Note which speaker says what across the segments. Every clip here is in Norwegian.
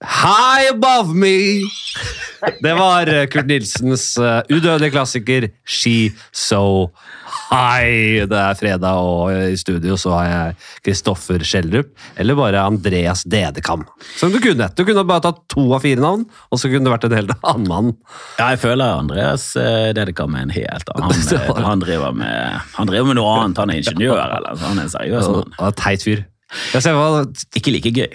Speaker 1: High Above Me. Det var eh, Kurt Nilsens uh, udødelige klassiker She So High. Det er fredag, og i studio så har jeg Kristoffer Schjelderup, eller bare Andreas Dedekam. Som du kunne. Du kunne bare tatt to av fire navn, og så kunne det vært en helt annen mann.
Speaker 2: Ja, jeg føler Andreas eh, Dedekam er en helt annen. Han, eh, han, driver med, han driver med noe annet. Han er ingeniør, eller han er en seriøs mann.
Speaker 1: Teit fyr.
Speaker 2: Ikke like gøy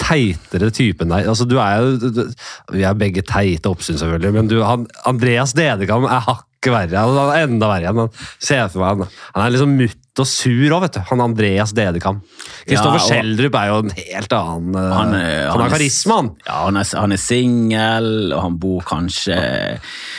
Speaker 1: teitere typen deg. Altså, du er jo, vi er begge teite oppsyn, selvfølgelig, men du, han, Andreas Dedekam er hakket verre. Han er enda verre. Han, ser for meg, han, han er liksom mutt og sur òg, vet du. Han Andreas Dedekam. Kristoffer ja, Schjelderup er jo en helt annen Han, er, han har karisma, han.
Speaker 2: Ja, han er, han er singel, og han bor kanskje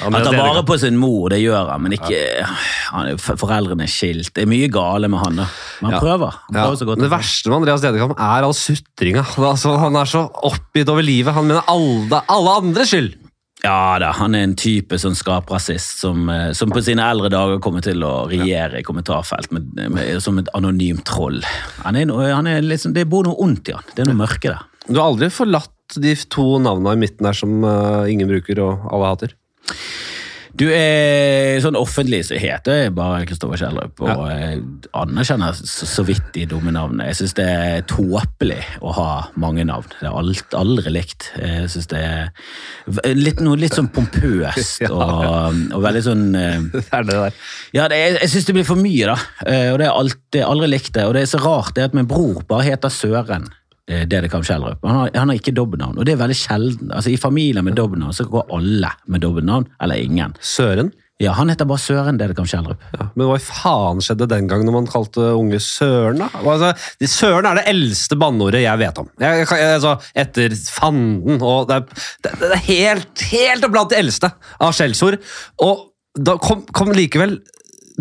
Speaker 2: Han tar vare på sin mor, det gjør han, men ikke han, Foreldrene er skilt. Det er mye gale med han, da. Men han ja. prøver. Han prøver
Speaker 1: så godt det verste med Andreas Dedekam er all sutringa. Altså, han er så oppgitt over livet. Han mener alle, alle andres skyld.
Speaker 2: Ja da, han er en type sånn skaprasist som, eh, som, på sine eldre dager kommer til å regjere i kommentarfelt med, med, som et anonymt troll. Han er, han er liksom, det bor noe ondt i han. Det er noe mørke der.
Speaker 1: Du har aldri forlatt de to navnene i midten der som uh, ingen bruker og alle hater?
Speaker 2: Du er sånn offentlig så heter jeg bare Kristoffer Kjellrup, og ja. anerkjenner så, så vidt de dumme navnene. Jeg syns det er tåpelig å ha mange navn. Det er alt, aldri likt. Jeg syns det er litt, noe litt sånn pompøst og, og, veldig sånn eh, Det er det der. Ja, det jeg, jeg syns det blir for mye, da. Eh, og det er, alt, det er aldri likt det. Og det er så rart det at min bror bare heter Søren. Eh, Dedekam Kjellrup. Han, han, har ikke dobbeltnavn, og det er veldig sjelden. Altså I familier med dobbeltnavn så går alle med dobbeltnavn, eller ingen.
Speaker 1: Søren?
Speaker 2: Ja, Han heter bare Søren Dedekam Kjellrup.
Speaker 1: Ja, men hva i faen skjedde den gangen når man kalte unge Søren? da? Altså, søren er det eldste banneordet jeg vet om. Jeg, jeg, altså, etter fanden og Det er, det, det er helt, helt blant det eldste av skjellsord. Og da kom, kom likevel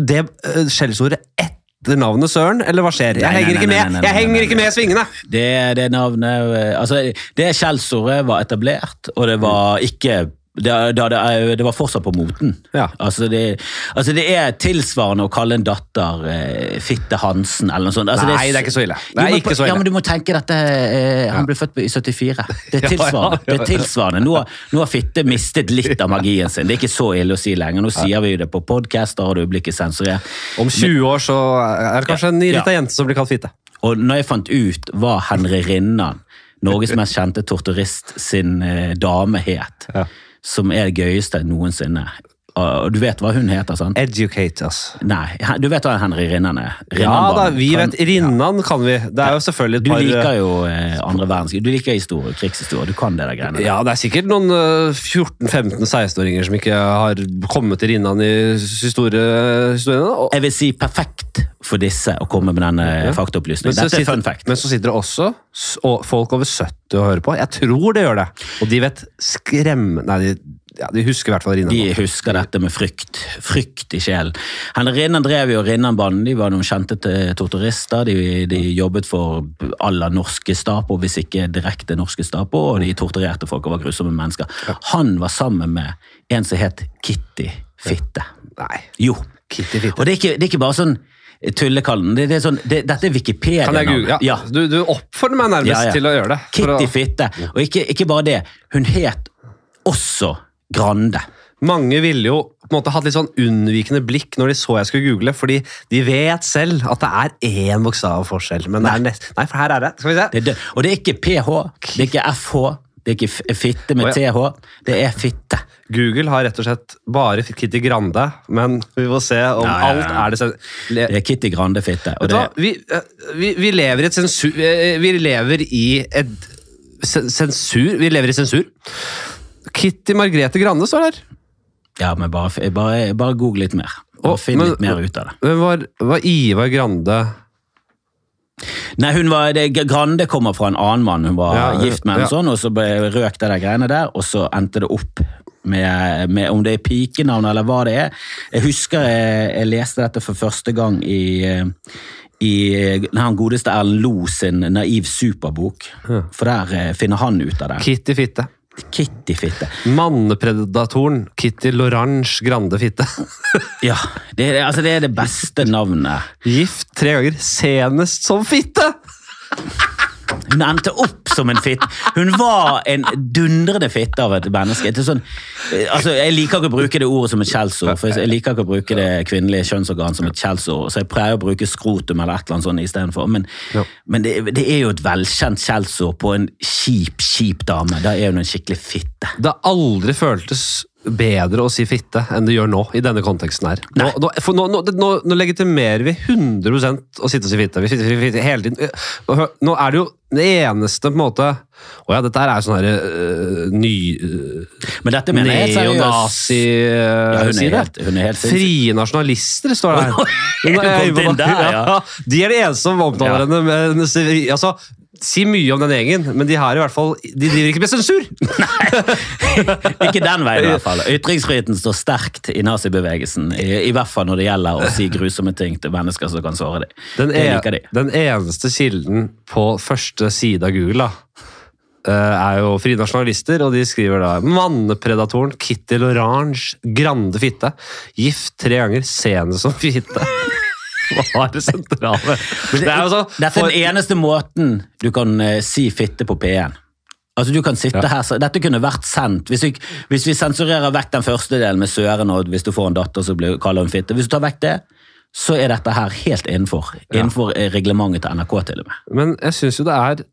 Speaker 1: det uh, skjellsordet etter heter navnet Søren, eller hva skjer? Jeg henger ikke med jeg henger ikke med svingene!
Speaker 2: Det, det navnet altså, Det skjellsordet var etablert, og det var ikke det, da, det, var fortsatt på moten. Ja. Altså, det, altså, det, er tilsvarende å kalle en datter eh, Fitte Hansen eller noe sånt. Altså,
Speaker 1: Nei, det er ikke så ille. Det er
Speaker 2: jo,
Speaker 1: ikke så
Speaker 2: ille. Ja, men du må tenke dette eh, Han ble født i 74. Det er tilsvarende. Det er tilsvarende. Nå, nå, har Fitte mistet litt av magien sin. Det er ikke så ille å si lenger. Nå sier vi det på du sensurert.
Speaker 1: Om 20 år så er det kanskje en ny nyrita jente som blir kalt Fitte.
Speaker 2: Og når jeg fant ut hva Henry Rinnan, Norges mest kjente torturist, sin eh, dame het ja som er det gøyeste noensinne. Og du vet hva hun heter, sant?
Speaker 1: Educators.
Speaker 2: Nei, du vet hva Henry Rinnan er?
Speaker 1: Rinnan ja da, vi vet Rinnan ja. kan vi. Det er jo selvfølgelig
Speaker 2: et par Du liker jo eh, andre verdenskrig. Du liker historie, krigshistorie. Du kan det der greiene.
Speaker 1: Ja, det er sikkert noen uh, 14-15-16-åringer som ikke har kommet til Rinnan i historie, historiene.
Speaker 2: Og... Jeg vil si perfekt for disse å komme med denne ja. faktaopplysningen. Dette er fun fact.
Speaker 1: Men så sitter det også folk over 70 og hører på. Jeg tror det gjør det. Og de vet skremme... Nei, de ja, De husker i hvert fall Rinnan.
Speaker 2: De husker dette med frykt. Frykt i sjelen. Rinnan drev jo Rinnanbanen. De var noen kjente torturister. De, de jobbet for alle norske Stapo, hvis ikke direkte norske Stapo, og de torturerte folk og var grusomme mennesker. Han var sammen med en som het Kitty Fitte.
Speaker 1: Nei.
Speaker 2: Jo.
Speaker 1: Kitty Fitte.
Speaker 2: Og det er ikke, det er ikke bare sånn tullekallen. Det, det er sånn, det, dette er Wikipedia.
Speaker 1: Kan jeg google? Ja. ja. Du, du, oppfordrer meg nærmest ja, ja. til å gjøre det.
Speaker 2: Kitty å... Fitte. Og ikke, ikke, bare det. Hun het også Grande.
Speaker 1: Mange ville jo på en måte hatt litt sånn unnvikende blikk når de så jeg skulle google, fordi de vet selv at det er én bokstav forskjell. Men det er nest... Nei, for her er det. Skal vi se.
Speaker 2: Det det. Og det er ikke ph, det er ikke fh, det er ikke fitte med th. Det er fitte.
Speaker 1: Google har rett og slett bare Kitty Grande, men vi får se om ja, ja, ja. alt er det
Speaker 2: Det er Kitty Grande-fitte.
Speaker 1: Vi, eh, vi, vi, lever i et sensur... Vi lever i et sensur Vi lever i sensur. Kitty Margrethe Granne står der.
Speaker 2: Ja, men bare, bare, bare google litt mer. Og Finn litt mer ut av det.
Speaker 1: Men var, var Ivar Grande
Speaker 2: Nei, hun var, det, Grande kommer fra en annen mann. Hun var ja, gift med en ja. sånn, og så røk det der greiene der, og så endte det opp med, med, om det er pikenavn eller hva det er. Jeg husker jeg, jeg leste dette for første gang i, i han godeste Erlend Lo sin Naiv superbok. For der eh, finner han ut av det.
Speaker 1: Kitty Fitte.
Speaker 2: Kitty-fitte.
Speaker 1: Mannepredatoren Kitty Lorange Grande Fitte.
Speaker 2: ja, det altså det er det beste navnet.
Speaker 1: Gift tre ganger, senest som fitte!
Speaker 2: Hun endte opp som en fitte. Hun var en dundrende fitte av et menneske. Det sånn, eh, altså, jeg liker ikke å bruke det ordet som et skjellsord, for jeg liker ikke å bruke det kvinnelige kjønnsorgan som et skjellsord, så jeg pleier å bruke skrotum eller et eller annet sånt istedenfor. Men,
Speaker 1: Ja.
Speaker 2: men det, det er jo et velkjent skjellsord på en kjip, kjip dame. Da er hun en skikkelig fitte.
Speaker 1: Det har aldri føltes bedre å si fitte enn det gjør nå, i denne konteksten her. Nå, nå, nå, nå, legitimerer vi 100 å sitte og si fitte. Vi fitte, fitte, fitte hele tiden. Nå er det jo det eneste på en måte Å ja, dette her er jo sånn herre uh, ny uh,
Speaker 2: Men dette mener jeg helt seriøst. Ja, hun er helt- hun er helt.
Speaker 1: Frie nasjonalister, står det her.
Speaker 2: Er du kommet inn der, ja?
Speaker 1: De er de eneste som omtaler
Speaker 2: Ja.
Speaker 1: henne. med altså, si mye om den gjengen, men de har i hvert fall De driver ikke med sensur!
Speaker 2: Ikke den veien, i hvert fall. Ytringsfriheten står sterkt i nazibevegelsen. I, I hvert fall når det gjelder å si grusomme ting til mennesker som kan såre dem.
Speaker 1: Den,
Speaker 2: Det
Speaker 1: e
Speaker 2: de.
Speaker 1: den eneste kilden på første side av Google da, eh, er jo frie nasjonalister, og de skriver da Mannepredatoren Kitty Lorange, grande fitte. Gift tre ganger, senest som fitte. Hva er det sentrale? Det er jo sånn
Speaker 2: Dette er den eneste måten du kan eh, si fitte på P1. Altså du kan sitte
Speaker 1: Ja.
Speaker 2: her, så Dette kunne vært sendt. Hvis vi, hvis vi sensurerer vekk den første delen med Søren og hvis du får en datter som blir kaller hun fitte, hvis du tar vekk det, så er dette her helt innenfor. Innenfor ja. reglementet til NRK, til og med.
Speaker 1: Men jeg syns jo det er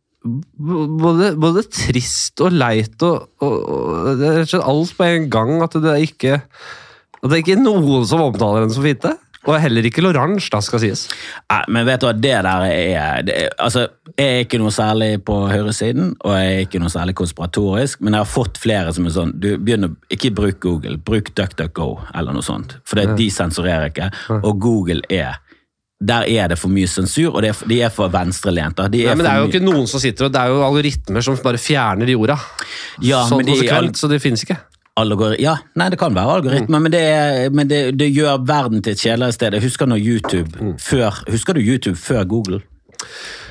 Speaker 1: både, både trist og leit og, og, og er alt på en gang at det ikke At det ikke er noen som omtaler henne som fitte. Og heller ikke Lorange, da, skal sies.
Speaker 2: Nei, men vet du hva, det der er, det er Altså, jeg er ikke noe særlig på høyresiden, og jeg er ikke noe særlig konspiratorisk, men jeg har fått flere som er sånn du begynner, Ikke bruk Google, bruk DuckDuckGo eller noe sånt. For det, de sensurerer ikke, og Google er Der er det for mye sensur, og det er, de er for venstrelente. De
Speaker 1: men det er jo ikke noen som sitter og Det er jo algoritmer som bare fjerner de orda.
Speaker 2: Ja,
Speaker 1: sånn konsekvent, så det finnes ikke.
Speaker 2: Algori ja, nei, det kan være algoritmer, men, det, men det, det gjør verden til et kjedeligere sted. Jeg husker YouTube før, Husker du YouTube før Google?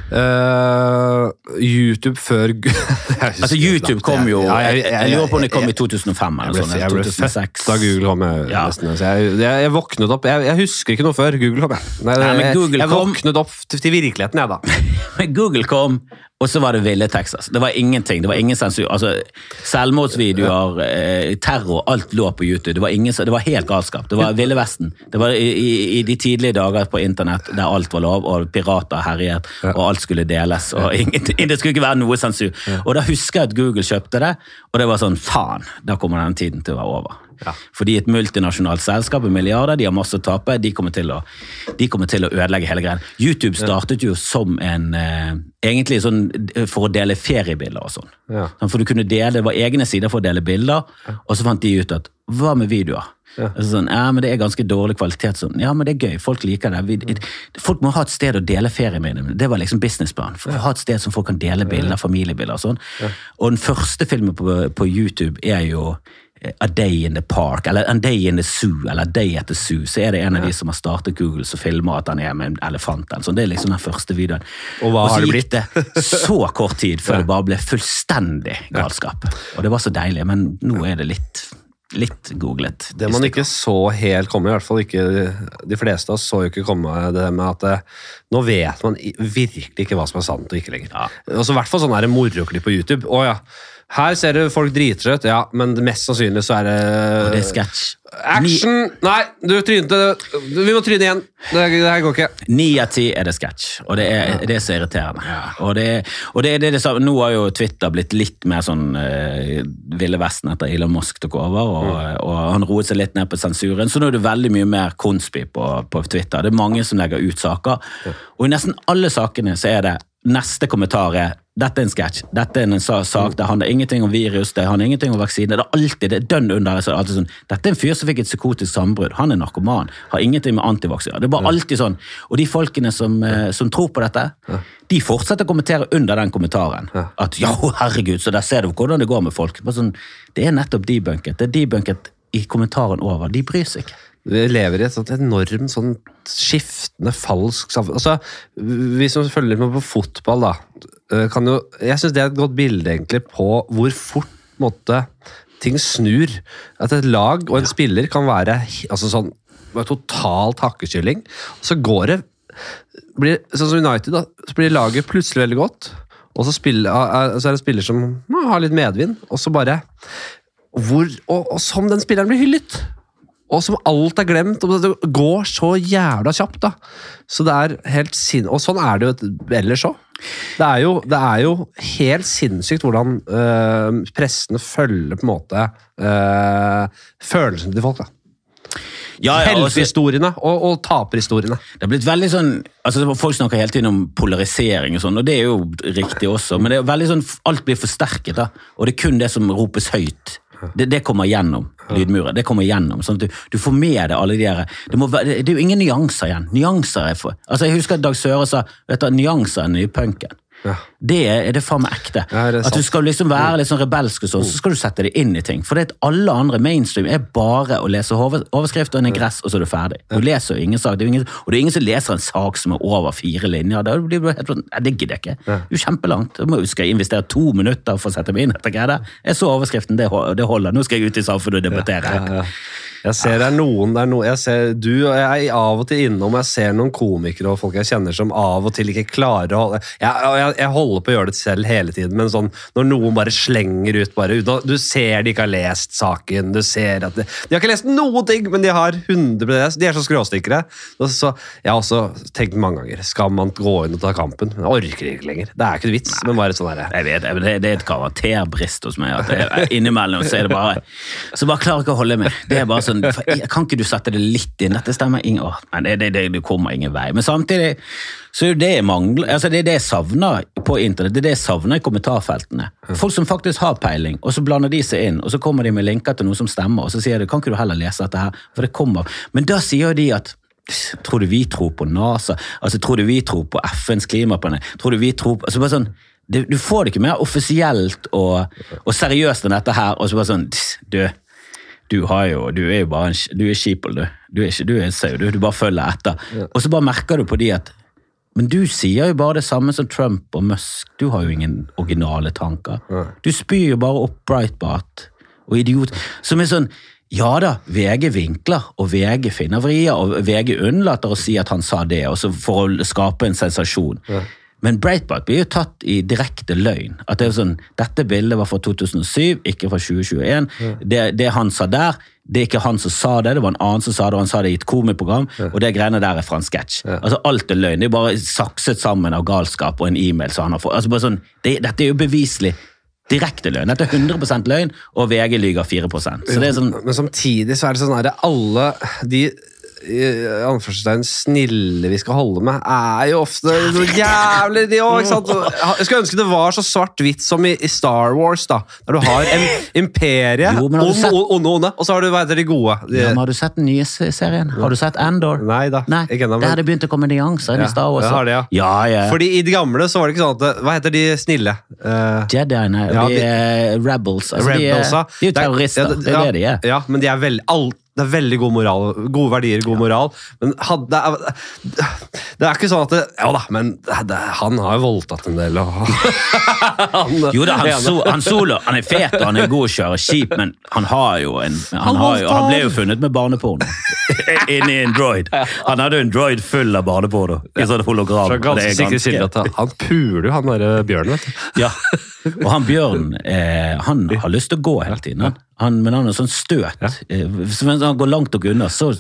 Speaker 1: Uh, YouTube før Jeg
Speaker 2: Altså, YouTube kom jo
Speaker 1: Ja,
Speaker 2: Jeg, jeg, lurer på om det kom i 2005 eller sånn.
Speaker 1: jeg ble
Speaker 2: 2006.
Speaker 1: da Google kom. Jeg,
Speaker 2: Ja.
Speaker 1: nesten, jeg, jeg, jeg våknet opp jeg, jeg husker ikke noe før Google kom. Jeg, Nei,
Speaker 2: Nei, men
Speaker 1: jeg,
Speaker 2: Google
Speaker 1: jeg
Speaker 2: kom-
Speaker 1: våknet opp til, til virkeligheten, jeg, da.
Speaker 2: Google kom, og så var det ville Texas. Det var ingenting. Det var ingen sensur. Altså, Selvmordsvideoer, eh, terror, alt lå på YouTube. Det var, ingen, det var helt galskap. Det var Ville Vesten. Det var i, i, i de tidlige dager på internett der alt var lov, og pirater herjet, og alt skulle deles. og ingen, Det skulle ikke være noe sensur. Og da husker jeg at Google kjøpte det, og det var sånn faen, da kommer den tiden til å være over.
Speaker 1: Ja.
Speaker 2: Fordi et multinasjonalt selskap med milliarder, de har masse å tape, de kommer til å, de kommer til å ødelegge hele greien. YouTube startet jo som en eh, Egentlig sånn eh, for å dele feriebilder og sånn.
Speaker 1: Ja.
Speaker 2: Sånn, For du kunne dele, Det var egne sider for å dele bilder, og så fant de ut at hva med videoer? Ja. Sånn, ja, men Det er ganske dårlig kvalitet. Sånn. Ja, men det er gøy. Folk liker det. Vi, folk må ha et sted å dele ferie med. Det var liksom businessplan. For å ha et sted som folk kan dele bilder, familiebilder og sånn. Og den første filmen på, på YouTube er jo A Day in the Park, eller A Day in the Zoo, eller A Day at the Zoo. Så er det en av de som har startet Google, som filmer at han er med en elefant. eller sånn. Det er liksom den første videoen.
Speaker 1: Og hva
Speaker 2: så
Speaker 1: har det
Speaker 2: gikk det så kort tid før det bare ble fullstendig galskap. Og det var så deilig, men nå er det litt, litt googlet.
Speaker 1: Det man ikke så helt komme, i hvert fall ikke de fleste av oss så jo ikke komme det med at eh, nå vet man virkelig ikke hva som er sant og ikke lenger.
Speaker 2: Ja.
Speaker 1: Og i hvert fall sånn moroklipp på YouTube. Å ja, her ser du folk driter seg ut, ja, men mest sannsynlig så er det Og
Speaker 2: Det er sketsj.
Speaker 1: Action! Nei, du trynte Vi må tryne igjen. Det, det her går ikke.
Speaker 2: Ni av ti er det sketsj, og det er det er så irriterende. Og, det, og det, det det samme. Nå har jo Twitter blitt litt mer sånn uh, Ville Vesten etter Elon Musk tok over, og, og han roet seg litt ned på sensuren. Så nå er det veldig mye mer konspi på, på Twitter. Det er mange som legger ut saker, og i nesten alle sakene så er det neste kommentar er dette er en sketsj. Dette er en sak. Det handler ingenting om virus, det handler ingenting om vaksine. Det er alltid det er dønn under. Så er det alltid sånn, dette er en fyr som fikk et psykotisk sambrudd. Han er narkoman. Har ingenting med antivaksiner. Det er bare alltid sånn. Og de folkene som, eh, som tror på dette, de fortsetter å kommentere under den kommentaren. At ja, herregud, så der ser du hvordan det går med folk. Sånn, det er nettopp debunket. Det er debunket i kommentaren over. De bryr seg ikke.
Speaker 1: Vi lever i et sånt enormt sånn skiftende, falsk samfunn. Altså, vi som følger litt med på fotball, da, eh, kan jo Jeg syns det er et godt bilde egentlig på hvor fort måte, ting snur. At et lag og en spiller kan være altså sånn, totalt hakkekylling. Og så går det blir, Sånn som United, da, så blir laget plutselig veldig godt. og så, spiller, eh, så er det en spiller som har litt medvind, og så bare hvor, og, og som den spilleren blir hyllet. Og som alt er glemt. og Det går så jævla kjapt, da. Så det er helt sin... Og sånn er det jo ellers òg. Det, det er jo helt sinnssykt hvordan øh, pressene følger på en måte øh, følelsene til folk. da.
Speaker 2: Ja, ja, og så-
Speaker 1: Heltehistoriene og, og taperhistoriene.
Speaker 2: Det er blitt veldig sånn, altså Folk snakker hele tiden om polarisering, og sånn, og det er jo riktig også, men det er veldig sånn, alt blir forsterket. da, Og det er kun det som ropes høyt. Det, det kommer gjennom lydmuren. det kommer gjennom, sånn at du, du får med deg alle de der, det, må, det er jo ingen nyanser igjen. Nyanser er for, altså Jeg husker at Dag Søre sa vet du, nyanser er den nye punken.
Speaker 1: Ja.
Speaker 2: Det er, det faen meg ekte.
Speaker 1: Ja,
Speaker 2: at du skal liksom være litt sånn rebelsk, og sånn, så skal du sette det inn i ting. For det at alle andre mainstream er bare å lese over- overskrift og en ingress, og så er du ferdig. Du leser jo ingen sak, det ingen, og det er ingen som leser en sak som er over fire linjer. Da blir du helt sånn, Det gidder jeg ikke. Det er jo kjempelangt. Du må- Skal jeg investere to minutter for å sette meg inn? Jeg så overskriften, det holder. Nå skal jeg ut i samfunnet og debattere.
Speaker 1: Jeg ser det er noen, det er jeg ser du og jeg er av og til innom, jeg ser noen komikere og folk jeg kjenner som av og til ikke klarer å holde Jeg, jeg, jeg holder på å gjøre det selv hele tiden, men sånn, når noen bare slenger ut bare ut, Du ser de ikke har lest saken, du ser at de, de har ikke lest noen ting, men de har 100 lest. De er så skråstikkere. Så jeg har også tenkt mange ganger skal man gå inn og ta kampen? Jeg orker ikke lenger. Det er ikke noe vits, men bare sånn her.
Speaker 2: Jeg vet, det, det er et karakterbrist hos meg. At jeg, innimellom så er det bare Så bare klarer jeg ikke å holde meg. Det er bare sånn, Kan ikke du sette det litt inn? Dette stemmer ingen Åh, men det, det, det, det kommer ingen vei. Men samtidig så er det mangler altså det er det jeg savner på internett. Det er det jeg savner i kommentarfeltene. Folk som faktisk har peiling, og så blander de seg inn, og så kommer de med linker til noe som stemmer, og så sier de kan ikke du heller lese dette her, for det kommer. Men da sier de at Tror du vi tror på NASA? Altså, Tror du vi tror på FNs klimapanel? Tror du vi tror på altså bare sånn, det, Du får det ikke mer offisielt og, og seriøst enn dette her. og så bare sånn, Du, du, har jo, du er jo bare en, du er skipel, du. Du er ikke du er en sau, du. Du bare følger etter. Og så bare merker du på de at men du sier jo bare det samme som Trump og Musk. Du har jo ingen originale tanker. Du spyr jo bare opp Breitbart og idiot. Som er sånn Ja da, VG vinkler, og VG finner vrier, og VG unnlater å si at han sa det, og så for å skape en sensasjon. Men Breitbart blir jo tatt i direkte løgn. At det er sånn, Dette bildet var fra 2007, ikke fra 2021. Det, det han sa der, det er ikke han som sa det, det var en annen som sa det, og han sa det i et komiprogram, og det greiene der er fra en sketsj. Altså, alt er løgn. Det er bare sakset sammen av galskap og en e-mail som han har fått. Altså, bare sånn, det, dette er jo beviselig direkte løgn. Dette er 100 løgn, og VG lyger 4 Så det sånn,
Speaker 1: Men samtidig så er det sånn at alle de anførselstegn snille vi skal holde med, er jo ofte så jævlig de òg, ikke sant? Jeg skulle ønske det var så svart-hvitt som i, i Star Wars, da. Der du har en imperie, onde, onde, onde, og så har du hva heter de gode. De,
Speaker 2: ja, men Har du sett den nye serien? Har du sett Andor?
Speaker 1: Nei da,
Speaker 2: Nei,
Speaker 1: ikke
Speaker 2: enda,
Speaker 1: men-
Speaker 2: det begynt å komme nyanser inn
Speaker 1: Ja,
Speaker 2: i Star Wars.
Speaker 1: det ja.
Speaker 2: ja, ja.
Speaker 1: Fordi i de gamle så var det ikke sånn at Hva heter de snille? Uh,
Speaker 2: Jediene,
Speaker 1: Ja,
Speaker 2: de
Speaker 1: de-
Speaker 2: er rebels. Altså, de, er, de er jo terrorister,
Speaker 1: ja,
Speaker 2: det er det de er.
Speaker 1: Ja, men de er veldig alt det er veldig god moral, gode verdier, god moral. Men had, det, er, det er ikke sånn at det, Ja da, men det, han har jo voldtatt en del. Og, han,
Speaker 2: Jo da, han, so, han Solo han er fet og han er god å kjøre skip, men han har jo en Han, har jo, han ble jo funnet med barneporno inni en droid. Han hadde jo en droid full av barneporno. I sånn hologram. Så
Speaker 1: ganske
Speaker 2: er
Speaker 1: sikre kilder han puler jo han derre bjørnen, vet du.
Speaker 2: Ja, og han Bjørn, eh, han har lyst til å gå hele tiden. Han, han, men han har sånn støt. Ja. så han går langt nok unna, så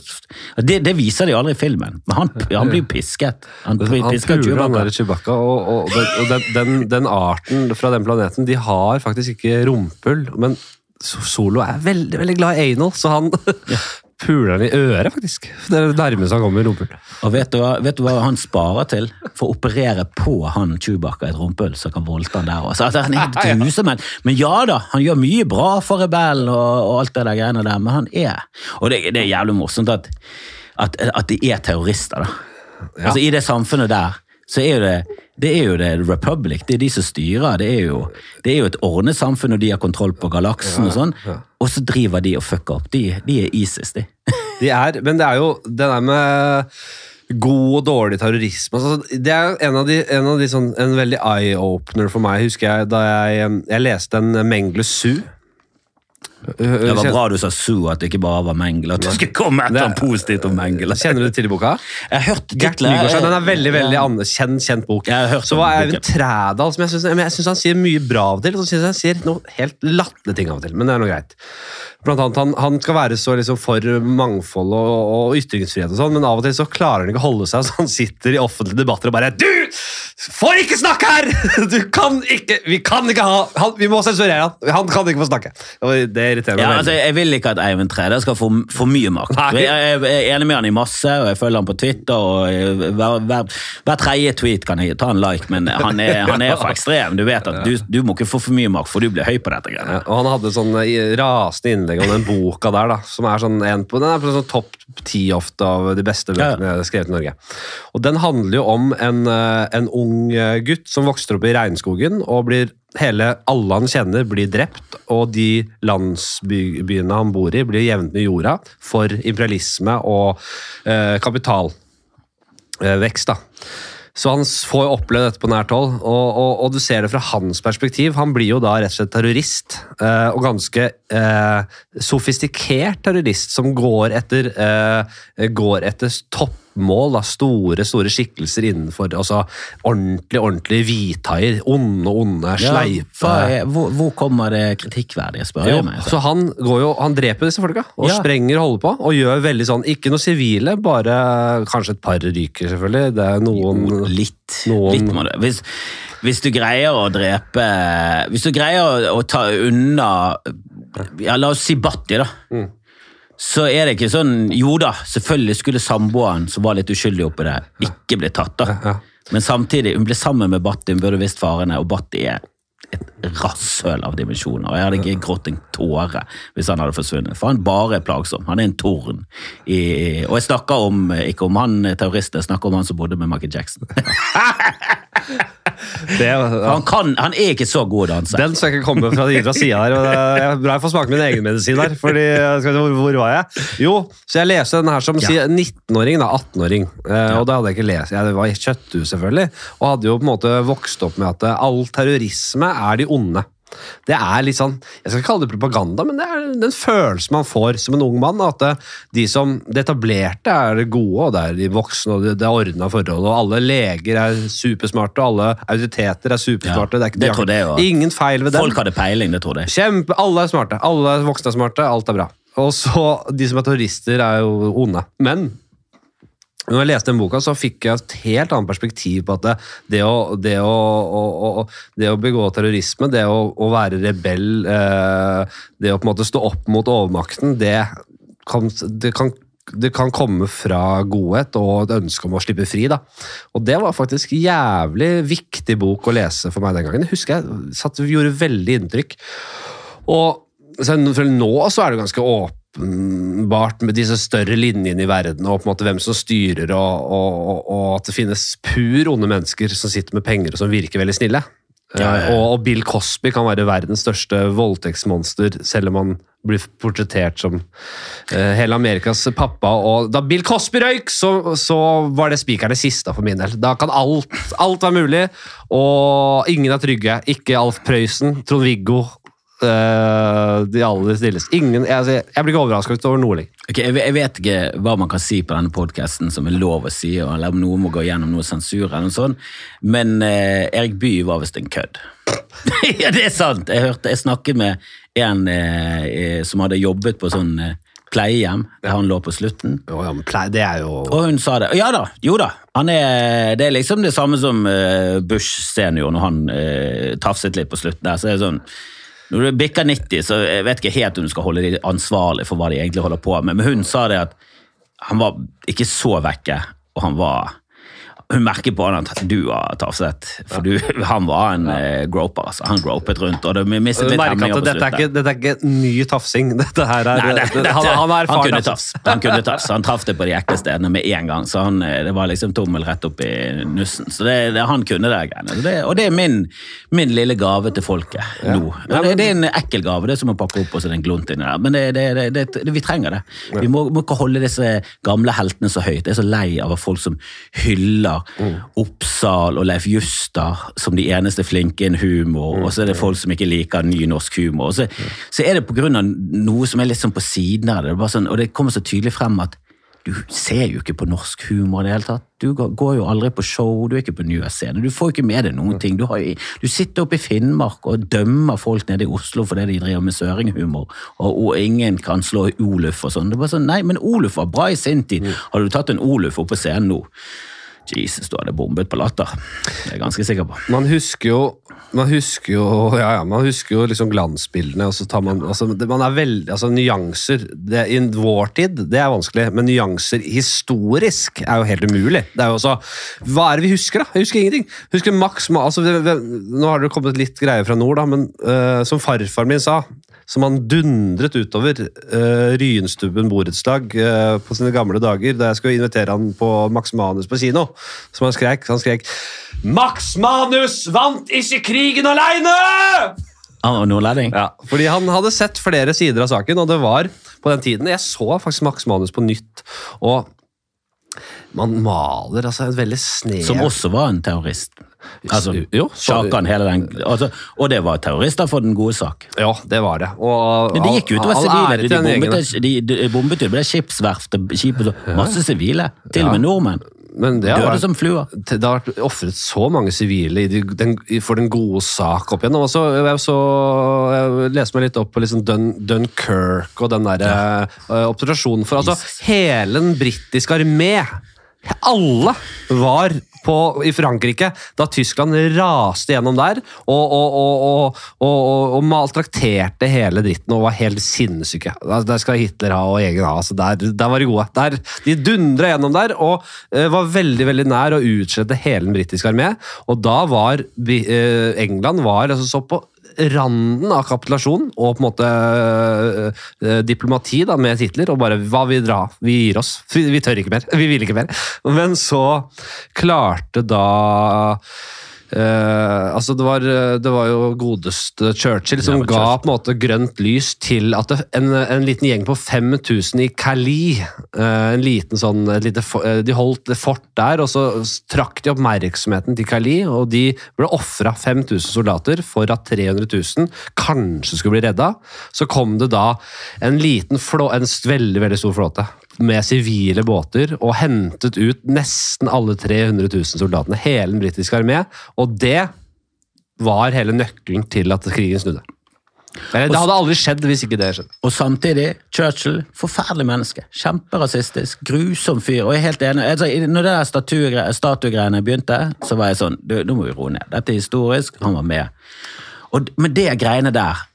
Speaker 2: Det, det viser de aldri i filmen, men han, han blir pisket. Han
Speaker 1: Han han
Speaker 2: Chewbacca.
Speaker 1: Chewbacca, og, og, den, og den, den, den arten fra den planeten, de har faktisk ikke rumpehull. Men Solo er veldig veldig glad i anal, så han puler den i øret, faktisk. Det er det nærmeste han kommer rumpehull.
Speaker 2: Og vet du, hva, vet du hva han sparer til? For å operere på han Chewbacca et rumpehull, så kan voldta han der også. Altså, han er helt gruse, men, men ja da, han gjør mye bra for rebellen og, og alt det der greiene der, men han er Og det, det er jævlig morsomt at, at, at de er terrorister, da. Altså I det samfunnet der så er det det er jo det Republic, det er de som styrer. Det er jo, det er jo et ordnet samfunn, og de har kontroll på galaksen og sånn. Og så driver de og fucker opp. De, de er ISIS, de.
Speaker 1: De er, men det er jo det der med god og dårlig terrorisme altså, Det er en av de, en, av de sånn, en veldig eye-opener for meg, husker jeg, da jeg, jeg leste en Mengle Su.
Speaker 2: Det var bra du sa Su, at det ikke bare var Mengele. At du skulle komme etter en positivt om Mengele.
Speaker 1: Kjenner du til boka?
Speaker 2: Jeg har hørt
Speaker 1: Gert Nygaard, Den er veldig veldig
Speaker 2: Ja.
Speaker 1: kjent, bok.
Speaker 2: Jeg har hørt
Speaker 1: Så var. Eivind Trædal, som jeg syns, han sier mye bra av og til, og så syns jeg han sier noe helt latterlige ting av og til. Men det er noe greit. Blant annet, han, han skal være så liksom for mangfold og, og ytringsfrihet og sånn, men av og til så klarer han ikke å holde seg, så han sitter i offentlige debatter og bare Du får ikke snakke her! Du kan ikke Vi kan ikke ha han, Vi må sensurere han! Han kan ikke få snakke. Og det irriterer meg
Speaker 2: Ja, altså, jeg vil ikke at Eivind Træde skal få for mye makt.
Speaker 1: Jeg,
Speaker 2: Jeg er enig med han i masse, og jeg følger han på Twitter. og Hver, hver, hver tredje tweet kan jeg ta en like, men han er, han er for ekstrem. Du vet at du, du må ikke få for mye makt, for du blir høy på dette.
Speaker 1: Ja,
Speaker 2: greiene.
Speaker 1: og han hadde sånn eh, rasende innlegg om den boka der, da, som er sånn en på, den er på sånn topp ti ofte av de beste bøkene skrevet i Norge. Og Den handler jo om en, eh, en ung eh, gutt som vokser opp i regnskogen, og blir hele alle han kjenner, blir drept, og de landsbyene han bor i, blir jevnet med jorda for imperialisme og eh, kapitalvekst. da. Så han får jo oppleve dette på nært hold, og, og, og du ser det fra hans perspektiv. Han blir jo da rett og slett terrorist, eh, og ganske eh, sofistikert terrorist som går etter, eh, går etter toppmål, da, store store skikkelser innenfor altså ordentlig, ordentlig hvithaier. Onde, onde,
Speaker 2: Ja,
Speaker 1: sleipe
Speaker 2: er, hvor, hvor kommer det kritikkverdige, spør
Speaker 1: jo,
Speaker 2: meg.
Speaker 1: så han, går jo, han dreper disse folka, og
Speaker 2: Ja.
Speaker 1: sprenger holder på. Og gjør veldig sånn, ikke noe sivile, bare kanskje et par ryker, selvfølgelig. Det er noen
Speaker 2: Litt.
Speaker 1: Noen-
Speaker 2: litt må det. Hvis, hvis du greier å drepe Hvis du greier å, å ta unna ja, La oss si Batti, da.
Speaker 1: Mm.
Speaker 2: Så er det ikke sånn Jo da, selvfølgelig skulle samboeren, som var litt uskyldig oppi det, ikke bli tatt. da. Men samtidig, hun ble sammen med Batti, hun burde visst farene, og Batti er et rasshøl av dimensjoner. Jeg hadde ikke grått en tåre hvis han hadde forsvunnet. For han bare er plagsom. Han er en torn. I, og jeg snakker om, ikke om han terroristen, jeg snakker om han som bodde med Michael Jackson.
Speaker 1: det, ja.
Speaker 2: han, kan, han er ikke så god å danse.
Speaker 1: Den skal ikke komme fra, fra sida her. det er bra jeg får smake min egen medisin her. fordi, hvor, hvor var jeg? Jo, så jeg leste den her som
Speaker 2: Ja.
Speaker 1: 19-åring, da. 18-åring. Eh, Og det hadde jeg ikke lest. Jeg var i kjøtthus, selvfølgelig. Og hadde jo på en måte vokst opp med at all terrorisme er de onde. Det er litt sånn, Jeg skal ikke kalle det propaganda, men det er den følelsen man får som en ung mann. At det, de som, det etablerte er det gode, og det er de voksne, og det, det er ordna forhold. Og alle leger er supersmarte, og alle autoriteter er supersmarte.
Speaker 2: Ja,
Speaker 1: det er ikke,
Speaker 2: det tror jeg
Speaker 1: ingen feil ved dem.
Speaker 2: Folk hadde peiling, det tror jeg.
Speaker 1: Kjempe, alle er smarte. Alle voksne er smarte. Alt er bra. Og så De som er terrorister, er jo onde. Men når jeg leste den boka, så fikk jeg et helt annet perspektiv på at det, det, å, det, å, å, det å begå terrorisme, det å, være rebell, eh, det å på en måte stå opp mot overmakten, det kan, det kan det kan komme fra godhet og et ønske om å slippe fri. Da. Og Det var faktisk jævlig viktig bok å lese for meg den gangen. Jeg husker jeg satt, gjorde veldig inntrykk. Og for nå så er det ganske åpenbart med disse større linjene i verden, og på en måte hvem som styrer, og, og, og, at det finnes pur onde mennesker som sitter med penger og som virker veldig snille.
Speaker 2: Ja, ja, ja.
Speaker 1: Eh, Og, og Bill Cosby kan være verdens største voldtektsmonster, selv om han blir portrettert som eh, hele Amerikas pappa. Og da Bill Cosby røyk, så, så var det spikeren det siste for min del. Da kan alt, alt være mulig, og ingen er trygge. Ikke Alf Prøysen, Trond-Viggo, eh, de aller snilleste. Ingen, jeg, jeg blir ikke overrasket over noe lenger.
Speaker 2: Ok, jeg, jeg vet ikke hva man kan si på denne podcasten som er lov å si, eller om noen må gå gjennom noe sensur, eller noe sånt, men uh, Erik Bye var visst en kødd. ja, det er sant! Jeg, hørte, jeg snakket med en eh, som hadde jobbet på sånn eh, pleiehjem, der han lå på slutten.
Speaker 1: Jo, ja, men plei- det er jo
Speaker 2: Og hun sa det. Ja da, jo da. Han er, det er liksom det samme som Bush senior når han tafset litt på slutten der. Så er det sånn, når du bikker 90, så jeg vet ikke helt om du skal holde dem ansvarlig for hva de egentlig holder på med. Men hun sa det at han var ikke så vekke, og han var hun merker på han at du har tafset, for du, han var en ja. groper. altså. Han gropet rundt, og det mistet litt
Speaker 1: at dette er, ikke, dette er ikke ny tafsing. Dette her er,
Speaker 2: Nei, det,
Speaker 1: det,
Speaker 2: det,
Speaker 1: han, han er erfaren.
Speaker 2: kunne tafs. Han kunne tafs. Han traff det på de ekle stedene med en gang. Så han, eh, det var liksom tommel rett opp i nussen. Så det, det, han kunne det greiene. Det, og det er min, min lille gave til folket nå. Og det, det er en ekkel gave. Det er som å pakke opp og så er en glunt inni der. Men det, det, det, det, vi trenger det. Vi må, må ikke holde disse gamle heltene så høyt. Jeg er så lei av folk som hyller Stavanger, Oppsal og Leif Juster som de eneste flinke innen humor, og så er det folk som ikke liker ny norsk humor. Så, så er det av noe som er litt sånn på siden av det, det sånn, og det kommer så tydelig frem at du ser jo ikke på norsk humor i det hele tatt. Du går jo aldri på show, du er ikke på nye scener. Du får ikke med deg noen ting. Du, har, du sitter oppe i Finnmark og dømmer folk nede i Oslo fordi de driver med søringhumor, og, og ingen kan slå Oluf og sånn. Det er bare sånn, Nei, men Oluf var bra i sin tid. Hadde du tatt en Oluf opp på scenen nå? Jesus, du hadde bombet på latter. Det er jeg ganske sikker på.
Speaker 1: Man husker jo man husker jo, ja, ja, man husker jo liksom glansbildene. Man altså, det- man er veldig, altså Nyanser det, I vår tid det er vanskelig, men nyanser historisk er jo helt umulig. Det er jo også, Hva er det vi husker, da? Jeg husker ingenting. Husker Max, altså, det- det- Nå har det kommet litt greier fra nord, da, men uh, som farfar min sa som han dundret utover uh, Ryenstubben borettslag uh, på sine gamle dager da jeg skulle invitere han på Max Manus på kino. Som han skrek. Han skrek 'Max Manus vant ikke krigen aleine!'
Speaker 2: Han var nordlending.
Speaker 1: Ja, fordi han hadde sett flere sider av saken, og det var på den tiden Jeg så faktisk Max Manus på nytt, og man maler altså et veldig snev
Speaker 2: Som også var en terrorist. Altså,
Speaker 1: Jo,
Speaker 2: Sjakan, hele den, altså, og det var terrorister for den gode sak.
Speaker 1: Ja, det var det. Og,
Speaker 2: Men det gikk utover sivile. De, bombet, de, de bombet jo det skipsverftet, skipet, masse sivile. Til og med nordmenn.
Speaker 1: Men det har vært-
Speaker 2: som flua.
Speaker 1: det har vært ofret så mange sivile for den gode sak opp igjennom. Også, jeg, så, jeg leste meg litt opp på liksom Dun, Dunkirk og den der ja. uh, observasjonen for altså, hele den britiske armé. Alle var på, i Frankrike da Tyskland raste gjennom der og, og, og, og, maltrakterte hele dritten og var helt sinnssyke. Der- Der skal Hitler ha og egen ha. Altså der, der var de gode. Der, de dundra gjennom der og uh, var veldig veldig nær å utslette hele den britiske armé. Og da var eh, England var altså så på randen av kapitulasjon og på en måte eh, eh, diplomati da, med titler, og bare hva vi dra, vi gir oss. Vi, vi tør ikke mer. Vi vil ikke mer. Men så klarte da eh, altså det var, det var jo godeste Churchill som
Speaker 2: Ja,
Speaker 1: ga
Speaker 2: Churchill.
Speaker 1: på en måte grønt lys til at det, en, en liten gjeng på 5000 i Calais uh, en liten sånn, lite, eh, De holdt fort der, og så trakk de oppmerksomheten til Calais, og de ble ofra 5000 soldater for at 300 000 kanskje skulle bli redda. Så kom det da en liten flå, en veldig, veldig stor flåte med sivile båter og hentet ut nesten alle 300 000 soldatene, hele den britiske armé, og det var hele nøkkelen til at krigen snudde. Eller, det hadde aldri skjedd hvis ikke det skjedde.
Speaker 2: Og samtidig, Churchill, forferdelig menneske. Kjemperasistisk, grusom fyr. Og jeg er helt enig. Altså, når det der statugre- statuegreiene begynte, så var jeg sånn du, Nå må vi roe ned. Dette er historisk. Han var med. Og, men det greiene der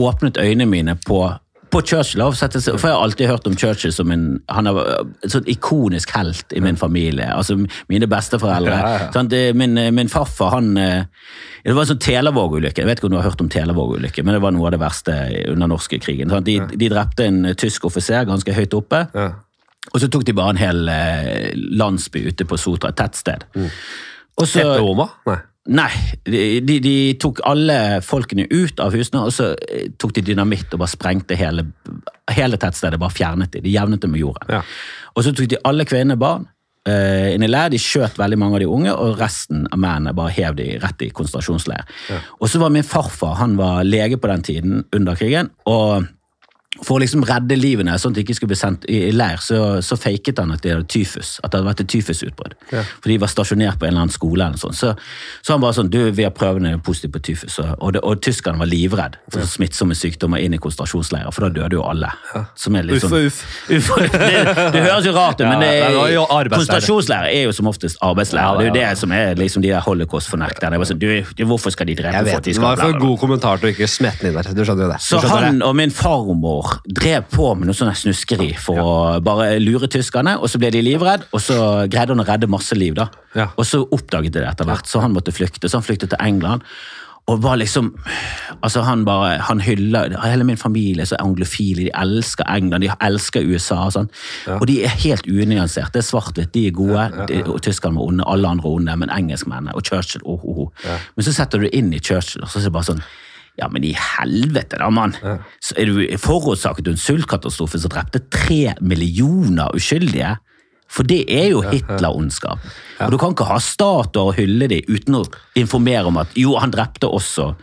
Speaker 2: åpnet øynene mine på på Churchill, for Jeg har alltid hørt om Churchill som en han er en sånn ikonisk helt i min familie. altså Mine besteforeldre.
Speaker 1: Ja, ja.
Speaker 2: Sant? Det- Min, min farfar han, eh, Det var en sånn Telavåg-ulykke. Jeg vet ikke om du har hørt om Telavåg-ulykke, men det var noe av det verste under norskekrigen. krigen. De, de drepte en eh, tysk offiser ganske høyt oppe.
Speaker 1: Ja.
Speaker 2: Og så tok de bare en hel eh, landsby ute på Sotra, et tettsted. Og så,
Speaker 1: Heter Roma? Nei.
Speaker 2: Nei, de, de, de tok alle folkene ut av husene, og så eh, tok de dynamitt og bare sprengte hele, hele tettstedet. Bare fjernet de. De jevnet det med jorden.
Speaker 1: Ja.
Speaker 2: Og så tok de alle kvinner barn uh, inn i leir. De skjøt veldig mange av de unge, og resten av mennene bare hev de rett i konsentrasjonsleir. Og så var min farfar han var lege på den tiden under krigen. og for å liksom redde livene, sånn at de ikke skulle bli sendt i, i leir, så, så faket han at det hadde tyfus. At det hadde vært et tyfusutbrudd. For de var stasjonert på en eller annen skole. eller noe sånt. Så, så han bare sånn Du, vi har prøvene positive på tyfus. Og, og, og tyskerne var livredd for smittsomme sykdommer inn i konsentrasjonsleirer, for da døde jo alle. Som er litt
Speaker 1: Uff
Speaker 2: sånn,
Speaker 1: uff.
Speaker 2: Uff, det, det høres jo rart ut, men det,
Speaker 1: Ja, jo
Speaker 2: er jo som oftest arbeidsleirer.
Speaker 1: Ja,
Speaker 2: det er jo
Speaker 1: ja, ja.
Speaker 2: det som er liksom de der holocaust-fornekterne. Sånn, du, Hvorfor skal de drepe folk?
Speaker 1: Det var for god kommentar til å ikke smette inn der. Du skjønner jo det.
Speaker 2: Så han og min farmor drev på med noe sånn snuskeri for å bare lure tyskerne, og så ble de livredd, og så greide han å redde masse liv. da.
Speaker 1: Ja.
Speaker 2: Og så oppdaget de det etter hvert, så han måtte flykte. Så han flyktet til England. Og var liksom altså Han bare, han hyller Hele min familie er så anglofile. De elsker England, de elsker USA. og sånn. Og de er helt unyanserte. Det er svart-hvitt. De er gode. De, og Tyskerne var onde, alle andre onde, men engelskmennene og Churchill oh, oh, oh. Men så setter du inn i Churchill, og så er det bare sånn ja, men i helvete da, mann! Så er du forårsaket du en sultkatastrofe som drepte tre millioner uskyldige For det er jo Hitler-ondskap. Og du kan ikke ha statuer og hylle dem uten å informere om at jo, han drepte også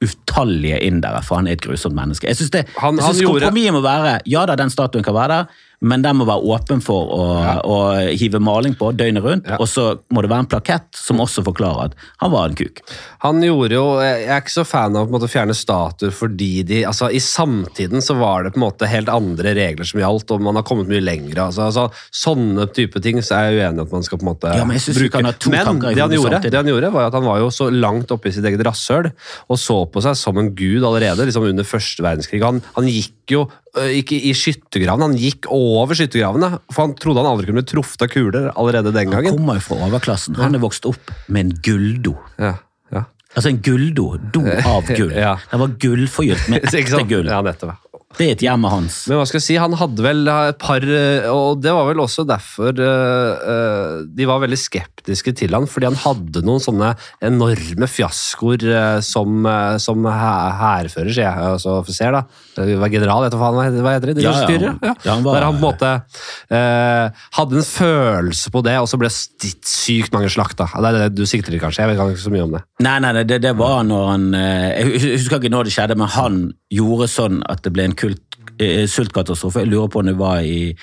Speaker 2: utallige indere, for han er et grusomt menneske. Jeg synes det,
Speaker 1: Han-
Speaker 2: jeg
Speaker 1: han
Speaker 2: synes kompromisset må være ja da, den statuen kan være der, men den må være åpen for å, å hive maling på døgnet rundt.
Speaker 1: Ja.
Speaker 2: Og så må det være en plakett som også forklarer at han var en kuk.
Speaker 1: Han gjorde jo, Jeg er ikke så fan av å fjerne statuer fordi de altså I samtiden så var det på en måte helt andre regler som gjaldt, og man har kommet mye lenger. Altså, altså, sånne type ting så er jeg uenig i at man skal på en måte
Speaker 2: Ja, men bruke.
Speaker 1: Men det han, gjorde, det han gjorde, var at han var jo så langt oppe i sitt eget rasshøl og så på seg som en gud allerede liksom under første verdenskrig. Han, han gikk jo ikke i skyttergravene, han gikk over skyttergravene. For han trodde han aldri kunne bli truffet av kuler allerede den gangen.
Speaker 2: Han kommer jo fra overklassen. Han er vokst opp med en gulldo.
Speaker 1: Ja, ja.
Speaker 2: Altså en gulldo. Do av gull.
Speaker 1: Ja.
Speaker 2: Den var gullforgylt med ekte gull.
Speaker 1: Ja, nettopp.
Speaker 2: Det er et hjemmet hans.
Speaker 1: Men hva skal jeg si, han hadde vel et par eh, Og det var vel også derfor eh, eh, de var veldig skeptiske til han, fordi han hadde noen sånne enorme fiaskoer som, som hærfører, sier jeg, altså offiser, da. Var general, vet du hva heter det?
Speaker 2: Ja, ja.
Speaker 1: Ja.
Speaker 2: Ja, han var-
Speaker 1: Der han på en måte eh, hadde en følelse på det, og så ble det sykt mange slakta. Det er det du sikter til, kanskje? Jeg vet ikke så mye om det.
Speaker 2: Nei, nei, det, det var når han Jeg husker ikke når det skjedde, men han gjorde sånn at det ble en kult, eh, sultkatastrofe. Jeg lurer på om det var i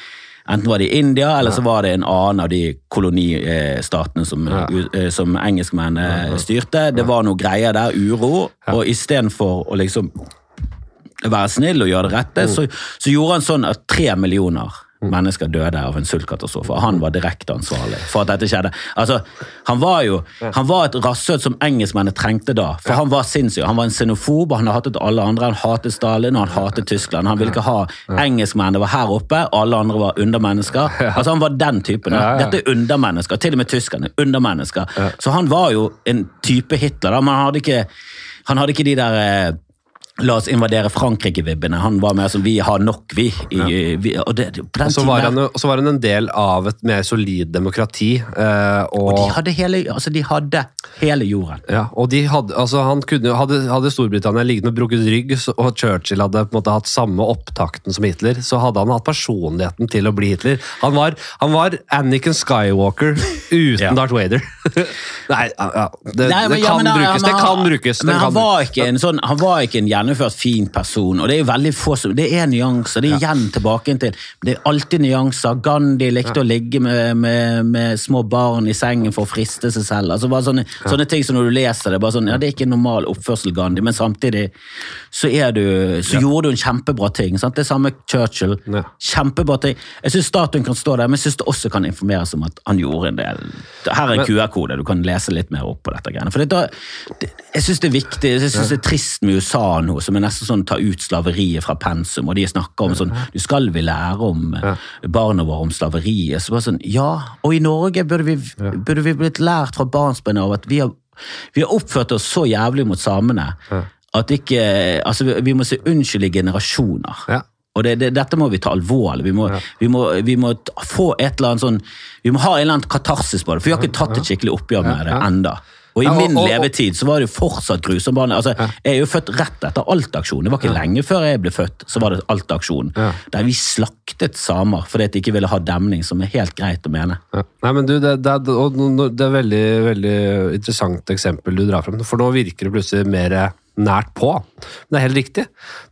Speaker 2: Enten var det i India, eller så var det en annen av de kolonistatene som,
Speaker 1: Ja.
Speaker 2: uh, som engelskmennene styrte. Det var noe greier der, uro, og istedenfor å liksom være snill og gjøre det rette, så, så gjorde han sånn at tre millioner mennesker døde av en sultkatastrofe, han var direkte ansvarlig for at dette skjedde. Altså, Han var jo han var et rasshøl som engelskmennene trengte da, for han var sinnssyk. Han var en xenofob, han hatet alle andre, han hatet Stalin og han hatet Tyskland. Han ville ikke ha engelskmennene var her oppe, alle andre var undermennesker. Altså Han var den typen. Dette er undermennesker, til og med tyskerne. Undermennesker. Så han var jo en type Hitler, da, men han hadde ikke, han hadde ikke de der eh, La oss invadere Frankrike-vibbene. Han var mer som vi har nok, vi. I, vi og det,
Speaker 1: Og så var, han, og så var han en del av et mer solid demokrati. eh, og,
Speaker 2: Og de hadde hele, altså de hadde hele jorden.
Speaker 1: Ja, og de hadde, altså han kunne, hadde, hadde Storbritannia ligget med brukket rygg, og Churchill hadde på en måte hatt samme opptakten som Hitler, så hadde han hatt personligheten til å bli Hitler. Han var, han var Anniken Skywalker uten
Speaker 2: Ja.
Speaker 1: Darth Vader. Nei, ja, det,
Speaker 2: Nei, men-
Speaker 1: det kan
Speaker 2: men han-
Speaker 1: brukes. Det kan brukes. Men
Speaker 2: Men
Speaker 1: kan
Speaker 2: han var, ikke en sånn, han var ikke en gjennomført fin person, og det er jo veldig få som Det er nyanser. Det er igjen tilbake til Det er alltid nyanser. Gandhi likte å ligge med, med, med små barn i sengen for å friste seg selv. Altså bare sånne, sånne ting som når du leser det, bare sånn, ja, det er ikke normal oppførsel, Gandhi, men samtidig så, er du, så gjorde du en kjempebra ting. Sant? Det samme Churchill. Kjempebra ting. Jeg syns statuen kan stå der, men jeg syns det også kan informeres om at han gjorde en del Her er en QR-kode, du kan lese litt mer opp på dette. greiene. For det, det, jeg syns det er viktig, jeg synes det er trist med USA nå, som er nesten sånn ta ut slaveriet fra pensum, og de snakker om sånn Du skal vi lære om ja. barna våre om slaveriet? Så bare sånn, Ja, og i Norge burde vi, burde vi blitt lært fra barnsben av at vi har, vi har oppført oss så jævlig mot samene at ikke Altså, vi, vi må si unnskyld i generasjoner.
Speaker 1: Ja.
Speaker 2: Og det, det, dette må vi ta alvorlig. Vi må, vi, må, vi må få et eller annet sånn Vi må ha en eller annen katarsis på det, for vi har ikke tatt et skikkelig oppgjør med det
Speaker 1: Ja.
Speaker 2: enda. Og i min levetid så var det jo fortsatt grusom barn. Altså, Jeg er jo født rett etter Alt-aksjonen. Det var ikke lenge før jeg ble født, så var det Alt-aksjonen. Der vi slaktet samer fordi de ikke ville ha demning, som er helt greit å mene.
Speaker 1: Nei, men du, det, det, det er veldig, veldig interessant eksempel du drar frem, for nå virker det plutselig mer nært på. Det er helt riktig.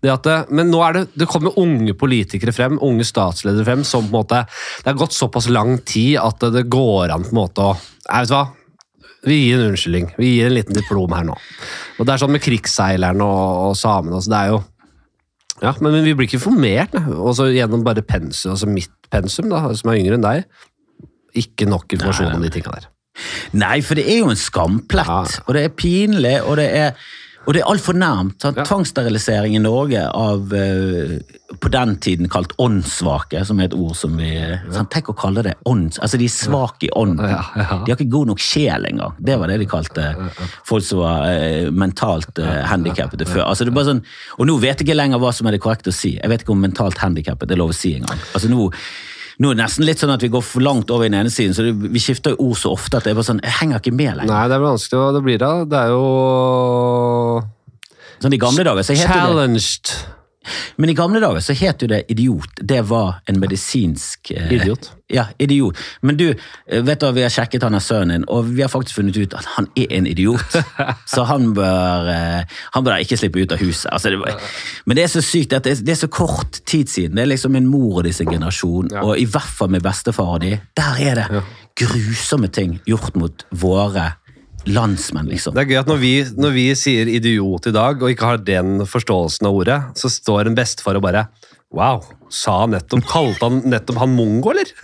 Speaker 1: Det men nå er det, det kommer unge politikere frem, unge statsledere frem, som på en måte Det har gått såpass lang tid at det, går an på en måte å Jeg vet hva? Vi gir en unnskyldning. Vi gir en liten diplom her nå. Og Det er sånn med krigsseilerne og, og samene. Altså det er jo ja, men, men vi blir ikke informert ne? Også gjennom bare pensum, altså mitt pensum, da, som er yngre enn deg. Ikke nok informasjon om de tinga der.
Speaker 2: Nei, for det er jo en skamplett,
Speaker 1: Ja.
Speaker 2: og det er pinlig, og det er og det er altfor nærmt.
Speaker 1: Ja.
Speaker 2: Tvangssterilisering i Norge av uh, på den tiden kalt åndssvake, som er et ord som vi sant? Tenk å kalle det ånds... Altså, de er svake i ånden.
Speaker 1: Ja, ja.
Speaker 2: De har ikke god nok sjel engang. Det var det de kalte folk som var uh, mentalt uh, handikappede før. Altså, det er bare sånn, og nå vet jeg ikke lenger hva som er det korrekte å si. Jeg vet ikke om mentalt handikappet er lov å si engang. Altså, nå, nå er det nesten litt sånn at vi går for langt over i den ene siden, så vi skifter jo ord så ofte at det er bare sånn, jeg henger ikke med lenger.
Speaker 1: Nei, det er vanskelig hva det blir da. Det er jo
Speaker 2: Sånn I gamle dager så heter det
Speaker 1: Challenged.
Speaker 2: Men i gamle dager så het jo det idiot. Det var en medisinsk eh,
Speaker 1: Idiot.
Speaker 2: Ja, idiot. Men du, eh, vet du, vi har sjekket han av sønnen din, og vi har faktisk funnet ut at han er en idiot. så han bør, eh, han bør ikke slippe ut av huset. Altså, det var, men det er så sykt det er, det er så kort tid siden. Det er liksom min mor og disse generasjon,
Speaker 1: Ja.
Speaker 2: og i hvert fall med bestefar og de. Der er det grusomme ting gjort mot våre landsmenn, liksom.
Speaker 1: Det er gøy at når vi, når vi sier idiot i dag, og ikke har den forståelsen av ordet, så står en bestefar og bare Wow, sa han nettopp Kalte han nettopp han mongo, eller?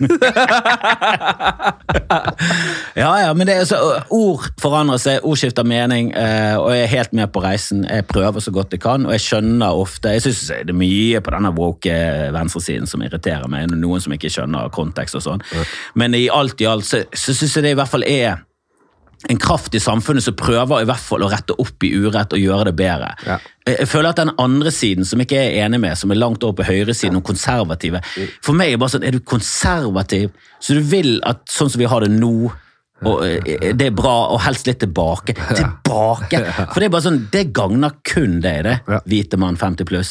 Speaker 2: Ja, ja, men det er så, ord forandrer seg, ord skifter mening, eh, og jeg er helt med på reisen. Jeg prøver så godt jeg kan, og jeg skjønner ofte Jeg syns det er mye på denne woke venstresiden som irriterer meg, noen som ikke skjønner kontekst og sånn, men i alt i alt så, så syns jeg det i hvert fall er en kraft i samfunnet som prøver i hvert fall å rette opp i urett og gjøre det bedre.
Speaker 1: Ja.
Speaker 2: Jeg føler at den andre siden, som ikke er enig med, som er langt over på høyresiden og konservative For meg er det bare sånn, er du konservativ, så du vil at sånn som vi har det nå og eh, Det er bra, og helst litt tilbake. Tilbake! For det er bare sånn, det gagner kun deg, det.
Speaker 1: Ja.
Speaker 2: Hvite mann 50 pluss.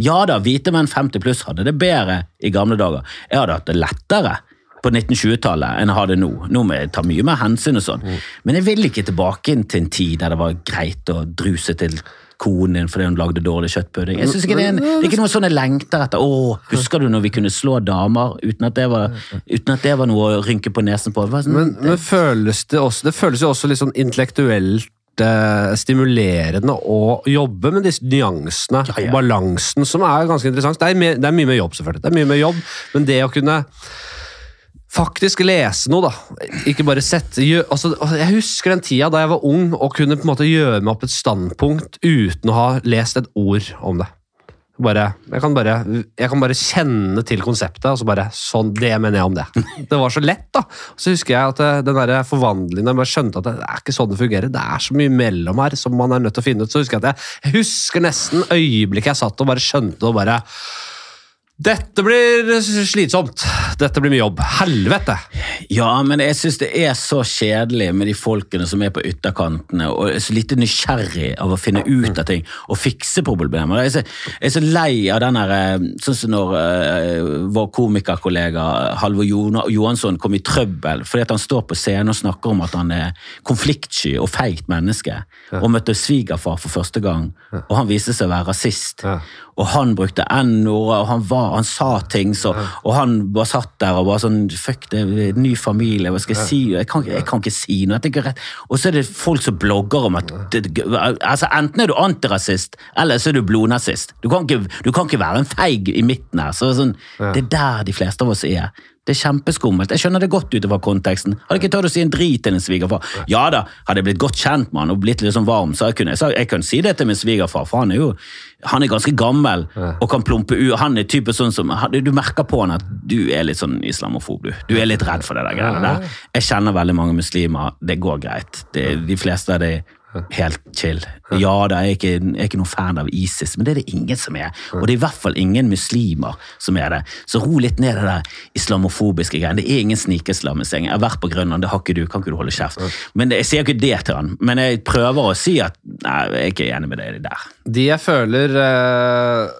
Speaker 2: Ja da, hvite menn 50 pluss hadde det bedre i gamle dager. Jeg hadde hatt det lettere på 1920-tallet enn jeg har det nå. Nå må jeg ta mye mer hensyn og sånn. Men jeg vil ikke tilbake inn til en tid der det var greit å druse til konen din fordi hun lagde dårlig kjøttpudding. Jeg synes ikke det, er en, det er ikke noe sånn jeg lengter etter. Å, husker du når vi kunne slå damer uten at det var, at det var noe å rynke på nesen på? Sånn,
Speaker 1: Men, men føles det også Det føles jo også litt sånn intellektuelt eh, stimulerende å jobbe med disse nyansene
Speaker 2: Ja, ja.
Speaker 1: balansen, som er ganske interessant. Det er, mye, det er mye med jobb, selvfølgelig. Det er mye med jobb, men det å kunne faktisk lese noe, da. Ikke bare sette gjør, altså, altså, Jeg husker den tida da jeg var ung og kunne på en måte gjøre meg opp et standpunkt uten å ha lest et ord om det. Bare, jeg, kan bare, jeg kan bare kjenne til konseptet, og så bare sånn, Det mener jeg om det. Det var så lett, da. Så husker jeg at eh, den der forvandlingen Jeg bare skjønte at det er ikke sånn det fungerer. Det er så mye mellom her som man er nødt til å finne ut. Så husker jeg at jeg, jeg husker nesten øyeblikket jeg satt og bare skjønte og bare Dette blir slitsomt. Dette blir mye jobb. Helvete!
Speaker 2: Ja, men jeg syns det er så kjedelig med de folkene som er på ytterkantene og er så lite nysgjerrig av å finne ut av ting og fikse problemer. Jeg er så, jeg er så lei av den der eh, Sånn som når uh, vår komikerkollega Halvor Jo- Johansson kom i trøbbel fordi at han står på scenen og snakker om at han er konfliktsky og feigt menneske, og møtte svigerfar for første gang, og han viste seg å være rasist.
Speaker 1: Ja.
Speaker 2: Og han brukte n-ordet, og han, var, han sa ting, så, og han bare satt der og bare sånn Fuck, det er ny familie, hva skal jeg si? Jeg kan, jeg kan ikke si noe. Og så er det folk som blogger om at altså Enten er du antirasist, eller så er du blodnazist. Du kan ikke, du kan ikke være en feig i midten her. så sånn, Det er der de fleste av oss er. Det er kjempeskummelt. Jeg skjønner det godt utover konteksten. Hadde ikke tørt å si en drit til en svigerfar. Ja da, hadde jeg blitt godt kjent med han og blitt litt sånn varm, så jeg kunne jeg, jeg kunne si det til min svigerfar, for han er jo han er ganske gammel og kan plumpe ut. Han er type sånn som, Du merker på han at du er litt sånn islamofob, du. Du er litt redd for det der greiene der. Jeg kjenner veldig mange muslimer. Det går greit. Det, de fleste av de helt chill. Ja, da er jeg ikke, jeg er ikke noen fan av ISIS, men det er det ingen som er. Og det er i hvert fall ingen muslimer som er det. Så ro litt ned det der islamofobiske greiene. Det er ingen snikislamisering. Jeg har vært på Grønland, det har ikke du. Kan ikke du holde kjeft? Men Jeg sier ikke det til han, men jeg prøver å si at nei, jeg er ikke enig med deg der.
Speaker 1: De jeg føler eh,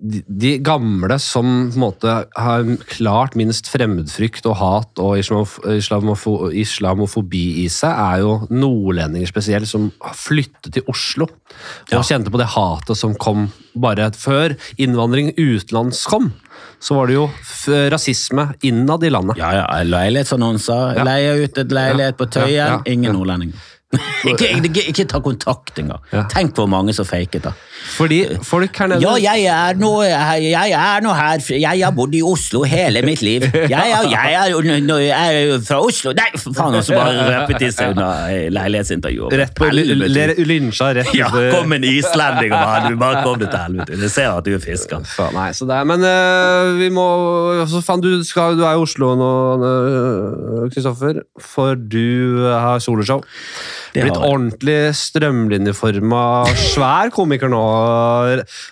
Speaker 1: de, de gamle som på en måte har klart minst fremmedfrykt og hat og islamofo islamofobi i seg, er jo nordlendinger spesielt, som flyttet til Oslo og
Speaker 2: Ja.
Speaker 1: kjente på det hatet som kom bare før innvandring utenlands kom. Så var det jo rasisme innad i landet.
Speaker 2: Ja, ja, leilighetsannonser.
Speaker 1: Ja.
Speaker 2: Leie ut et leilighet på Tøyen. Ingen nordlendinger. Ikke, ikke, ikke ta kontakt engang.
Speaker 1: Ja.
Speaker 2: Tenk hvor mange som faket da.
Speaker 1: Fordi folk her nede
Speaker 2: Ja, jeg er nå, jeg er nå her, jeg har bodd i Oslo hele mitt liv. Jeg er, jeg er, er fra Oslo. Nei, faen, og så bare røpet de seg under leilighetsintervjuet.
Speaker 1: Rett på lynsja rett
Speaker 2: Ja, kom en islending og bare, bare kom det til helvete. Jeg ser at du er fisker.
Speaker 1: Nei, så det men uh, vi må så faen, du, skal, du er i Oslo nå, eh, Kristoffer, for du har soloshow.
Speaker 2: Det
Speaker 1: Blitt ordentlig strømlinjeforma, svær komiker nå.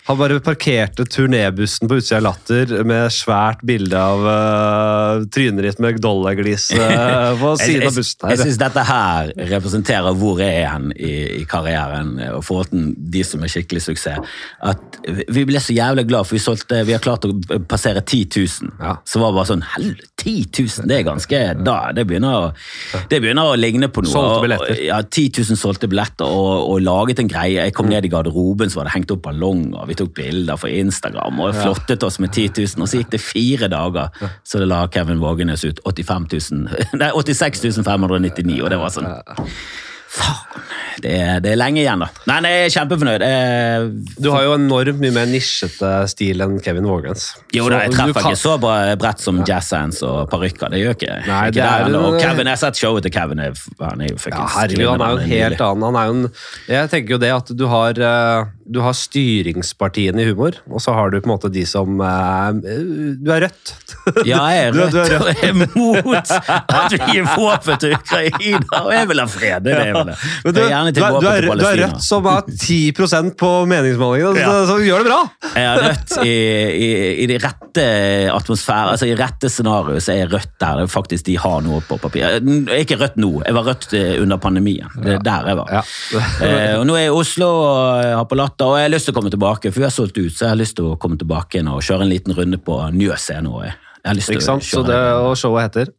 Speaker 1: Har bare parkert turnébussen på utsida av Latter med svært bilde av uh, trynet ditt med dollarglis uh, på siden av bussen.
Speaker 2: jeg
Speaker 1: her.
Speaker 2: syns dette her representerer hvor jeg er hen i, i karrieren og forhold til de som er skikkelig suksess. At vi ble så jævlig glad, for vi, solgte, vi har klart å passere 10 000.
Speaker 1: Ja.
Speaker 2: Så var det bare sånn Helvete, 10 000! Det er ganske da, det, begynner å, det begynner å ligne på noe.
Speaker 1: Solgte billetter.
Speaker 2: Ja, 10 000 solgte billetter og, og laget en greie. Jeg kom ned i garderoben, så var det hengt opp ballonger. Vi tok bilder for Instagram og flottet oss med 10 000. Og så gikk det fire dager, så det la Kevin Vågenes ut 85 000, nei, 86 599, og det var sånn Faen. Det er, det er lenge igjen, da. Nei, nei, jeg er kjempefornøyd. Jeg,
Speaker 1: Du har jo enormt mye mer nisjete stil enn Kevin Vågens.
Speaker 2: jo da, jeg treffer
Speaker 1: kan-
Speaker 2: ikke så bra brett som jazzhands og parykker. Det gjør ikke,
Speaker 1: Nei,
Speaker 2: ikke
Speaker 1: det er.
Speaker 2: Og Kevin, jeg har sett showet til Kevin. er- Han er jo
Speaker 1: Ja, herregud, han er jo
Speaker 2: en
Speaker 1: helt annen. Han er jo en, jeg tenker jo det at du har, eh, du har styringspartiene i humor, og så har du på en måte de som eh, Du er rødt.
Speaker 2: Ja, jeg er
Speaker 1: Du- du er
Speaker 2: rødt og er mot at vi gir våpen til Ukraina, og jeg vil ha fred. Det er det jeg vil. ha. Er gjerne til
Speaker 1: er, du, er, du er rødt som har 10% på meningsmålingene,
Speaker 2: Ja.
Speaker 1: så, så gjør det bra!
Speaker 2: Jeg er rødt i, i, i de rette atmosfære, altså i rette scenarioer så er jeg rødt der det faktisk de har noe på papir. Jeg er ikke rødt nå, jeg var rødt eh, under pandemien. Det er der jeg var.
Speaker 1: Ja.
Speaker 2: Eh, og nå er jeg i Oslo og jeg har på Latter, og jeg har lyst til å komme tilbake, for vi har solgt ut, så jeg har lyst til å komme tilbake igjen og kjøre en liten runde på Njø scene. og Jeg har lyst til
Speaker 1: Ikke
Speaker 2: å
Speaker 1: sant? Så
Speaker 2: kjøre
Speaker 1: det, og showet heter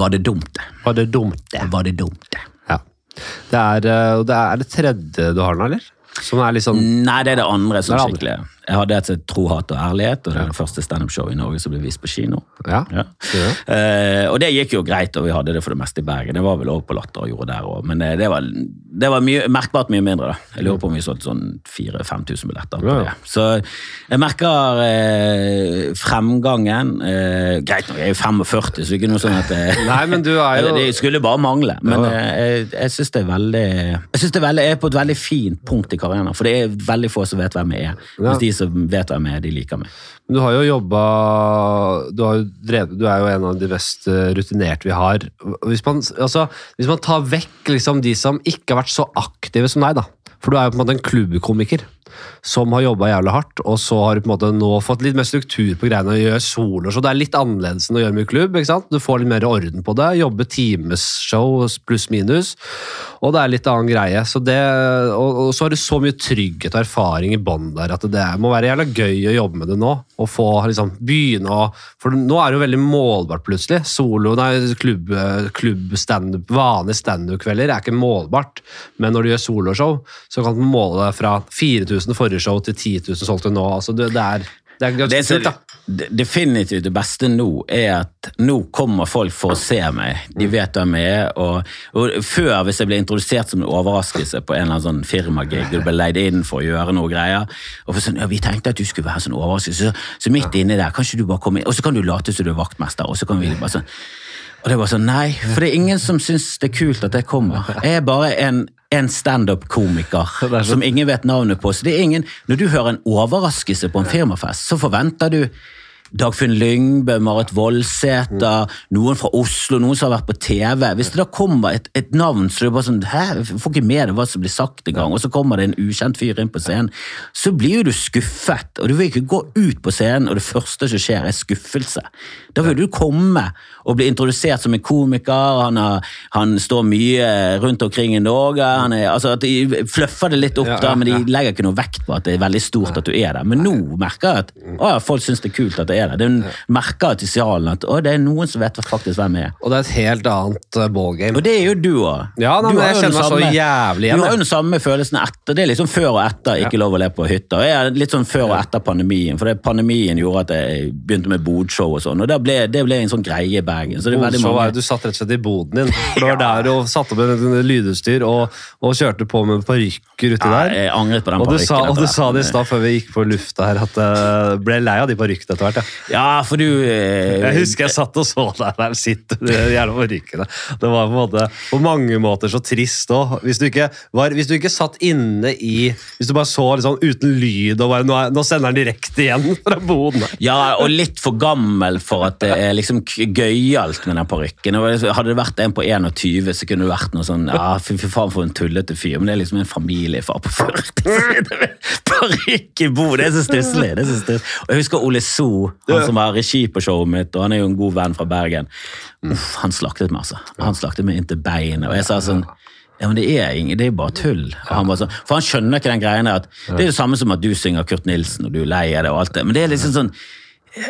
Speaker 2: Var det dumt, det?
Speaker 1: Var det dumt, det?
Speaker 2: Var det dumt, det?
Speaker 1: Det er, eh, det er det tredje du har nå, eller? Som er sånn
Speaker 2: Nei, det er det andre som
Speaker 1: er
Speaker 2: skikkelig Jeg hadde et som Tro, hat og ærlighet, og det er det første standup-showet i Norge som ble vist på kino.
Speaker 1: Ja.
Speaker 2: Ja.
Speaker 1: Ja.
Speaker 2: Eh, og det gikk jo greit, og vi hadde det for det meste i Bergen. Det var vel også på Latter og gjorde der òg, men det, det var, det var mye, merkbart mye mindre. da. Jeg lurer på om vi solgte sånn 4000-5000 billetter. på det. Så jeg merker eh, fremgangen. Eh, greit nok, jeg er jo 45, så det er ikke noe sånn at det,
Speaker 1: Nei, men du er jo
Speaker 2: det skulle bare mangle. Men eh, jeg, jeg syns det er veldig Jeg synes det er veldig, jeg er på et veldig fint punkt i karrieren. For det er veldig få som vet hvem jeg er. Mens de som vet hvem jeg er, de liker meg.
Speaker 1: Du har jo jobba du, jo du er jo en av de mest eh, rutinerte vi har. Hvis man, altså, hvis man tar vekk liksom, de som ikke har vært så aktive som deg, da. For du er jo på en måte en klubbkomiker som har jobba jævlig hardt, og så har du på en måte nå fått litt mer struktur på greiene og gjør solo. Så det er litt annerledes enn å gjøre mye klubb. ikke sant? Du får litt mer orden på det. Jobbe timeshow pluss minus. Og det er litt annen greie. Så det, og, og så har du så mye trygghet og erfaring i bånn der at det må være jævla gøy å jobbe med det nå. Og få liksom begynne å For nå er det jo veldig målbart plutselig. Solo, nei, klubb, klubb standup, vanlige standup-kvelder er ikke målbart. Men når du gjør soloshow, så kan du måle fra 4000 forrige show til 10 000 solgte nå. Altså, det, det er det er
Speaker 2: Det
Speaker 1: ganske kult, da.
Speaker 2: definitivt det beste nå, er at nå kommer folk for å se meg. De
Speaker 1: Mm.
Speaker 2: vet hvem jeg er. Og, og før, hvis jeg ble introdusert som en overraskelse på en eller annen sånn firmagig, du ble leid inn for å gjøre noe greier, og for sånn, ja, vi tenkte at du skulle være sånn overraskelse, så, så midt inni der, kanskje du bare komme inn, og så kan du late som du er vaktmester, og så kan vi bare sånn og det var sånn, nei, for det er ingen som syns det er kult at jeg kommer. Jeg er bare en, en standup-komiker
Speaker 1: er
Speaker 2: som ingen vet navnet på. Så det er ingen, Når du hører en overraskelse på en firmafest, så forventer du Dagfinn Lyngbø, Marit Voldsæter, noen fra Oslo, noen som har vært på TV. Hvis det da kommer et, et navn så det er bare sånn, hæ, jeg får ikke med deg hva som blir sagt engang, og så kommer det en ukjent fyr inn på scenen, så blir jo du skuffet. Og du vil ikke gå ut på scenen, og det første som skjer, er skuffelse. Da vil du komme og bli introdusert som en komiker, han, har, han står mye rundt omkring i Norge, han er, altså at de fluffer det litt opp, da, men de legger ikke noe vekt på at det er veldig stort at du er der. Men nå merker jeg at å, folk syns det er kult at det er der. Det merker til sialen at å, det er noen som vet faktisk hvem jeg er.
Speaker 1: Og det er et helt annet eh, ballgame.
Speaker 2: Og det er jo du òg.
Speaker 1: Ja, nei, men jeg kjenner meg så jævlig igjen,
Speaker 2: Du har jo den samme følelsen etter. Det er liksom før og etter ikke lov å le på hytta. Jeg er litt sånn før og etter pandemien, for det pandemien gjorde at jeg begynte med bodshow og sånn, og det ble, det ble en sånn greie i Bergen. Så det er
Speaker 1: var
Speaker 2: mange
Speaker 1: du satt rett og slett i boden din. For du var der og satte opp en lydutstyr og, og kjørte på med parykker uti
Speaker 2: Ja,
Speaker 1: der.
Speaker 2: jeg angret på den
Speaker 1: Og du sa, og du sa det i stad før vi gikk på lufta her, at jeg ble lei av de parykkene etter hvert.
Speaker 2: Ja, for du eh,
Speaker 1: Jeg husker jeg satt og så deg der sitte gjerne på rykkene. Det var på måte på mange måter så trist òg. Hvis, hvis du ikke satt inne i Hvis du bare så liksom uten lyd og bare Nå, nå sender han direkte igjen fra boden.
Speaker 2: Ja, og litt for gammel for at det er liksom gøyalt med den parykken. Hadde det vært en på 21, så kunne det vært noe sånn Ja, fy faen for en tullete fyr, men det er liksom en familiefar på 40. Parykk i bo, det så stusslig. det er så stusslig. Og jeg husker Ole So, han som var regi på showet mitt, og han er jo en god venn fra Bergen. Uff, han slaktet meg, altså. Han slaktet meg inntil beinet. Og jeg sa sånn ja, men det er, ingen, det er bare tull. Han bare sånn, for han skjønner ikke den greia der det er det samme som at du synger Kurt Nilsen og du er lei av det og alt det. Men det er liksom sånn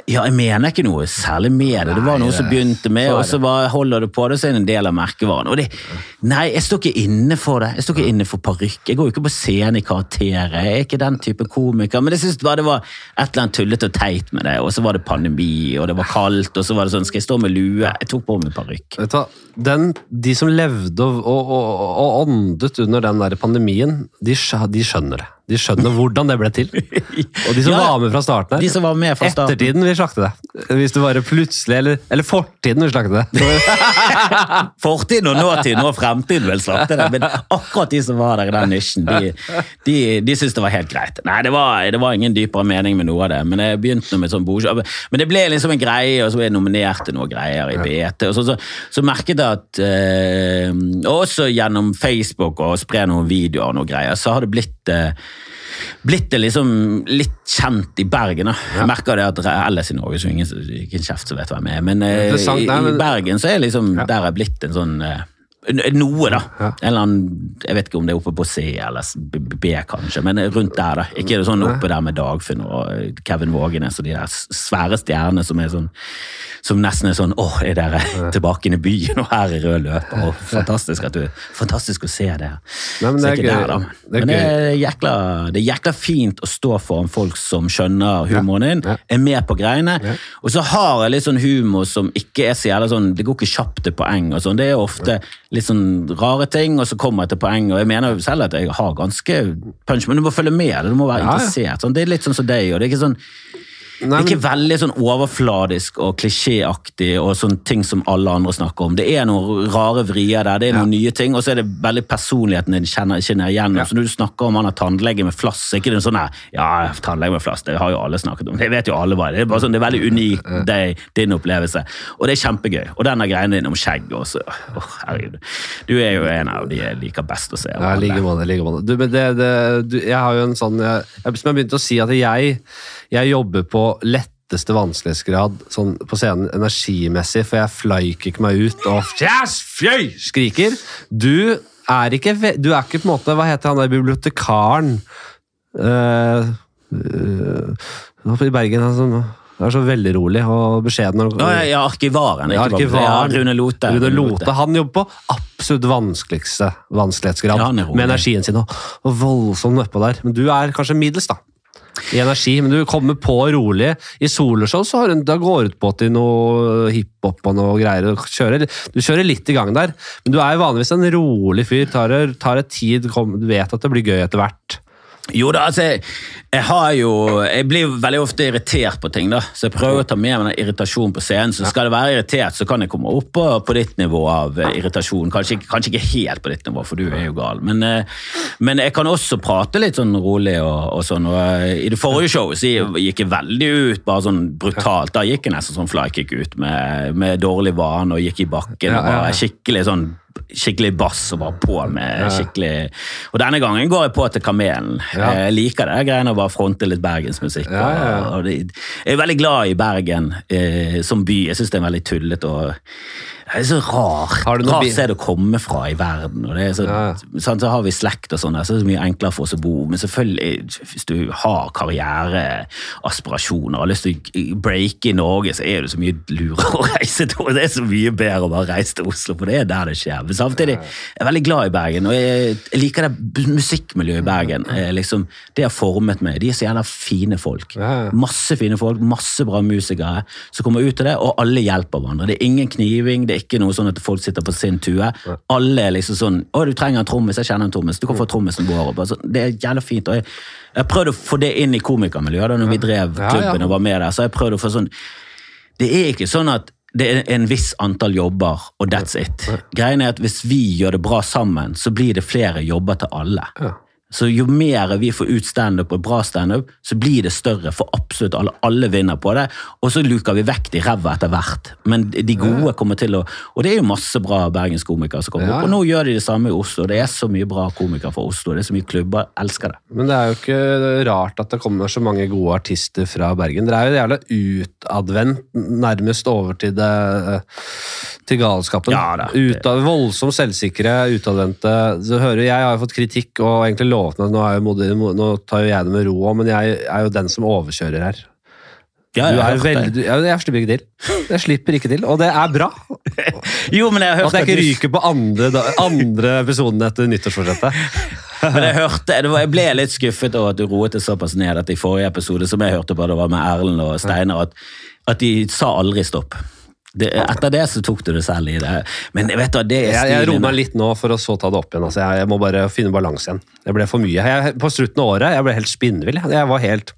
Speaker 2: ja, jeg mener ikke noe særlig med det. Det var noe som begynte med, og så holder det på det, så er det en del av merkevaren. Og det, nei, jeg står ikke inne for det. Jeg står ikke inne for parykk. Jeg går jo ikke på scenen i karakterer. Jeg er ikke den type komiker. Men jeg synes bare det var et eller annet tullete og teit med det. Og så var det pandemi, og det var kaldt, og så var det sånn Skal jeg stå med lue? Jeg tok på meg parykk.
Speaker 1: Du de som levde og, og, og, og åndet under den der pandemien, de, de skjønner det. De skjønner hvordan det ble til. Og de som
Speaker 2: Ja,
Speaker 1: var med fra starten her
Speaker 2: De som var med fra starten.
Speaker 1: Ettertiden vil slakte det. Hvis du bare plutselig Eller, eller fortiden vil slakte det.
Speaker 2: Fortiden og nåtiden og fremtiden vil slakte det, men akkurat de som var der i den nisjen, de, de, de syntes det var helt greit. Nei, det var, det var ingen dypere mening med noe av det, men jeg begynte med sånn bordjobb. Men det ble liksom en greie, og så ble jeg nominert til noe greier i BT. Og så, så, så merket jeg at eh, Også gjennom Facebook og spre noen videoer og noe greier, så har det blitt eh, blitt det liksom litt kjent i Bergen. da. Jeg merker det at ellers i Norge så ingen, ingen, kjeft som vet hvem jeg er, men, eh, i, i Bergen så er liksom der er blitt en sånn eh, noe, da.
Speaker 1: Ja.
Speaker 2: Eller annen, jeg vet ikke om det er oppe på C eller B, kanskje, men rundt der. da. Ikke det sånn oppe der med Dagfinn og Kevin Vågenes og de der svære stjernene som er sånn som nesten er sånn Åh, er dere tilbake inn i byen, og her er rød løper? Og fantastisk, at du, fantastisk å se det.
Speaker 1: Nei, men det er gøy.
Speaker 2: Der, da.
Speaker 1: Det er
Speaker 2: men det er, jækla, det er jækla fint å stå foran folk som skjønner humoren din, er med på greiene. Og så har jeg litt sånn humor som ikke er så jævla sånn Det går ikke kjapt til poeng. og sånn, Det er ofte litt sånn rare ting, og så kommer jeg til poeng. Og jeg mener jo selv at jeg har ganske punch, men du må følge med. Du må være
Speaker 1: Ja,
Speaker 2: interessert. Sånn. Det er litt sånn som deg. og det er ikke sånn
Speaker 1: Nei,
Speaker 2: er ikke veldig sånn overfladisk og klisjéaktig og sånne ting som alle andre snakker om. Det er noen rare vrier der, det er noen nye ting, og så er det veldig personligheten din kjenner, kjenner igjennom.
Speaker 1: Ja.
Speaker 2: Så når du snakker om han har tannlege med flass, er ikke det sånn her Ja, tannlege med flass, det har jo alle snakket om. Det vet jo alle hva det er. Bare sånn, det er veldig unikt, det din opplevelse. Og det er kjempegøy. Og denne greien din om skjegg også. Åh, herregud. Du er jo en av de jeg liker best å se.
Speaker 1: Ja, like måte. like måte. Du, men det, det, du, jeg har jo en sånn jeg, jeg, Som jeg begynte å si, at jeg, jeg jobber på letteste vanskelighetsgrad sånn på scenen energimessig, for jeg flyker ikke meg ut og yes, fjøy, skriker. Du er ikke Du er ikke på en måte Hva heter han der bibliotekaren uh, i Bergen? Han som er så veldig rolig og beskjeden.
Speaker 2: Ja, ja, arkivaren.
Speaker 1: Ja,
Speaker 2: ikke
Speaker 1: arkivaren.
Speaker 2: Ja, Rune Lote.
Speaker 1: Rune Lote. Han jobber på absolutt vanskeligste vanskelighetsgrad
Speaker 2: Ja, han
Speaker 1: med energien sin. Og, og voldsomt nedpå der. Men du er kanskje middels, da. I energi, men du kommer på rolig. I soloshow så har du, da går du ut på til noe hiphop og noe greier. og kjører, du kjører litt i gang der, men du er jo vanligvis en rolig fyr. Tar, tar et tid, kom, du vet at det blir gøy etter hvert.
Speaker 2: Jo da, altså, jeg, jeg har jo Jeg blir veldig ofte irritert på ting, da. Så jeg prøver å ta med meg den irritasjonen på scenen. Så skal det være irritert, så kan jeg komme opp på, på ditt nivå av eh, irritasjon. Kanskje, kanskje ikke helt på ditt nivå, for du er jo gal. Men, eh, men jeg kan også prate litt sånn rolig og, og sånn. Og eh, I det forrige showet så gikk jeg veldig ut, bare sånn brutalt. Da gikk jeg nesten sånn flykick ut med, med dårlig vane og gikk i bakken. Og bare skikkelig sånn skikkelig bass og bare på med skikkelig Og denne gangen går jeg på til Kamelen.
Speaker 1: Ja.
Speaker 2: Jeg liker det greiene å bare fronte litt bergensmusikk.
Speaker 1: Ja, ja, ja.
Speaker 2: Og, og det, jeg er veldig glad i Bergen eh, som by. Jeg syns det er veldig tullete og det er så rart.
Speaker 1: Har du noe
Speaker 2: Rart sted å komme fra i verden. og det er så,
Speaker 1: Ja,
Speaker 2: sånn, så har vi slekt og sånn, så er det så mye enklere for oss å bo. Men selvfølgelig, hvis du har karriereaspirasjoner og har lyst til å breake i Norge, så er det så mye lurere å reise til. Det er så mye bedre å bare reise til Oslo, for det er der det skjer. Men samtidig jeg er veldig glad i Bergen, og jeg, jeg liker det musikkmiljøet i Bergen. Eh, Liksom, det har formet meg. De er så jævla fine folk. Masse fine folk, masse bra musikere som kommer ut av det, og alle hjelper hverandre. Det er ingen kniving, det er ikke noe sånn at folk sitter på sin tue. Alle er liksom sånn 'Å, du trenger en trommis. Jeg kjenner en trommis. Du kan få trommisen vår.' Altså, så, det er jævlig fint. og jeg, jeg prøvde å få det inn i komikermiljøet da når vi drev
Speaker 1: Ja, ja.
Speaker 2: klubben og var med der. så jeg prøvde å få sånn det er ikke sånn at det er en viss antall jobber, og that's it. Greien er at hvis vi gjør det bra sammen, så blir det flere jobber til alle. Så jo mer vi får ut standup og bra standup, så blir det større for absolutt alle. Alle vinner på det, og så luker vi vekk de ræva etter hvert. Men de gode kommer til å Og det er jo masse bra bergenskomikere som kommer
Speaker 1: Ja,
Speaker 2: opp, og nå gjør de det samme i Oslo. Det er så mye bra komikere fra Oslo, det er så mye klubber. Elsker det.
Speaker 1: Men det er jo ikke rart at det kommer så mange gode artister fra Bergen. Dere er jo jævla utadvendt, nærmest over til det til galskapen.
Speaker 2: Ja da.
Speaker 1: Utad, voldsomt selvsikre, utadvendte. Så hører Jeg har jo fått kritikk og egentlig lovet meg nå, nå tar jo jeg det med ro òg, men jeg er jo den som overkjører her.
Speaker 2: Ja,
Speaker 1: Du
Speaker 2: jeg har
Speaker 1: er veldig, du- ja, jeg slipper ikke til. Jeg slipper ikke til, og det er bra.
Speaker 2: Jo, men jeg har hørt
Speaker 1: At jeg ikke ryker på andre, andre episoden etter nyttårsforsettet.
Speaker 2: Men jeg hørte, var, jeg ble litt skuffet over at du roet det såpass ned at i forrige episode, som jeg hørte på, det var med Erlend og Steinar, at, at de sa aldri stopp. Det, etter det så tok du det selv i det. Men vet du, det er
Speaker 1: Jeg, jeg roer meg litt nå for å så ta det opp igjen. Altså, jeg, jeg må bare finne balanse igjen. Det ble for mye. Jeg, på slutten av året jeg ble helt spinnvill. Jeg var helt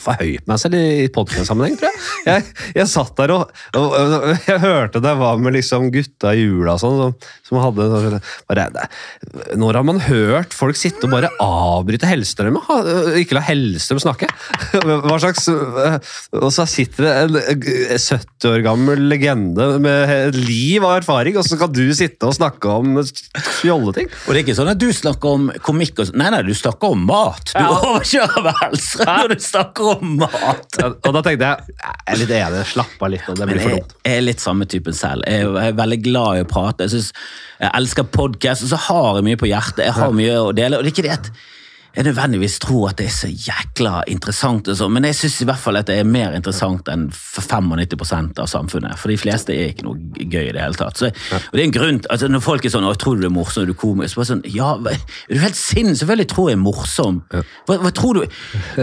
Speaker 1: for høy på meg selv i podkast-sammenheng, tror jeg. jeg. Jeg satt der og, og, og jeg hørte det var med liksom gutta i jula og sånn, som, som hadde så, bare, det- Når har man hørt folk sitte og bare avbryte Hellstrøm? Ikke la Hellstrøm snakke? Hva slags Og så sitter det en 70 år gammel legende med et liv og erfaring, og så kan du sitte og snakke om fjolleting?
Speaker 2: Og det er ikke sånn at du snakker om komikk og sånn. Nei, nei, du snakker om mat. Du
Speaker 1: Ja.
Speaker 2: overkjører Hellstrøm når du snakker om mat.
Speaker 1: Og da tenkte jeg jeg er litt enig, slapp av litt, og det blir for
Speaker 2: jeg,
Speaker 1: dumt.
Speaker 2: jeg er litt samme typen selv. Jeg er, jeg er veldig glad i å prate. Jeg, synes, jeg elsker podkast, og så har jeg mye på hjertet. Jeg har mye å dele. Og det er ikke det at jeg nødvendigvis tror at det er så jækla interessant, og så, men jeg syns i hvert fall at det er mer interessant enn 95% av samfunnet. For de fleste er ikke noe gøy i det hele tatt. Så, og det er en grunn, altså Når folk er sånn 'Å, tror du det er morsom? Er du komisk?' Så bare sånn, ja, er du helt sinn? Selvfølgelig tror jeg er morsom. Hva, hva tror du?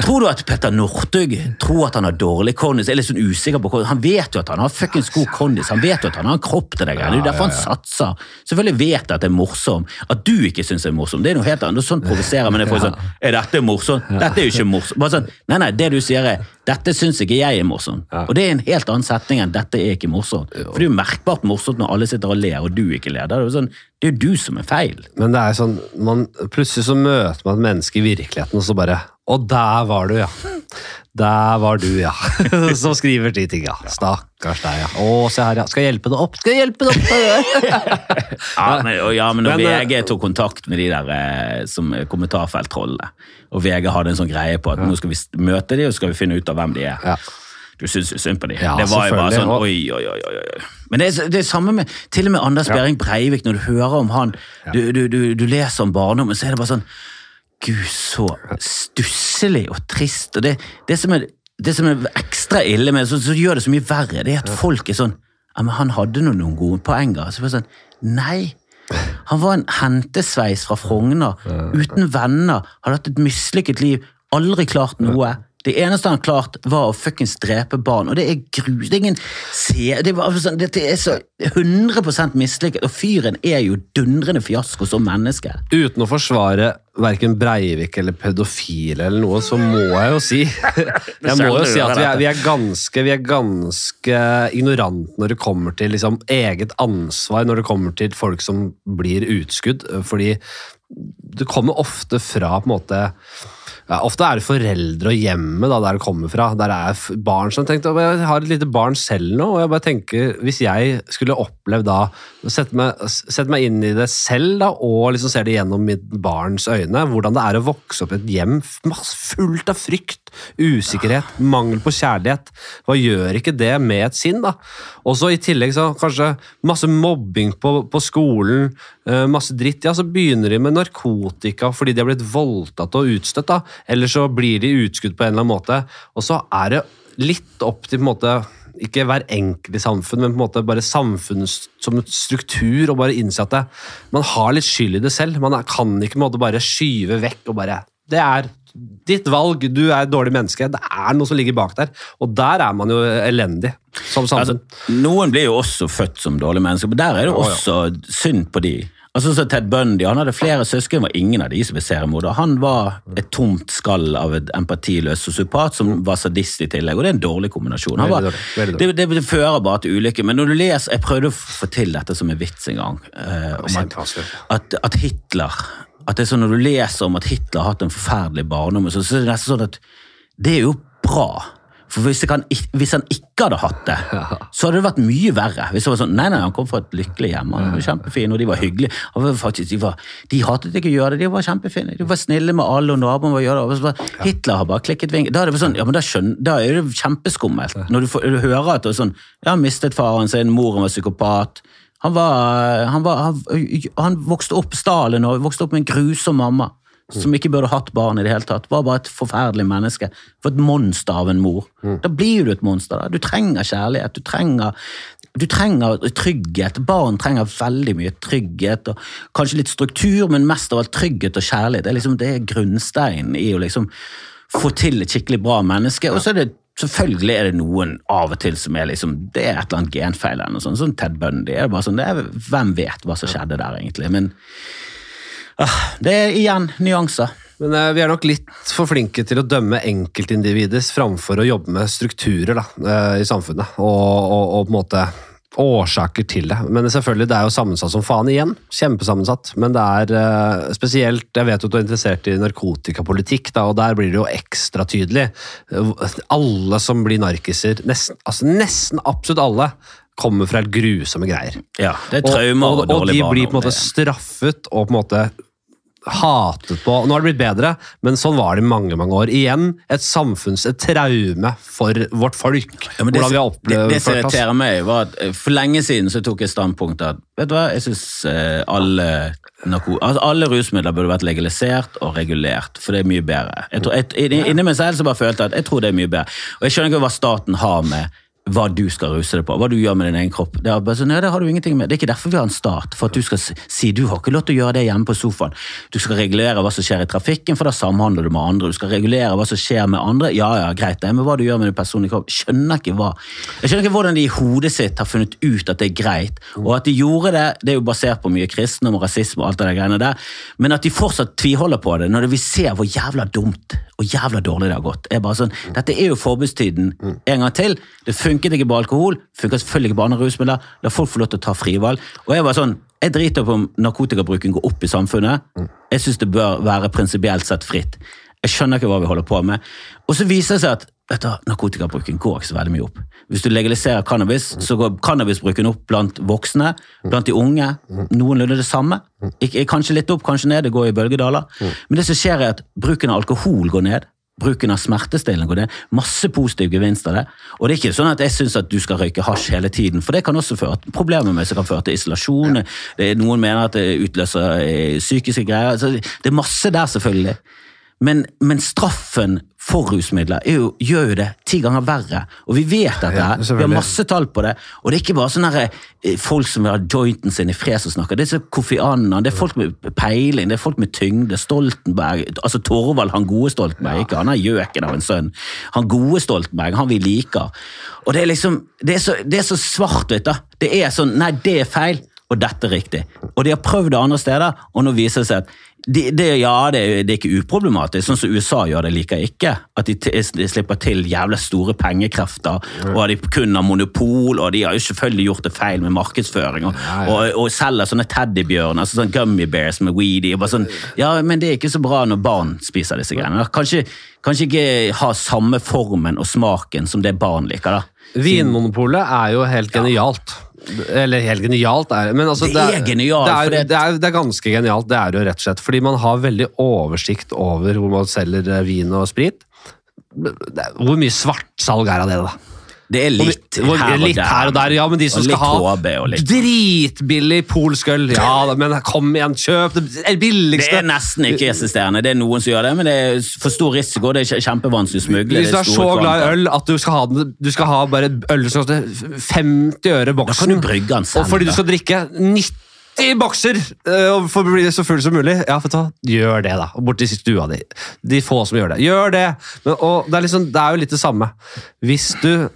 Speaker 2: Tror du at Petter Northug tror at han har dårlig kondis? Jeg er litt sånn usikker på kondis. Han vet jo at han har fuckings god kondis. Han vet jo at han har en kropp til det greiene. Det er jo derfor han satser. Selvfølgelig vet jeg at det er morsom. At du ikke syns det er morsom, det er noe helt annet. Sånn provoserer men jeg får sånn Er dette morsomt? Dette er jo ikke morsomt. Sånn, nei, nei, det du sier er Dette syns ikke jeg er morsomt. Og det er en helt annen setning enn dette er ikke morsomt. For det er jo merkbart morsomt når alle sitter og ler, og du ikke ler. Det er jo sånn, det er du som er feil.
Speaker 1: Men det er sånn, man, plutselig så møter man et menneske i virkeligheten, og så bare Og der var du, ja. Der var du, ja. Som skriver de tinga. Stakkars deg, ja. Å, se her, ja. Skal jeg hjelpe deg opp? Skal jeg hjelpe deg opp?
Speaker 2: Ja, men, ja, men når
Speaker 1: Men, eh,
Speaker 2: VG tok kontakt med de der eh, som kommentarfelttrollene, og VG hadde en sånn greie på at nå skal vi møte de, og så skal vi finne ut av hvem de er.
Speaker 1: Ja.
Speaker 2: Du syns jo synd på de.
Speaker 1: Ja,
Speaker 2: det var jo bare sånn oi, oi. oi, oi. Men det er, det er samme med til og med Anders Behring Breivik, når du hører om han, du, du, du, du leser om barndommen, så er det bare sånn Gud, så stusslig og trist. Og det, det, som er, det som er ekstra ille med det, så, så gjør det så mye verre, det er at folk er sånn ja, men Han hadde noen, noen gode poenger. Så bare sånn, Nei. Han var en hentesveis fra Frogner, uten venner, hadde hatt et mislykket liv, aldri klart noe. Det eneste han klart, var å fuckings drepe barn, og det er grus. Det er ingen se... Det var sånn, dette er så 100% mislykket, og fyren er jo dundrende fiasko som menneske.
Speaker 1: Uten å forsvare verken Breivik eller pedofile eller noe, så må jeg jo si Jeg må jo si at vi er, vi er ganske Vi er ganske ignorante når det kommer til liksom, eget ansvar, når det kommer til folk som blir utskudd, fordi det kommer ofte fra på en måte ja, Ofte er det foreldre og hjemmet der det kommer fra. Der er barn som tenkte, Jeg har et lite barn selv nå, og jeg bare tenker Hvis jeg skulle opplevd da Sette meg, sette meg inn i det selv da, og liksom ser det gjennom mitt barns øyne, hvordan det er å vokse opp i et hjem fullt av frykt, usikkerhet, mangel på kjærlighet. Hva gjør ikke det med et sinn? da? Og så i tillegg så kanskje masse mobbing på, på skolen, eh, masse dritt. Ja, så begynner de med narkotika fordi de har blitt voldtatt og utstøtt. da. Eller så blir de utskudd på en eller annen måte. Og så er det litt opp til på en måte ikke hver enkelt i samfunn, men på en måte bare samfunnet som en struktur, og bare innse at det, man har litt skyld i det selv. Man kan ikke på en måte bare skyve vekk og bare Det er ditt valg, du er et dårlig menneske. Det er noe som ligger bak der. Og der er man jo elendig som samfunn.
Speaker 2: Altså, noen blir jo også født som dårlige mennesker, men der er det også synd på de. Altså så Ted Bundy han hadde flere søsken, var ingen av de som ble seriemorder. Han var et tomt skall av et empatiløs sosiopat som var sadist i tillegg, og det er en dårlig kombinasjon.
Speaker 1: Veldig
Speaker 2: var,
Speaker 1: dårlig, veldig dårlig.
Speaker 2: det, det, fører bare til ulykke. Men når du leser Jeg prøvde å få til dette som en vits en gang. eh, at, at, at Hitler at det er sånn Når du leser om at Hitler har hatt en forferdelig barndom, så, så er det nesten sånn at det er jo bra. For hvis, kan, hvis han ikke hadde hatt det, så hadde det vært mye verre. Hvis det var sånn, nei, nei, Han kom fra et lykkelig hjem, han var kjempefin, og de var hyggelige. Var faktisk, de, var, de hatet ikke å gjøre det, de var kjempefine. De var snille med alle, og naboen var gjøre det. Bare, Hitler har bare klikket ving. Da sånn, ja, men da, da er det kjempeskummelt. Når du, får, du hører at det er sånn, ja, han mistet faren sin, moren var psykopat. Han, var, han, var, han, han vokste opp Stalin og vokste opp med en grusom mamma som ikke burde hatt barn i det hele tatt. Var bare et forferdelig menneske. For et monster av en mor. Da blir du et monster. da. Du trenger kjærlighet. Du trenger, du trenger trygghet. Barn trenger veldig mye trygghet. og Kanskje litt struktur, men mest av alt trygghet og kjærlighet. Det er, liksom, det er grunnsteinen i å liksom få til et skikkelig bra menneske. Og så er det Selvfølgelig er det noen av og til som er liksom, det er et eller annet genfeil. eller noe sånt, sånn Ted Bundy. er det bare sånn, det er, Hvem vet hva som skjedde der, egentlig? Men det er igjen nyanser.
Speaker 1: Men eh, vi er nok litt for flinke til å dømme enkeltindividers framfor å jobbe med strukturer da, eh, i samfunnet. Og, og, og på en måte årsaker til det. Men selvfølgelig, det er jo sammensatt som faen igjen. Kjempesammensatt. Men det er eh, spesielt Jeg vet jo at du er interessert i narkotikapolitikk, da, og der blir det jo ekstra tydelig. Alle som blir narkiser, nesten, altså nesten absolutt alle, kommer fra helt grusomme greier.
Speaker 2: Ja, det er traumer og,
Speaker 1: og, og, og de blir på en måte straffet og på en måte hatet på. Nå har det blitt bedre, men sånn var det i mange mange år. Igjen et samfunns, et traume for vårt folk.
Speaker 2: Ja, det,
Speaker 1: hvordan vi har opplevd
Speaker 2: det som irriterer meg, var at eh, for lenge siden så tok jeg standpunkt at vet du hva, jeg syns alle, altså, alle rusmidler burde vært legalisert og regulert, for det er mye bedre. Jeg tror, jeg, inni meg selv så bare følte jeg at jeg tror det er mye bedre. Og jeg skjønner ikke hva staten har med hva du skal ruse deg på, hva du gjør med din egen kropp. Det er sånn, ja, det har du ingenting med. Det er ikke derfor vi har en stat, for at du skal si du har ikke lov til å gjøre det hjemme på sofaen. Du skal regulere hva som skjer i trafikken, for da samhandler du med andre. Du skal regulere hva som skjer med andre. Ja, ja, greit det, men hva du gjør med din personlige kropp, skjønner ikke hva. Jeg skjønner ikke hvordan de i hodet sitt har funnet ut at det er greit, og at de gjorde det, det er jo basert på mye kristendom og rasisme og alt det der greiene der, men at de fortsatt tviholder på det, når vi ser hvor jævla dumt og jævla dårlig det har gått. Er bare sånn, Dette er jo forbudstiden en gang til. Det funket ikke på alkohol, funker selvfølgelig ikke på andre rusmidler. La folk få lov til å ta frivalg. Og jeg var sånn, jeg driter på om narkotikabruken går opp i samfunnet. Jeg syns det bør være prinsipielt sett fritt. Jeg skjønner ikke hva vi holder på med. Og så viser det seg at du, narkotikabruken går ikke så veldig mye opp. Hvis du legaliserer cannabis, så går cannabisbruken opp blant voksne, blant de unge. Noenlunde det samme. Ik kanskje litt opp, kanskje ned, det går i bølgedaler. Men det som skjer er at bruken av alkohol går ned. Bruken av smertestillende går ned. Masse positiv gevinst av det. Og det er ikke sånn at jeg syns at du skal røyke hasj hele tiden, for det kan også føre til problemer med som kan føre til isolasjon. Det er, noen mener at det utløser eh, psykiske greier. Altså, det er masse der, selvfølgelig. Men, men straffen for rusmidler er jo, gjør jo det ti ganger verre. Og vi vet dette.
Speaker 1: Ja,
Speaker 2: her. vi har masse tall på det. Og det er ikke bare sånne her, eh, folk som vil ha jointen sin i fred som snakker. Det er så Kofi Annan, det er folk med peiling, det er folk med tyngde. Stoltenberg, altså Torvald, han gode Stoltenberg, ikke han er gjøken av en sønn. Han gode Stoltenberg, han vi liker. Og det er liksom, det er så, det er så svart-hvitt. da. Det er sånn, nei, det er feil, og dette er riktig. Og de har prøvd det andre steder, og nå viser det seg at de, det, ja, det, det er ikke uproblematisk, sånn som USA gjør det, liker jeg ikke. At de, de slipper til jævla store pengekrefter, og at de kun har monopol, og de har jo selvfølgelig gjort det feil med markedsføring, og, og, og selger sånne teddybjørner, altså sånn gummy bears med weedy, og bare sånn, ja, men det er ikke så bra når barn spiser disse greiene. Kanskje, kanskje ikke ha samme formen og smaken som det barn liker, da.
Speaker 1: Vinmonopolet er jo helt genialt. Eller helt genialt er men altså,
Speaker 2: Det er genialt,
Speaker 1: Det er,
Speaker 2: det-
Speaker 1: det, er, det er ganske genialt, det er det jo rett og slett. Fordi man har veldig oversikt over hvor man selger eh, vin og sprit. Hvor mye svartsalg er av det, da?
Speaker 2: Det er litt
Speaker 1: Hvor-
Speaker 2: her og
Speaker 1: litt
Speaker 2: der.
Speaker 1: her og der, ja, men de som skal ha
Speaker 2: og
Speaker 1: dritbillig polsk øl, ja men kom igjen, kjøp det
Speaker 2: Det
Speaker 1: billigste.
Speaker 2: er nesten ikke-eksisterende. Det er noen som gjør det, men det er for stor risiko. Det er kje- kjempevanskelig å smugle.
Speaker 1: Hvis du
Speaker 2: er
Speaker 1: så glad i øl at du skal ha, den, du skal ha bare øl som koster 50 øre boksen, og fordi du skal drikke i bokser eh, og for å bli så full som mulig. Ja, for ta. Gjør det, da. Borti stua di. De få som gjør det. Gjør det! Men, og det er, liksom, det er jo litt det samme. Hvis du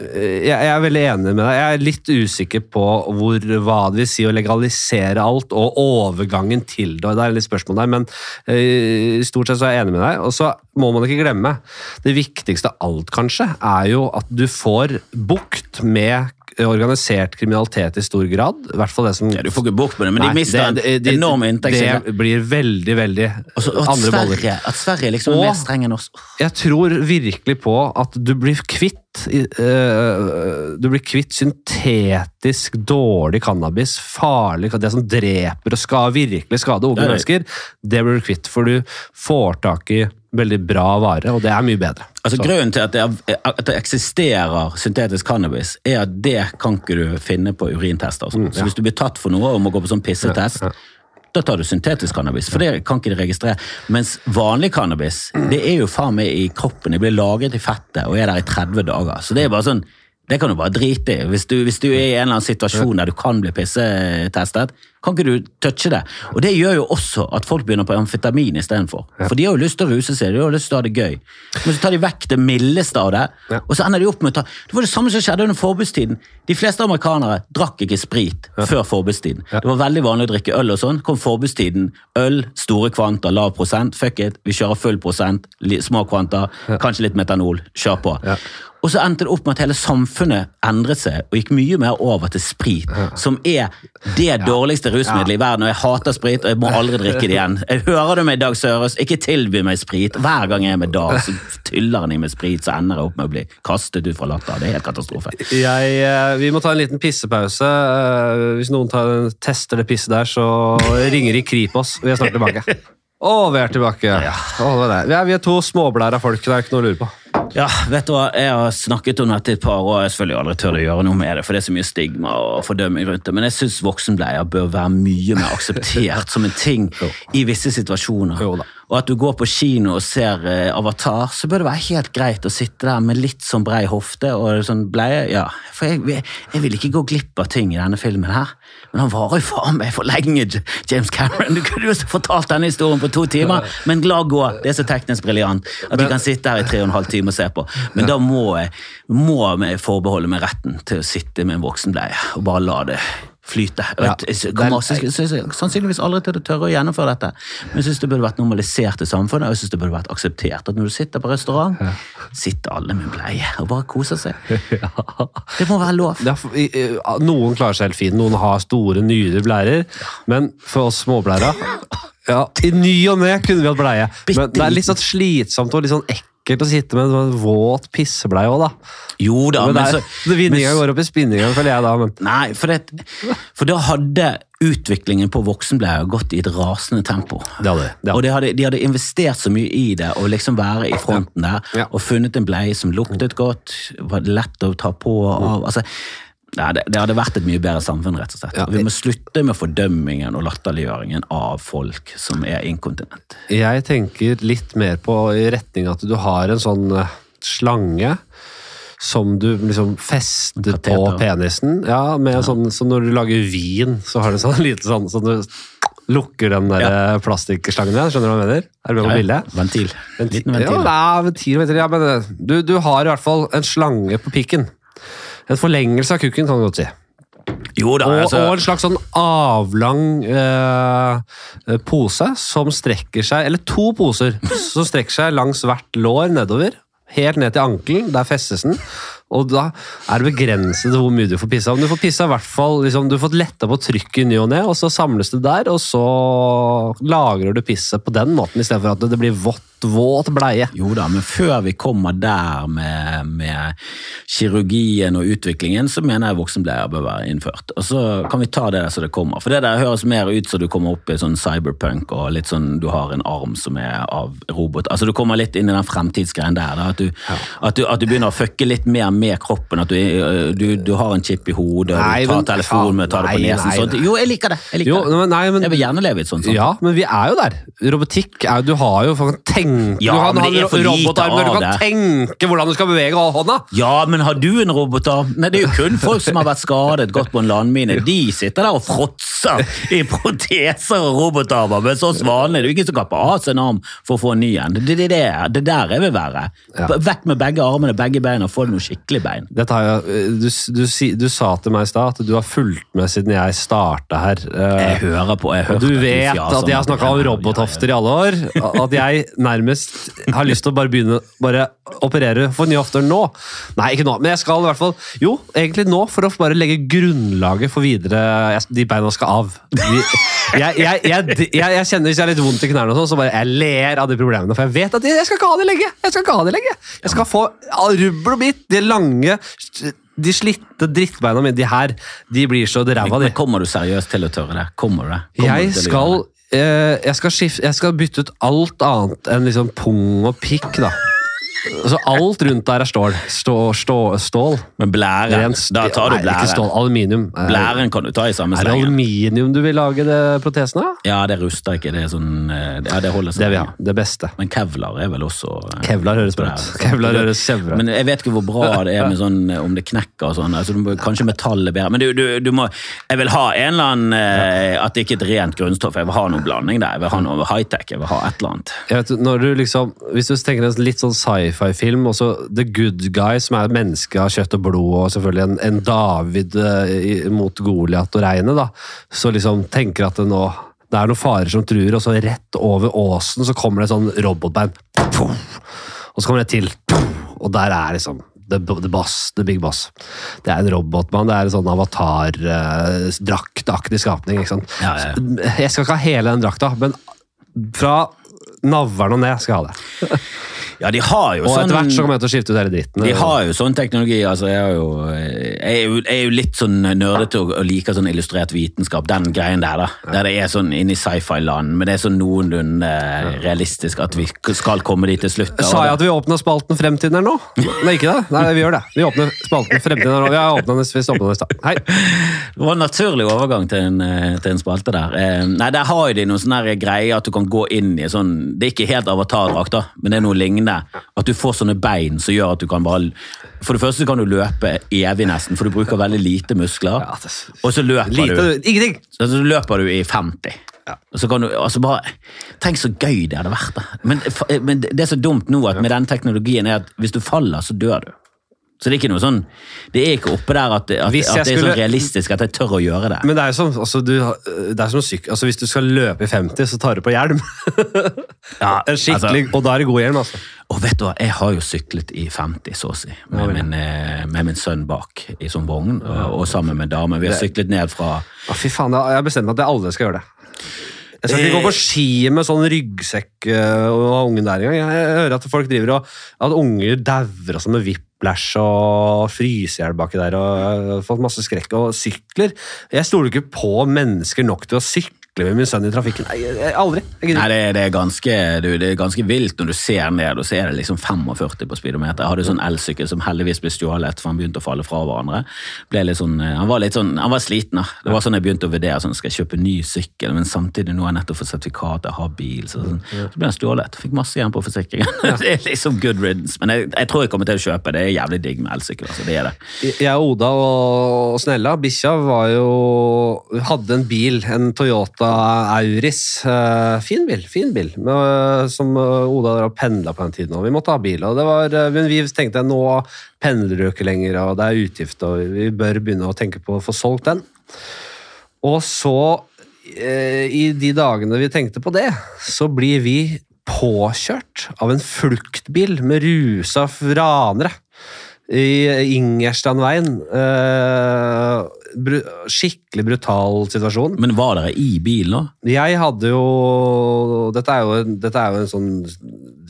Speaker 1: jeg jeg er veldig enig med deg. Jeg er litt usikker på hvor, hva det vil si å legalisere alt, og overgangen til det. Det er litt spørsmål der, men eh, i stort sett så er jeg enig med deg. Og så må man ikke glemme Det viktigste av alt, kanskje, er jo at du får bukt med organisert kriminalitet i stor grad. I hvert fall det som
Speaker 2: Ja, du får ikke bukt med det, men de mister en
Speaker 1: det- det-
Speaker 2: enorm inntektskilde.
Speaker 1: Det blir veldig, veldig
Speaker 2: Også, og
Speaker 1: andre boller.
Speaker 2: Sverige, at Sverige liksom er mer streng enn oss.
Speaker 1: Jeg tror virkelig på at du blir kvitt øh, Du blir kvitt syntetisk dårlig cannabis, farlig Det som dreper og skal virkelig skade unge
Speaker 2: er
Speaker 1: mennesker, det blir du kvitt. For du får tak i veldig bra vare, og det er mye bedre.
Speaker 2: Altså
Speaker 1: Så-
Speaker 2: Grunnen til at det, er, at det eksisterer syntetisk cannabis, er at det kan ikke du finne på urintester. sånn.
Speaker 1: Mm,
Speaker 2: Så hvis du blir tatt for noe og må gå på sånn pissetest,
Speaker 1: Ja, ja.
Speaker 2: da tar du syntetisk cannabis, for det kan ikke de registrere. Mens vanlig cannabis, det er jo faen meg i kroppen, det blir lagret i fettet og er der i 30 dager. Så det er bare sånn, det kan du bare drite i. Hvis du, hvis du er i en eller annen situasjon der du kan bli pissetestet, kan ikke du touche det. Og det gjør jo også at folk begynner på amfetamin istedenfor. For de har jo lyst til å ruse seg, de har lyst til å ha det gøy. Men så tar de vekk det mildeste av det,
Speaker 1: Ja.
Speaker 2: og så ender de opp med å ta Det var det samme som skjedde under forbudstiden. De fleste amerikanere drakk ikke sprit før forbudstiden. Det var veldig vanlig å drikke øl og sånn. Kom forbudstiden, øl, store kvanta, lav prosent. Fuck it, vi kjører full prosent, små kvanta, kanskje litt metanol. Kjør på.
Speaker 1: Ja.
Speaker 2: Og så endte det opp med at hele samfunnet endret seg og gikk mye mer over til sprit, som er det dårligste rusmiddelet i verden. Og jeg hater sprit, og jeg må aldri drikke det igjen. Jeg hører du meg, Dag Sørås, ikke tilby meg sprit. Hver gang jeg er med Dag, så tyller han i meg sprit, så ender jeg opp med å bli kastet ut fra latter. Det er helt katastrofe.
Speaker 1: Jeg, eh, vi må ta en liten pissepause. Eh, Hvis noen tar, tester det pisset der, så ringer de Kripos. Vi er snart tilbake. Å, vi er tilbake. Å, det det. Vi, vi er to småblæra folk, det er ikke noe å lure på.
Speaker 2: Ja, vet du hva, Jeg har snakket om dette i et par år, jeg har selvfølgelig aldri tør å gjøre noe med det, for det er så mye stigma og fordømming rundt det, men jeg syns voksenbleier bør være mye mer akseptert som en ting i visse situasjoner. Og at du går på kino og ser eh, Avatar, så bør det være helt greit å sitte der med litt sånn brei hofte og sånn bleie. Ja, for jeg, jeg vil ikke gå glipp av ting i denne filmen her. Men han varer jo faen meg for lenge, James Cameron. Du kunne jo fortalt denne historien på to timer, men la gå. Det er så teknisk briljant at vi kan sitte her i tre og en halv time og se på. Men da må jeg, må jeg forbeholde meg retten til å sitte med en voksenbleie og bare la det flyte.
Speaker 1: Ja,
Speaker 2: jeg- kommer sannsynligvis aldri til å tørre å gjennomføre dette, men jeg syns det burde vært normalisert i samfunnet, og jeg synes det burde vært akseptert at når du sitter på restaurant, sitter alle med bleie og bare koser seg. Det må være lov.
Speaker 1: Noen klarer seg helt fint, noen har store, nyere blærer, men for oss småblæra ja, I ny og ne kunne vi hatt bleie, men det er litt sånn slitsomt og litt sånn ekkelt å sitte med en sånn våt pissebleie òg, da.
Speaker 2: Jo da,
Speaker 1: Men
Speaker 2: men
Speaker 1: er,
Speaker 2: så
Speaker 1: Vinninga går opp i spinninga, føler jeg da. Men
Speaker 2: Nei, for, det, for da hadde utviklingen på voksenbleier gått i et rasende tempo.
Speaker 1: det hadde det.
Speaker 2: Og de hadde, de hadde investert så mye i det, og liksom være i fronten der,
Speaker 1: Ja.
Speaker 2: og funnet en bleie som luktet godt, var lett å ta på og av. altså Nei, det, det hadde vært et mye bedre samfunn, rett og slett.
Speaker 1: Ja.
Speaker 2: Vi må slutte med fordømmingen og latterliggjøringen av folk som er inkontinent.
Speaker 1: Jeg tenker litt mer på i retning at du har en sånn eh, slange som du liksom fester på penisen. Ja, med sånn, så når du lager vin, så har du sånn lite sånn så du lukker den der ja. plastikkslangen igjen. Skjønner du hva jeg mener? Er du med på bildet?
Speaker 2: Ventil.
Speaker 1: Ventil.
Speaker 2: Liten ventil.
Speaker 1: Ja, nei, ventil, ventil. Ja, men eh, du, du har i hvert fall en slange på pikken. En forlengelse av kukken, kan du godt si.
Speaker 2: Jo da,
Speaker 1: Og,
Speaker 2: altså,
Speaker 1: og en slags sånn avlang eh, pose som strekker seg Eller to poser som strekker seg langs hvert lår nedover. Helt ned til ankelen. Der festes den. Og da er det begrenset hvor mye du får pissa. Men du får pissa i hvert fall, liksom, du får letta på trykket i ny og ne, og så samles det der, og så lagrer du pisset på den måten, istedenfor at det blir vått, våt bleie.
Speaker 2: Jo da, men før vi kommer der med, med kirurgien og utviklingen, så mener jeg voksenbleier bør være innført. Og så kan vi ta det der så det kommer. For det der høres mer ut som du kommer opp i sånn cyberpunk og litt sånn du har en arm som er av robot. Altså du kommer litt inn i den fremtidsgreien der. Da, at, du, at, du, at du begynner å fucke litt mer med kroppen. At du, du, du har en chip i hodet,
Speaker 1: Nei,
Speaker 2: du tar telefonen med å ta det på
Speaker 1: nei,
Speaker 2: nesen.
Speaker 1: nei,
Speaker 2: sånt. Jo, jeg liker det. Jeg liker
Speaker 1: Jo,
Speaker 2: det.
Speaker 1: nei, men
Speaker 2: Jeg vil gjerne leve i et sånt sånt.
Speaker 1: Ja, men vi er jo der. Robotikk er, Du har jo, kan tenke
Speaker 2: Ja,
Speaker 1: Du kan
Speaker 2: men
Speaker 1: ha
Speaker 2: det er for
Speaker 1: en robotarm når du kan
Speaker 2: det.
Speaker 1: tenke hvordan du skal bevege hånda.
Speaker 2: Ja, men har du en robotarm? Nei, det er jo kun folk som har vært skadet, gått på en landmine. De sitter der og fråtser i proteser og robotarmer, mens oss vanlige, det er jo ingen som kapper av seg en arm for å få en ny en. Det, det, det, det der jeg vil være.
Speaker 1: Ja.
Speaker 2: Vekk med begge armene, begge beina, få noe skikkelig bein.
Speaker 1: Har jeg, du, du, du sa til meg i stad at du har fulgt med siden jeg starta her. eh,
Speaker 2: Jeg hører på, jeg hører
Speaker 1: du vet at jeg har snakka om robothofter i alle år. At jeg nærmest har lyst til å bare begynne bare operere for nye hofter nå. Nei, ikke nå, men jeg skal i hvert fall Jo, egentlig nå, for å bare legge grunnlaget for videre De beina skal av. De, jeg, jeg, jeg, jeg, kjenner Hvis jeg har litt vondt i knærne, og sånn, så bare jeg ler av de problemene. For jeg vet at jeg, skal ikke ha det lenge! Jeg skal ikke ha det lenge Jeg skal få rubbel og bit. De lange, de slitte drittbeina mine, de her, de blir så ræva, de.
Speaker 2: Men kommer du seriøst til å tørre det? Kommer du det? Kommer
Speaker 1: Jeg skal, jeg, skal skifte, jeg skal bytte ut alt annet enn liksom pung og pikk, da. Altså Alt rundt der er stål. Stå, stå, stål.
Speaker 2: Men blæren,
Speaker 1: st-
Speaker 2: da tar du
Speaker 1: blæren. ikke stål. Aluminium.
Speaker 2: Blæren kan du ta i samme
Speaker 1: Er det aluminium du vil lage det protesen av?
Speaker 2: Ja, det ruster ikke. Det er sånn eh, Ja, det holder seg.
Speaker 1: Det vil jeg ha. Det beste.
Speaker 2: Men kevlar er vel også eh,
Speaker 1: Kevlar høres bra ut. Kevlar høres kjempebra.
Speaker 2: Men jeg vet ikke hvor bra det er med sånn, eh, om det knekker og sånn. Altså, må, kanskje metall er bedre. Men du, du, du må Jeg vil ha en eller annen At det ikke er et rent grunnstoff. Jeg vil ha noe blanding der. Jeg vil ha noe high-tech. Jeg vil ha et eller annet.
Speaker 1: Vet, når du liksom, hvis du tenker en litt sånn sci-fi-film, og så The Good Guy, som er et menneske av kjøtt og blod, og selvfølgelig en, en David eh, mot Goliat og regnet, da, så liksom tenker at det nå det er noen farer som truer, og så rett over åsen så kommer det et sånn robotbein. Og så kommer det til, og der er liksom The, the boss, the big boss. Det er en robotmann, det er en sånn avatar-draktaktig skapning. ikke sant?
Speaker 2: Ja, ja.
Speaker 1: Jeg skal ikke ha hele den drakta, men fra navlen og ned skal jeg ha det.
Speaker 2: Ja, de har jo
Speaker 1: Og
Speaker 2: sånn
Speaker 1: etter hvert så kommer jeg til å skifte ut hele dritten.
Speaker 2: De har jo sånn teknologi. altså Jeg, er jo, jeg, er, jo, jeg er jo litt sånn nerdete og, og liker sånn illustrert vitenskap. Den greien der, da. Der det er sånn inne i sci-fi-land, men det er sånn noenlunde eh, realistisk at vi skal komme dit til slutt. da.
Speaker 1: Sa jeg at vi åpna spalten Fremtiden her nå? Nei, ikke det? Nei, vi gjør det. Vi åpner spalten Fremtiden her nå. Vi har åpnet den, vi åpnet den i stad. Hei.
Speaker 2: Det var en naturlig overgang til en, eh, til en spalte der. Eh, Nei, Der har jo de noen sånne greier at du kan gå inn i sånn Det er ikke helt avatardrakt, da, men det er noe lignende. At du får sånne bein som gjør at du kan bare For det første kan du løpe evig, nesten, for du bruker veldig lite muskler. Og så løper du
Speaker 1: Ingenting!
Speaker 2: så løper du i 50. Og så kan du, altså bare, Tenk så gøy det hadde vært. da. Men, men det er så dumt nå at med den teknologien er at hvis du faller, så dør du. Så det er ikke noe sånn, det er ikke oppe der at, at, at det er
Speaker 1: skulle-
Speaker 2: sånn realistisk at jeg tør å gjøre det.
Speaker 1: Men det er jo sånn, altså, du, det er som syk, altså, hvis du skal løpe i 50, så tar du på hjelm.
Speaker 2: Ja,
Speaker 1: En Skikkelig, og da er det god hjelm, altså.
Speaker 2: Og vet du hva, jeg har jo syklet i 50, så å si, med,
Speaker 1: ja,
Speaker 2: min, eh, med min sønn bak i sånn vogn, og, og sammen med en dame. Vi har syklet ned fra
Speaker 1: Å, fy faen, jeg har bestemt meg at jeg aldri skal gjøre det. Jeg skal ikke gå på ski med sånn ryggsekk øh, og ha ungen der engang. Jeg jeg hører at folk driver og at unger dauer sånn med whiplash og frysehjel baki der. og Jeg har fått masse skrekk og sykler. Jeg stoler ikke på mennesker nok til å sykle med min sønn i trafikken. Nei, jeg, jeg, aldri. Jeg
Speaker 2: Nei, det, det, er ganske, du, det er ganske vilt når du ser ned, og så er det liksom 45 på speedometer. Jeg hadde sånn elsykkel som heldigvis ble stjålet, for han begynte å falle fra hverandre. Ble litt sånn, eh, han var litt sånn, han var sliten. da. Det var sånn jeg begynte å vurdere sånn, skal jeg kjøpe ny sykkel, men samtidig nå har jeg nettopp fått sertifikat, jeg har bil. Så, sånn, så ble han stjålet. Fikk masse igjen på forsikringen. det er liksom good riddance. Men jeg, jeg tror jeg kommer til å kjøpe. Det er jævlig digg med elsykkel. altså, det er det.
Speaker 1: Jeg og Oda og Snella, bikkja, var jo Hadde en bil, en Toyota Auris. Eh, fin bil, fin bil. Som eh, Oda har pendla på den tiden, og vi måtte ha bil. Var, eh, men vi tenkte nå pendler du ikke lenger, og det er utgift, og vi bør begynne å tenke på å få solgt den. Og så, eh, i de dagene vi tenkte på det, så blir vi påkjørt av en fluktbil med rusa ranere i Ingerstrandveien. Eh, bru, skikkelig brutal situasjon.
Speaker 2: Men var dere i bil nå?
Speaker 1: Jeg hadde jo Dette er jo, dette er jo en sånn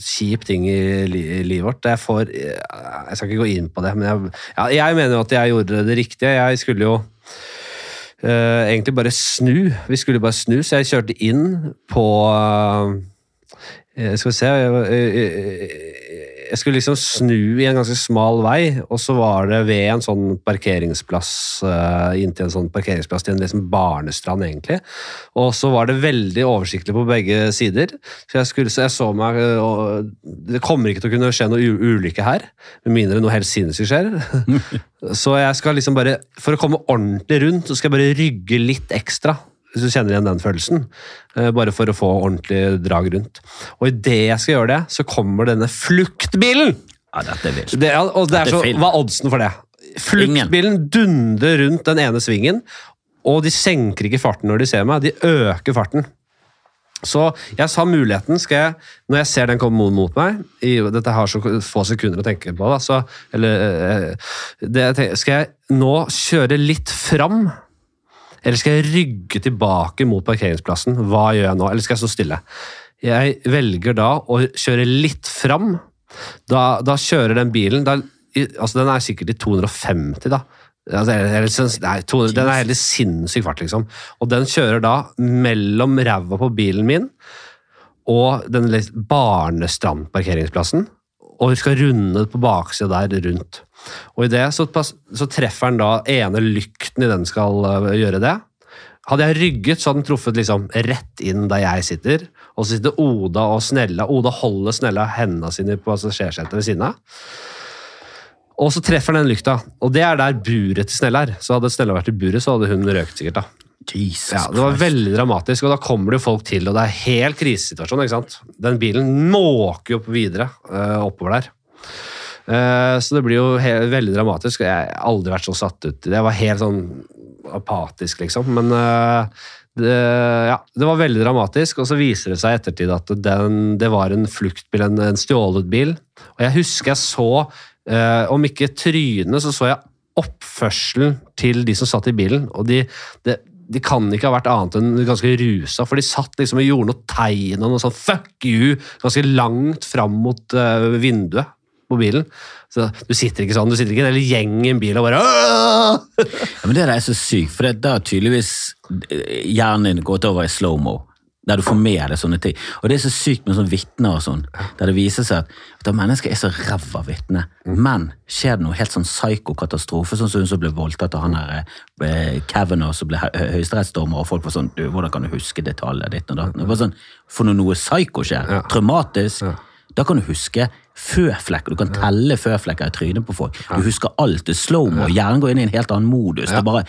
Speaker 1: kjip ting i, li, i livet vårt. Jeg får Jeg skal ikke gå inn på det, men jeg, ja, jeg mener jo at jeg gjorde det riktige. Jeg skulle jo uh, egentlig bare snu. Vi skulle bare snu, så jeg kjørte inn på uh, Skal vi se jeg, jeg, skulle liksom snu i en ganske smal vei, og så var det ved en sånn parkeringsplass uh, inntil en sånn parkeringsplass til en liksom barnestrand, egentlig. Og så var det veldig oversiktlig på begge sider. Så jeg, skulle, så jeg så meg eh, og Det kommer ikke til å kunne skje noe ulykke her, med mindre noe helt sinnssykt skjer. så jeg skal liksom bare For å komme ordentlig rundt, så skal jeg bare rygge litt ekstra hvis du kjenner igjen den følelsen. eh, Bare for å få ordentlig drag rundt. Og idet jeg skal gjøre det, så kommer denne fluktbilen!
Speaker 2: Ja, dette er vilt.
Speaker 1: Det, og det er så, hva er oddsen for det? Fluktbilen dundrer rundt den ene svingen, og de senker ikke farten når de ser meg, de øker farten. Så jeg sa muligheten, skal jeg, når jeg ser den komme mot meg i, Dette har så få sekunder å tenke på, da, så eller, eh, det, Skal jeg nå kjøre litt fram? Eller skal jeg rygge tilbake mot parkeringsplassen? Hva gjør jeg nå? Eller skal jeg stå stille? Jeg velger da å kjøre litt fram. Da, da kjører den bilen da, altså Den er sikkert i 250, da. Altså, nei, 200, den er helt sinnssyk fart, liksom. Og den kjører da mellom ræva på bilen min og den barnestrandparkeringsplassen. Og skal runde på baksida der rundt. Og i det så, så treffer den da ene lykten i den skal øh, gjøre det. Hadde jeg rygget, så hadde den truffet liksom rett inn der jeg sitter. Og så sitter Oda og Snella. Oda holder Snella hendene sine på passasjersetet ved siden av. Og så treffer den den lykta, og det er der buret til Snella er. Så hadde Snella vært i buret, så hadde hun røkt sikkert. da.
Speaker 2: Jesus
Speaker 1: Ja, Det var veldig dramatisk, og da kommer det jo folk til, og det er helt krisesituasjon. ikke sant? Den bilen måker jo opp videre øh, oppover der. Eh, så det blir jo veldig dramatisk. Jeg har aldri vært så satt ut. Jeg var helt sånn apatisk, liksom. Men øh, det, ja, det var veldig dramatisk, og så viser det seg i ettertid at den, det var en fluktbil, en, en stjålet bil. Og jeg husker jeg så, eh, om ikke trynet, så så jeg oppførselen til de som satt i bilen. og de, de, de kan ikke ha vært annet enn ganske rusa, for de satt liksom og gjorde noe tegn og noe sånn 'fuck you' ganske langt fram mot eh, vinduet på bilen. Så Du sitter ikke sånn, du sitter ikke en hel gjeng i en bil og bare
Speaker 2: Ja, men Det er så sykt, for da tydeligvis eh, hjernen din gått over i slow-mo. Der du får med deg sånne ting. Og det er så sykt med sånne vitner og sånn, der det viser seg at, at mennesker er så ræva vitner. Men skjer det noe helt sånn psyko-katastrofe, sånn som hun som ble voldtatt av han der eh, Kavanaugh som ble hø- hø- høyesterettsdommer, og folk var sånn du, 'Hvordan kan du huske detaljer ditt og datt?' Sånn, For når noe psyko skjer, traumatisk, da kan du huske føflekker. Du kan telle føflekker i trynet på folk. Du husker alt. Det er slow-mo. Hjernen går inn i en helt annen modus. Det bare,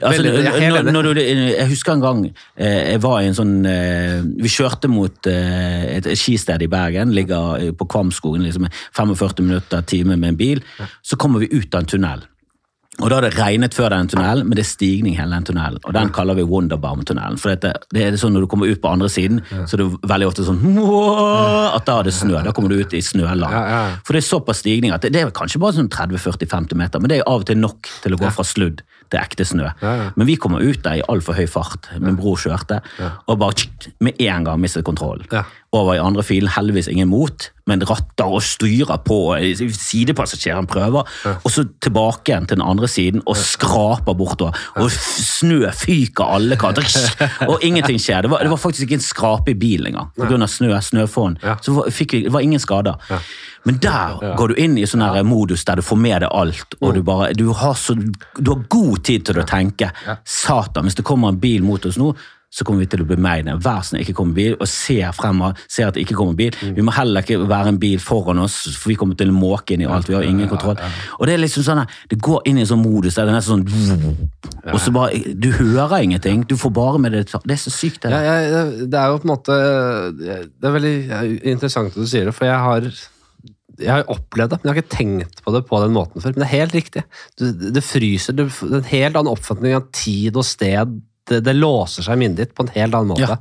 Speaker 2: altså, når, når du, jeg husker en gang eh, jeg var i en sånn eh, Vi kjørte mot eh, et skisted i Bergen. Ligger på Kvamskogen. liksom 45 minutter, time med en bil. Så kommer vi ut av en tunnel. Og da har det regnet før den tunnelen, men det er stigning hele den tunnelen. Og den kaller vi Wonderbaum-tunnelen. For det, det er sånn når du kommer ut på andre siden, så er det veldig ofte sånn At da er det snø. Da kommer du ut i snøland. For det er såpass stigning at det, det er kanskje bare sånn 30-40-50 meter, men det er av og til nok til å gå fra sludd til ekte snø.
Speaker 1: Ja, ja.
Speaker 2: Men vi kommer ut der i altfor høy fart. Min bror kjørte, og bare tsk, med en gang mistet kontrollen. Over i andre filen, heldigvis ingen mot, men ratter og styrer på. Sidepassasjeren prøver, og så tilbake igjen til den andre siden og skraper bortover. Og snø fyker alle kanter, og ingenting skjer. Det var, det var faktisk ikke en skrape i bilen engang, pga. snø, snøfonn.
Speaker 1: Ja.
Speaker 2: Så fikk vi, det var ingen skader. Men der går du inn i sånn her modus der du får med deg alt, og du bare, du har, så, du har god tid til å tenke. Satan, hvis det kommer en bil mot oss nå, så kommer vi til å bli hver snill, ikke kommer bil, og ser fremover, ser at det ikke kommer bil. Vi må heller ikke være en bil foran oss, for vi kommer til å måke inn i alt. Vi har ingen kontroll. Og det er liksom sånn, det går inn i en sånn modus der det er nesten sånn Og så bare Du hører ingenting, du får bare med det. Det er så sykt, det.
Speaker 1: Ja, jeg, det er jo på en måte Det er veldig interessant at du sier det, for jeg har jeg har opplevd det, men jeg har ikke tenkt på det på den måten før. Men det er helt riktig. Du, det fryser. Du, det er en helt annen oppfatning av tid og sted. Det, det låser seg i minnet ditt på en helt annen måte.
Speaker 2: Ja.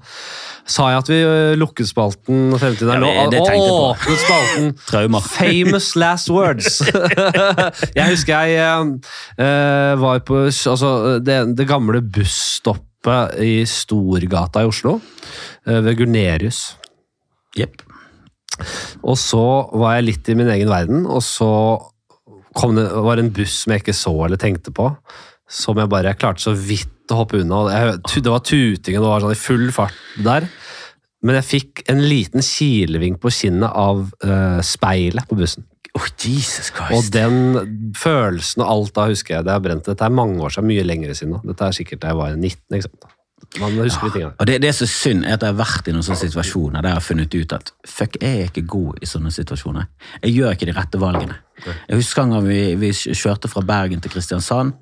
Speaker 1: Sa jeg at vi lukket spalten og fremtiden er nå?
Speaker 2: på.
Speaker 1: Åpnet spalten.
Speaker 2: Traumer.
Speaker 1: Famous last words. jeg husker jeg uh, var på altså, det, det gamle busstoppet i Storgata i Oslo, Uh, ved Gunerius.
Speaker 2: Jepp.
Speaker 1: Og så var jeg litt i min egen verden, og så kom det, var det en buss som jeg ikke så eller tenkte på, som jeg bare jeg klarte så vidt å hoppe unna. Jeg, det var tuting, og det var sånn i full fart der. Men jeg fikk en liten kilevink på kinnet av uh, speilet på bussen.
Speaker 2: Oh, Jesus
Speaker 1: Og den følelsen og alt da husker jeg det har brent. Dette er mange år siden, mye lenger siden. Dette er sikkert da jeg var 19. ikke sant? Man husker de tingene.
Speaker 2: Og det, det er så synd er at jeg har vært i noen sånne situasjoner der jeg har funnet ut at fuck, jeg er ikke god i sånne situasjoner. Jeg gjør ikke de rette valgene. Jeg husker en gang vi, vi kjørte fra Bergen til Kristiansand,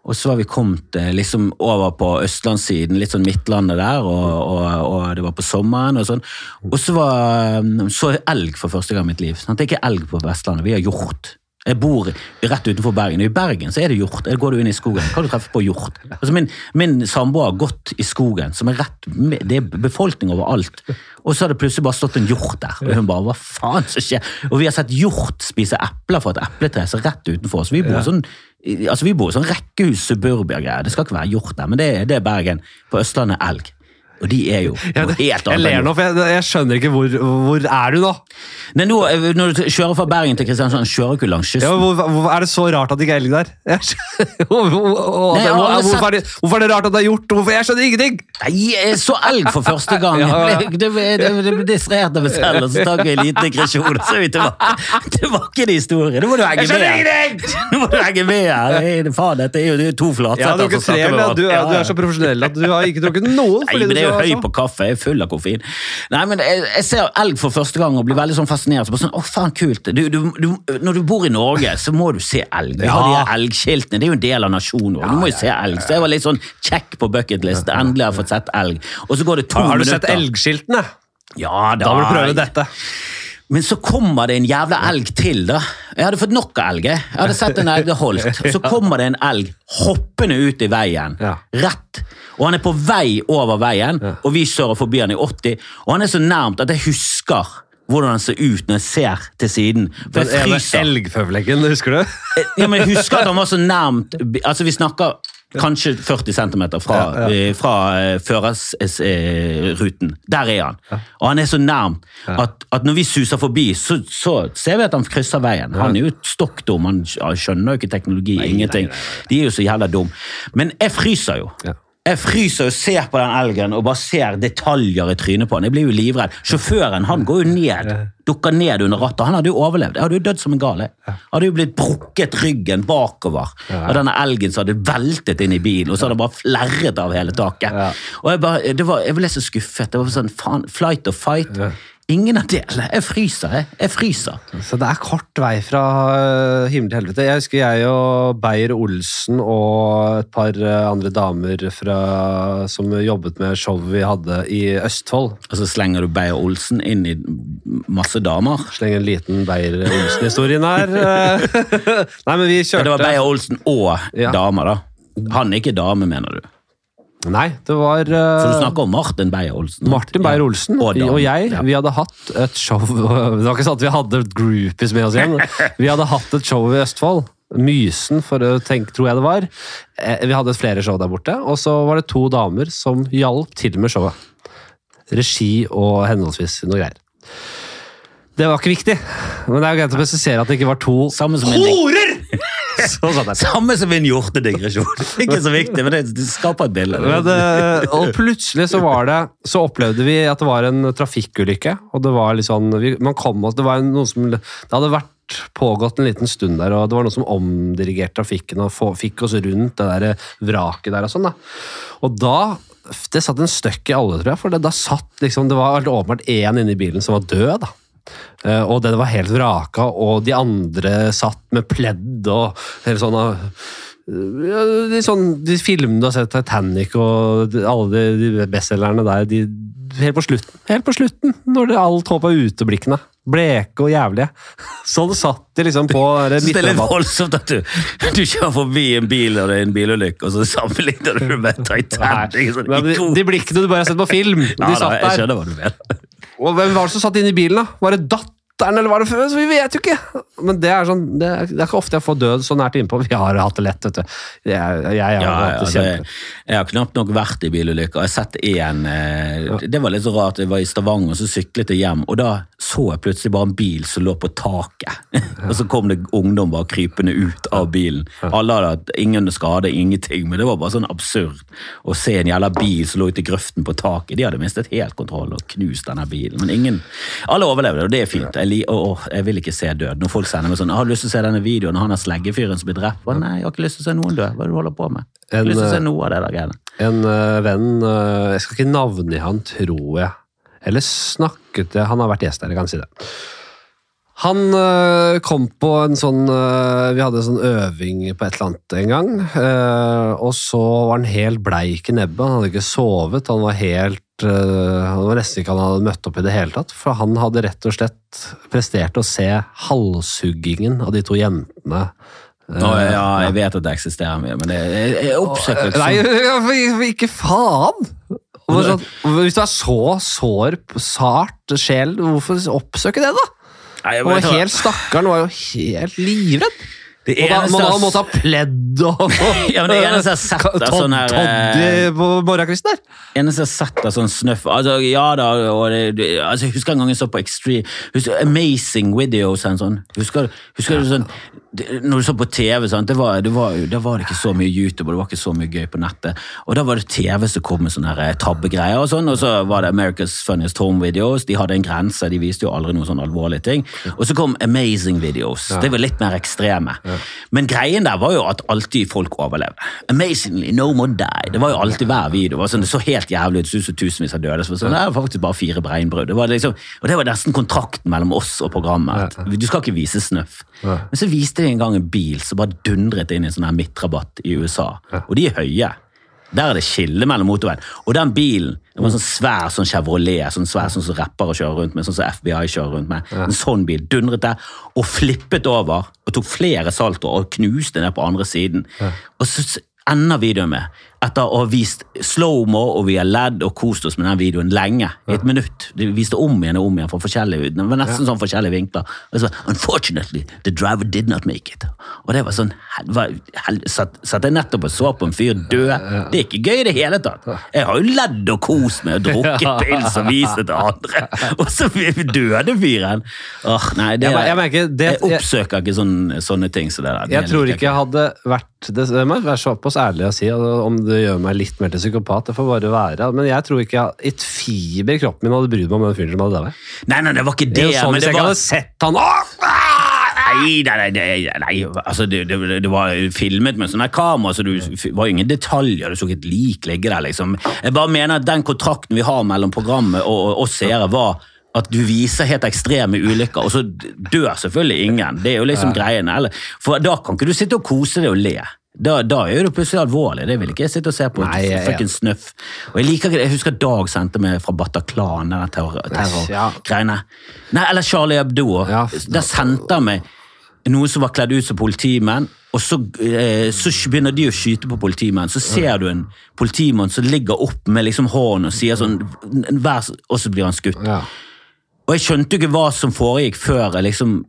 Speaker 2: og så var vi kommet eh, liksom over på østlandssiden, litt sånn Midtlandet der, og, og, og det var på sommeren og sånn. Og så var, så elg for første gang i mitt liv. Sant? Det er ikke elg på Vestlandet, vi har hjort. Jeg bor rett utenfor Bergen. og I Bergen så er det hjort. Der går du inn i skogen, kan du treffe på hjort. Altså min, min samboer har gått i skogen, som er rett det er befolkning overalt. Og så har det plutselig bare stått en hjort der. Og hun bare, hva faen som skjer? Og vi har sett hjort spise epler fra et epletre så rett utenfor oss. Vi bor sånn altså vi bor i sånn rekkehus, suburbia-greier. Det skal ikke være hjort der, men det, det er Bergen. På Østlandet elg. Og de er jo
Speaker 1: Ja, det,
Speaker 2: helt annet. Jeg
Speaker 1: ler nå, for jeg, jeg skjønner ikke hvor, hvor er du nå?
Speaker 2: Nei, nå, eh, når du kjører fra Bergen til Kristiansand, kjører du ikke langs
Speaker 1: Ja,
Speaker 2: kysten.
Speaker 1: hvor, hvor, er det så rart at det ikke er elg der? Hvorfor, er det, er rart at det er hjort? Jeg skjønner ingenting!
Speaker 2: Nei, jeg så elg for første gang.
Speaker 1: Ja, ja.
Speaker 2: Jeg ble, det, det, ble distrahert av meg selv, og så tok jeg en liten digresjon, så er vi tilbake. Det var ikke en historie. Nå må du henge med. Nå må du henge med her. Er- Faen, dette er jo to flatsetter.
Speaker 1: Ja,
Speaker 2: du,
Speaker 1: men du, du er så profesjonell at du har ikke drukket noe.
Speaker 2: Men det er høy på kaffe, jeg er full av koffein. Nei, men jeg, jeg ser elg for første gang og blir veldig sånn fascinert. Så bare sånn, å faen, kult. Du, du, du, når du bor i Norge, så må du se elg. Vi har de elgskiltene, det er jo en del av nasjonen vår. Du må jo se elg. Så jeg var litt sånn check på bucketlist. Endelig har jeg fått sett elg. Og så går det to
Speaker 1: minutter. har du
Speaker 2: minutter.
Speaker 1: sett elgskiltene?
Speaker 2: Ja,
Speaker 1: Da må du prøve dette.
Speaker 2: Men så kommer det en jævla elg til, da. Jeg hadde fått nok av elg. jeg. Jeg hadde sett en elg det holdt. Så kommer det en elg hoppende ut i veien. Rett. Og han er på vei over veien, og vi kjører forbi han i 80. Og han er så nærmt at jeg husker hvordan han ser ut når jeg ser til siden. For
Speaker 1: Den ene elgføvleggen, husker du?
Speaker 2: Ja, men jeg husker at han var så nærmt Altså, vi snakker kanskje 40 cm fra,
Speaker 1: Ja, ja.
Speaker 2: eh, fra eh, førersruten. Der er han. Og han er så nærm at, at når vi suser forbi, så, så ser vi at han krysser veien. Han er jo stokk dum, han skjønner jo ikke teknologi, ingenting. De er jo så jævla dum. Men jeg fryser jo. Jeg fryser og ser på den elgen og bare ser detaljer i trynet på den. Jeg blir jo livredd. Sjåføren han går jo ned, dukker ned under rattet. Han hadde jo overlevd. Jeg hadde jo dødd som en gal. Hadde jo blitt brukket ryggen bakover av denne elgen som hadde veltet inn i bilen, og så hadde han bare flerret av hele taket. Og jeg, bare, det var, jeg ble så skuffet. Det var sånn, faen, flight or fight. Ingen av delene. Jeg fryser, jeg. Jeg fryser.
Speaker 1: Så det er kort vei fra øh, himmel til helvete. Jeg husker jeg og Beyer-Olsen og et par øh, andre damer fra, som jobbet med showet vi hadde i Østfold.
Speaker 2: Og så slenger du Beyer-Olsen inn i masse damer.
Speaker 1: Slenger en liten Beyer-Olsen-historien her. Nei, men vi kjørte
Speaker 2: det var Beyer-Olsen og
Speaker 1: Ja.
Speaker 2: damer, da. Han er ikke dame, mener du?
Speaker 1: Nei, det var
Speaker 2: For
Speaker 1: øh,
Speaker 2: du snakker om Martin Beyer-Olsen?
Speaker 1: Martin Beyer-Olsen
Speaker 2: Ja,
Speaker 1: og,
Speaker 2: og,
Speaker 1: jeg.
Speaker 2: Ja.
Speaker 1: Vi hadde hatt et show Det var ikke sånn at vi hadde groupies med oss igjen. Vi hadde hatt et show i Østfold. Mysen, for å tenke, tror jeg det var. Eh, Vi hadde flere show der borte, og så var det to damer som hjalp til med showet. Regi og henholdsvis noe greier. Det var ikke viktig, men det er jo greit å presisere at det ikke var to
Speaker 2: Samme som en
Speaker 1: horer! Så satt jeg.
Speaker 2: Samme som en hjortedigresjon. Ikke så viktig, men det, det skaper et bilde.
Speaker 1: Og plutselig så var det Så opplevde vi at det var en trafikkulykke. Og det var litt sånn vi, Man kom oss Det var noe som Det hadde vært pågått en liten stund der, og det var noe som omdirigerte trafikken og få, fikk oss rundt det der vraket der og sånn. da. Og da Det satt en støkk i alle, tror jeg. For det, da satt liksom Det var åpenbart én inni bilen som var død. da. Eh, og den var helt vraka, og de andre satt med pledd og hele sånn uh, ja, de, sånn, de filmene du har sett, Titanic og alle de, de bestselgerne der, de, helt på slutten, helt på slutten, når det alt håp er uteblikkene. Bleke og jævlige. Sånn satt de liksom på
Speaker 2: litt voldsomt at du, du kjører forbi en bil og det er en bilulykke, og så sammenligner du med Titanic. Sånn,
Speaker 1: Men de, de blikkene du bare har sett på film,
Speaker 2: ja,
Speaker 1: de
Speaker 2: da,
Speaker 1: satt
Speaker 2: jeg
Speaker 1: der.
Speaker 2: skjønner hva du mener.
Speaker 1: Og hvem var det som satt inne i bilen, da? Var det datteren datteren, eller hva det før? Så vi vet jo ikke. Men det er, sånn, det er, det er ikke ofte jeg får død så nært innpå. Vi har hatt det lett, vet du. Jeg, jeg, jeg har
Speaker 2: Ja,
Speaker 1: hatt
Speaker 2: ja,
Speaker 1: det
Speaker 2: det,
Speaker 1: kjempe.
Speaker 2: jeg har knapt nok vært i bilulykker. Jeg har sett en eh, Det var litt så rart. Jeg var i Stavanger, så syklet jeg hjem, og da så jeg plutselig bare en bil som lå på taket. og så kom det ungdom bare krypende ut av bilen. Alle hadde hatt ingen skade, ingenting, men det var bare sånn absurd å se en jævla bil som lå ute i grøften på taket. De hadde mistet helt kontroll og knust denne bilen. Men ingen Alle overlevde, og det er fint. Jeg, li, oh, jeg vil ikke se død. Når folk sender meg sånn 'Har du lyst til å se denne videoen av han der sleggefyren som blir drept?' Bare, Nei, jeg har ikke lyst til å se noen dø. Hva er det du holder på med? Jeg har
Speaker 1: En,
Speaker 2: lyst til å se
Speaker 1: eh,
Speaker 2: noe av det der greiene.
Speaker 1: En uh, venn uh, Jeg skal ikke navngi han, tror jeg. Eller snakket jeg Han har vært gjest her, jeg kan si det. Han kom på en sånn Vi hadde en sånn øving på et eller annet en gang. og så var han helt bleik i nebbet. Han hadde ikke sovet. Han var helt Han var nesten ikke han hadde møtt opp i det hele tatt. For han hadde rett og slett prestert å se halshuggingen av de to jentene. øh,
Speaker 2: ja, jeg vet at det eksisterer mye, men det, jeg, oppsøker ikke
Speaker 1: Nei, ikke faen! Sånn, Hvis du er så sår, sart sjel, hvorfor oppsøke det, da?
Speaker 2: Nei,
Speaker 1: var helt Stakkaren var jo helt livredd.
Speaker 2: Det eneste
Speaker 1: må
Speaker 2: jeg-
Speaker 1: han måtte ha pledd og
Speaker 2: Ja, men det eneste jeg har sett er sånn her,
Speaker 1: Toddy
Speaker 2: eh,
Speaker 1: på morgenkvisten der.
Speaker 2: eneste jeg har sett av sånn snøff altså, Ja da, og det, det, altså, jeg husker en gang jeg så på Extreme husker, Amazing Videos og sånn. Husker, husker du sånn det, Når du så på TV, sant? Det var, det var, da var det ikke så mye YouTube, og det var ikke så mye gøy på nettet. Og da var det TV som kom med sånne her tabbegreier, og sånn, og så var det America's Funniest Home Videos. De hadde en grense, de viste jo aldri noen sånn alvorlige ting. Og så kom Amazing Videos. Det var litt mer ekstreme. Men greien der var jo at alltid folk overlevde. Amazingly, no more die. Det var jo alltid hver video. Det, var sånn, det så helt jævlig ut, så ut som tusenvis av døde. Så var sånn, det var faktisk bare fire breinbrudd. Det var liksom, og det var nesten kontrakten mellom oss og programmet. at Du skal ikke vise snøff. Men så viste de en gang en bil som bare dundret inn i en sånn her midtrabatt i USA. Og de er høye. Der er det skille mellom motorveien. Og den bilen det var en sånn svær sånn Chevrolet, sånn svær sånn som rappere kjører rundt med, sånn som FBI kjører rundt med. En sånn bil dundret der og flippet over og tok flere saltoer og knuste ned på andre siden. Og så ender videoen med, etter å ha vist slow-mo og vi har ledd og kost oss med den videoen lenge, i et minutt. De viste om igjen og om igjen fra forskjellige Det var nesten sånn forskjellige vinkler. Og så, Unfortunately, the driver did not make it. Og det var sånn var, Satt satt jeg nettopp og så på en fyr dø? Det er ikke gøy i det hele tatt. Jeg har jo ledd og kost med og drukket pils og vist det til andre, og så døde fyren! Åh, nei, det,
Speaker 1: Jeg jeg merker det-
Speaker 2: jeg oppsøker ikke sånne, sånne ting som det der. Det
Speaker 1: Jeg tror ikke jeg hadde vært Det det må være såpass ærlig å si, om det gjør meg litt mer til psykopat. Det får bare være. Men jeg tror ikke jeg, et fiber i kroppen min hadde brydd meg om den fyren som hadde daua.
Speaker 2: Nei, nei, det var ikke
Speaker 1: Det
Speaker 2: det.
Speaker 1: er jo sånn
Speaker 2: men
Speaker 1: hvis
Speaker 2: det
Speaker 1: jeg ikke
Speaker 2: var...
Speaker 1: hadde sett han Åh!
Speaker 2: Nei, nei, nei, nei. Altså, det, det, det var filmet med sånne kamera, så det var ingen detaljer. Du så ikke et lik ligge der, liksom. Jeg bare mener at den kontrakten vi har mellom programmet og, og oss seere, var at du viser helt ekstreme ulykker, og så dør selvfølgelig ingen. Det er jo liksom greiene. For da kan ikke du sitte og kose deg og le. Da, da er det plutselig alvorlig. Det vil ikke jeg sitte og se på.
Speaker 1: Nei, jeg-
Speaker 2: ja. snøff. Og jeg liker. Jeg husker Dag sendte meg fra Bataclan, den terror-
Speaker 1: Ja.
Speaker 2: Nei, eller Charlie Hebdo.
Speaker 1: Ja.
Speaker 2: Der sendte han meg noen som var kledd ut som politimenn, og så, eh, så begynner de å skyte på politimenn. Så ser du en politimann som ligger opp med liksom hånden og sier sånn Og så blir han skutt.
Speaker 1: Ja.
Speaker 2: Og jeg skjønte jo ikke hva som foregikk før jeg liksom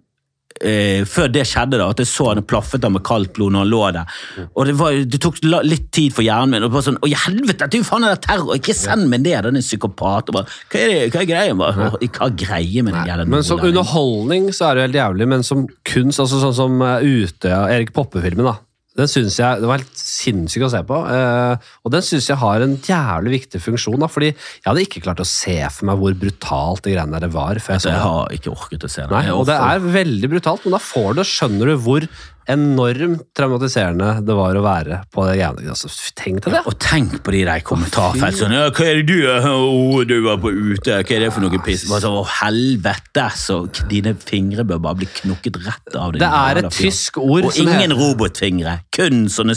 Speaker 2: eh, før det skjedde, da, at jeg så han plaffet av med kaldt blod når han lå der. Og Det, var, det tok litt tid for hjernen min. og bare sånn, Å, helvete, Du faen er det terror! Ikke send meg ned, den er psykopat! Og bare, hva er det, hva er greia? Bare, Hva er greia med den jævla
Speaker 1: Men som underholdning så er det helt jævlig, men som kunst, altså sånn som uh, Utøya, Erik Poppe-filmen, da. Den synes jeg, Det var helt sinnssykt å se på. eh, og den syns jeg har en jævlig viktig funksjon. da, fordi jeg hadde ikke klart å se for meg hvor brutalt det greiene der var. før jeg
Speaker 2: jeg
Speaker 1: det.
Speaker 2: har ikke orket å se den.
Speaker 1: Nei, og det er veldig brutalt, men da får du, skjønner du hvor enormt traumatiserende det var å være på det greiene. Altså, tenk deg det!
Speaker 2: Og tenk på de der kommentarfelt sånn ja, 'Hva er det du? Å, du var på ute. Hva er det for noe piss?' Bare sånn, Å, helvete! Så dine fingre bør bare bli knukket rett av. din
Speaker 1: Det er et tysk ord
Speaker 2: Og ingen
Speaker 1: heter-
Speaker 2: robotfingre. Kun sånne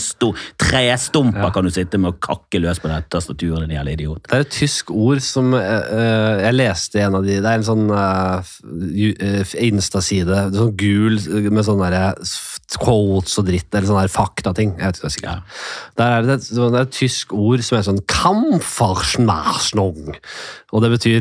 Speaker 2: trestumper ja. kan du sitte med og kakke løs på det tastaturet, din jævla idiot.
Speaker 1: Det er et tysk ord som eh, jeg leste en av de Det er en sånn uh, Insta-side, sånn gul med sånn der, s- quotes og dritt, eller sånne faktating. Jeg vet ikke hva jeg sikkert. Der er det, et- det er et tysk ord som er sånn Kampferschnarsnung. Og det betyr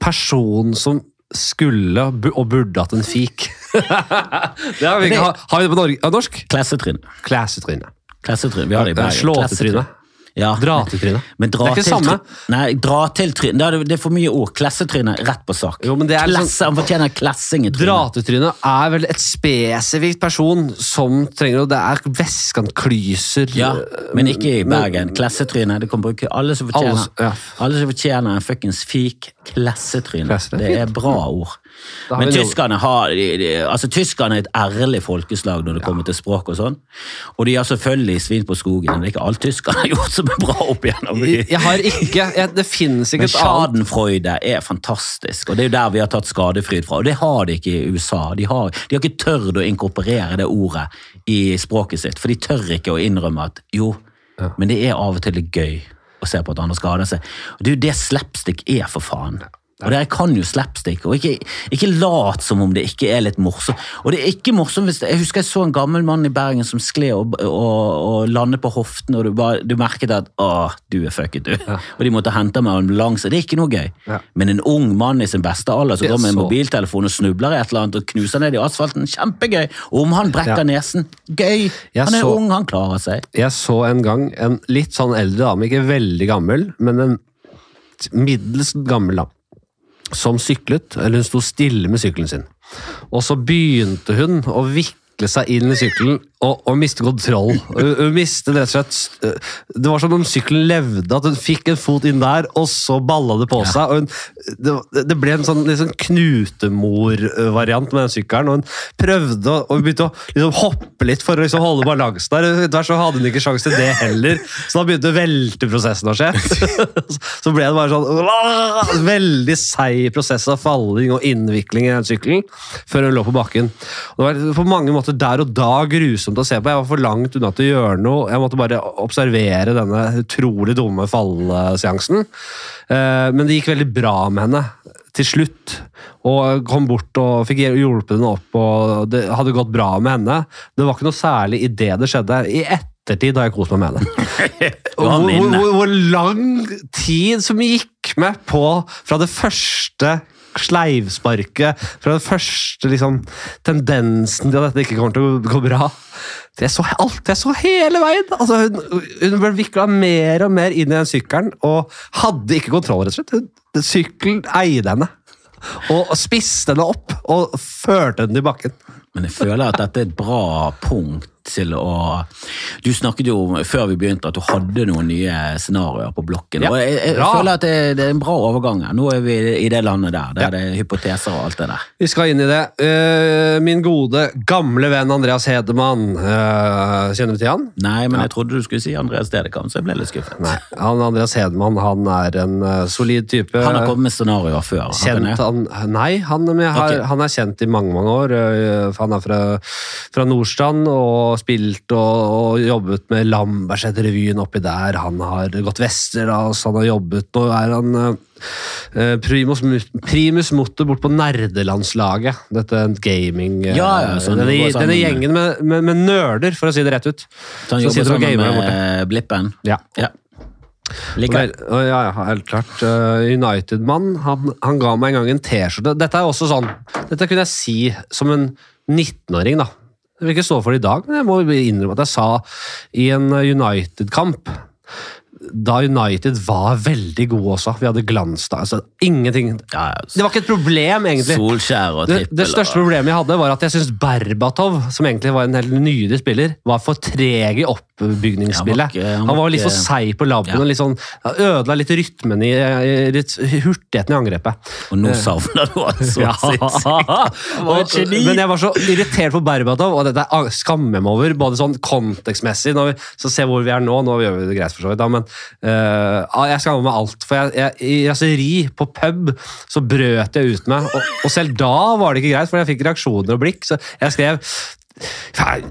Speaker 1: person som skulle og burde hatt en fik. det har, vi ikke, har, har vi det på norsk?
Speaker 2: Klassetrinn.
Speaker 1: Klassetryne.
Speaker 2: Klassetryne. Vi har det i Bergen.
Speaker 1: Slåtetryne.
Speaker 2: Ja.
Speaker 1: Dratetryne.
Speaker 2: Men dra
Speaker 1: Det er ikke
Speaker 2: det
Speaker 1: samme.
Speaker 2: Nei, dra til trynet. Det det er for mye ord. Klassetryne, rett på sak.
Speaker 1: Jo, men det er liksom-
Speaker 2: Klasse, Han fortjener klassing i trynet.
Speaker 1: Dratetryne er vel et spesifikt person som trenger Det er vestkantklyser
Speaker 2: Ja, men ikke i Bergen. Klassetryne. Det kan bruke alle som fortjener
Speaker 1: Alle ja.
Speaker 2: Alle som fortjener en fuckings fik. Klassetryne.
Speaker 1: Klassetryne.
Speaker 2: Det er bra ord. Men tyskerne har de, de, altså tyskerne er et ærlig folkeslag når det kommer til språk og sånn. Og de har selvfølgelig svin på skogen. men Det er ikke alt tyskerne har gjort som er bra opp igjennom.
Speaker 1: Jeg har ikke jeg, Det finnes ikke
Speaker 2: Men Schadenfreude er fantastisk, og det er jo der vi har tatt skadefryd fra. Og det har de ikke i USA. De har, de har ikke tørt å inkorporere det ordet i språket sitt, for de tør ikke å innrømme at jo, men det er av og til litt gøy å se på at andre skader seg. Jo det slapstick er, for faen. Og dere kan jo slapstick, og ikke, ikke lat som om det ikke er litt morsomt. Og det er ikke morsomt hvis det, Jeg husker jeg så en gammel mann i Bergen som skled og, og, og landet på hoften, og du, bare, du merket at 'Å, du er fucket, du'. Og de måtte hente meg ambulanse. Det er ikke noe gøy.
Speaker 1: Ja.
Speaker 2: Men en ung mann i sin beste alder som går med en mobiltelefon og snubler i et eller annet og knuser ned i asfalten, kjempegøy! Og om han brekker
Speaker 1: Ja.
Speaker 2: nesen, gøy!
Speaker 1: Jeg
Speaker 2: Han er
Speaker 1: så-
Speaker 2: ung, han klarer seg.
Speaker 1: Jeg så en gang en litt sånn eldre dame, ikke veldig gammel, men en middels gammel dame, som syklet, eller hun sto stille med sykkelen sin. Og så begynte hun å vikle seg inn i sykkelen og, og miste kontroll. Hun, mistet rett og slett øh, Det var som om sykkelen levde, at hun fikk en fot inn der, og så balla det på seg. hun, det, det ble en sånn, sånn knutemor-variant med den sykkelen. og Hun prøvde å, og begynte å liksom hoppe litt for å liksom holde balansen der. Etter hvert så hadde hun ikke sjanse til det heller, så da begynte velteprosessen å skje. så ble det bare sånn veldig seig prosess av falling og innvikling i den sykkelen før hun lå på bakken. Og det var på mange måter der og da grusomt å se på. Jeg var for langt unna til å gjøre noe. Jeg måtte bare observere denne utrolig dumme fallseansen. Eh, Men det gikk veldig bra med henne til slutt. Og kom bort og fikk hjulpet henne opp, og det hadde gått bra med henne. Det var ikke noe særlig i det det skjedde. I ettertid har jeg kost meg med det. Hvor, hvor, hvor lang tid som gikk med på fra det første sleivsparket, fra den første liksom, tendensen til at dette ikke kommer til å gå bra. Jeg så alt, jeg så hele veien! Altså, hun, hun ble vikla mer og mer inn i den sykkelen og hadde ikke kontroll, rett og slett. Sykkelen eide henne. Og spiste henne opp og førte henne til bakken.
Speaker 2: Men jeg føler at dette er et bra punkt til å Du snakket jo om før vi begynte at du hadde noen nye scenarioer på blokken.
Speaker 1: Ja,
Speaker 2: og jeg, jeg føler at det, det er en bra overgang. her. Nå er vi i det landet der, der det er hypoteser og alt det der.
Speaker 1: Vi skal inn i det. Uh, min gode, gamle venn Andreas Hedemann. Uh, kjenner du til han?
Speaker 2: Nei, men jeg trodde du skulle si Andreas Dedekam, så jeg ble litt skuffet.
Speaker 1: Nei, han Andreas Hedemann han er en uh, solid type.
Speaker 2: Han har kommet med scenarioer før.
Speaker 1: Kjent, han, nei, han, har,
Speaker 2: okay.
Speaker 1: han er kjent i mange mange år. Han er fra, fra Nordstrand og spilt og, og jobbet med Lambertseter-revyen oppi der. Han har gått Westerdals, han har jobbet Nå er han øh, øh, primus, mu- primus motor bort på nerdelandslaget. Dette gaming øh,
Speaker 2: Ja, ja, sånn,
Speaker 1: denne, denne gjengen med, med, med nerder, for å si det rett ut.
Speaker 2: Så han jobber
Speaker 1: og
Speaker 2: sammen med Blippen.
Speaker 1: Ja.
Speaker 2: Ja. Liker.
Speaker 1: Ja, ja, helt klart. Uh, United-mann, han, han ga meg en gang en T-skjorte. Dette er også sånn, dette kunne jeg si som en 19-åring, da. Jeg vil ikke stå for det i dag, men jeg må innrømme at jeg sa i en United-kamp da United var veldig gode også. Vi hadde glans da. Altså, ingenting
Speaker 2: Ja,
Speaker 1: Det var ikke et problem, egentlig.
Speaker 2: Solskjær og
Speaker 1: Det, det største problemet jeg hadde, var at jeg syntes Berbatov, som egentlig var en helt nydelig spiller, var for treg i oppbygningsspillet.
Speaker 2: Ja, han var han
Speaker 1: litt for seig på labben
Speaker 2: Ja.
Speaker 1: og litt sånn, ødela litt rytmen i, litt hurtigheten i angrepet.
Speaker 2: Og nå savner du altså
Speaker 1: Ja.
Speaker 2: geni.
Speaker 1: Men jeg var så irritert på Berbatov, og dette skammer meg over, både sånn kontekstmessig vi, Så se hvor vi er nå. Nå gjør vi det greit, for så vidt, da, men uh, jeg skammer meg alt. For jeg, jeg, i raseri på pub så brøt jeg ut meg, og, og selv da var det ikke greit, for jeg fikk reaksjoner og blikk, så jeg skrev Faen,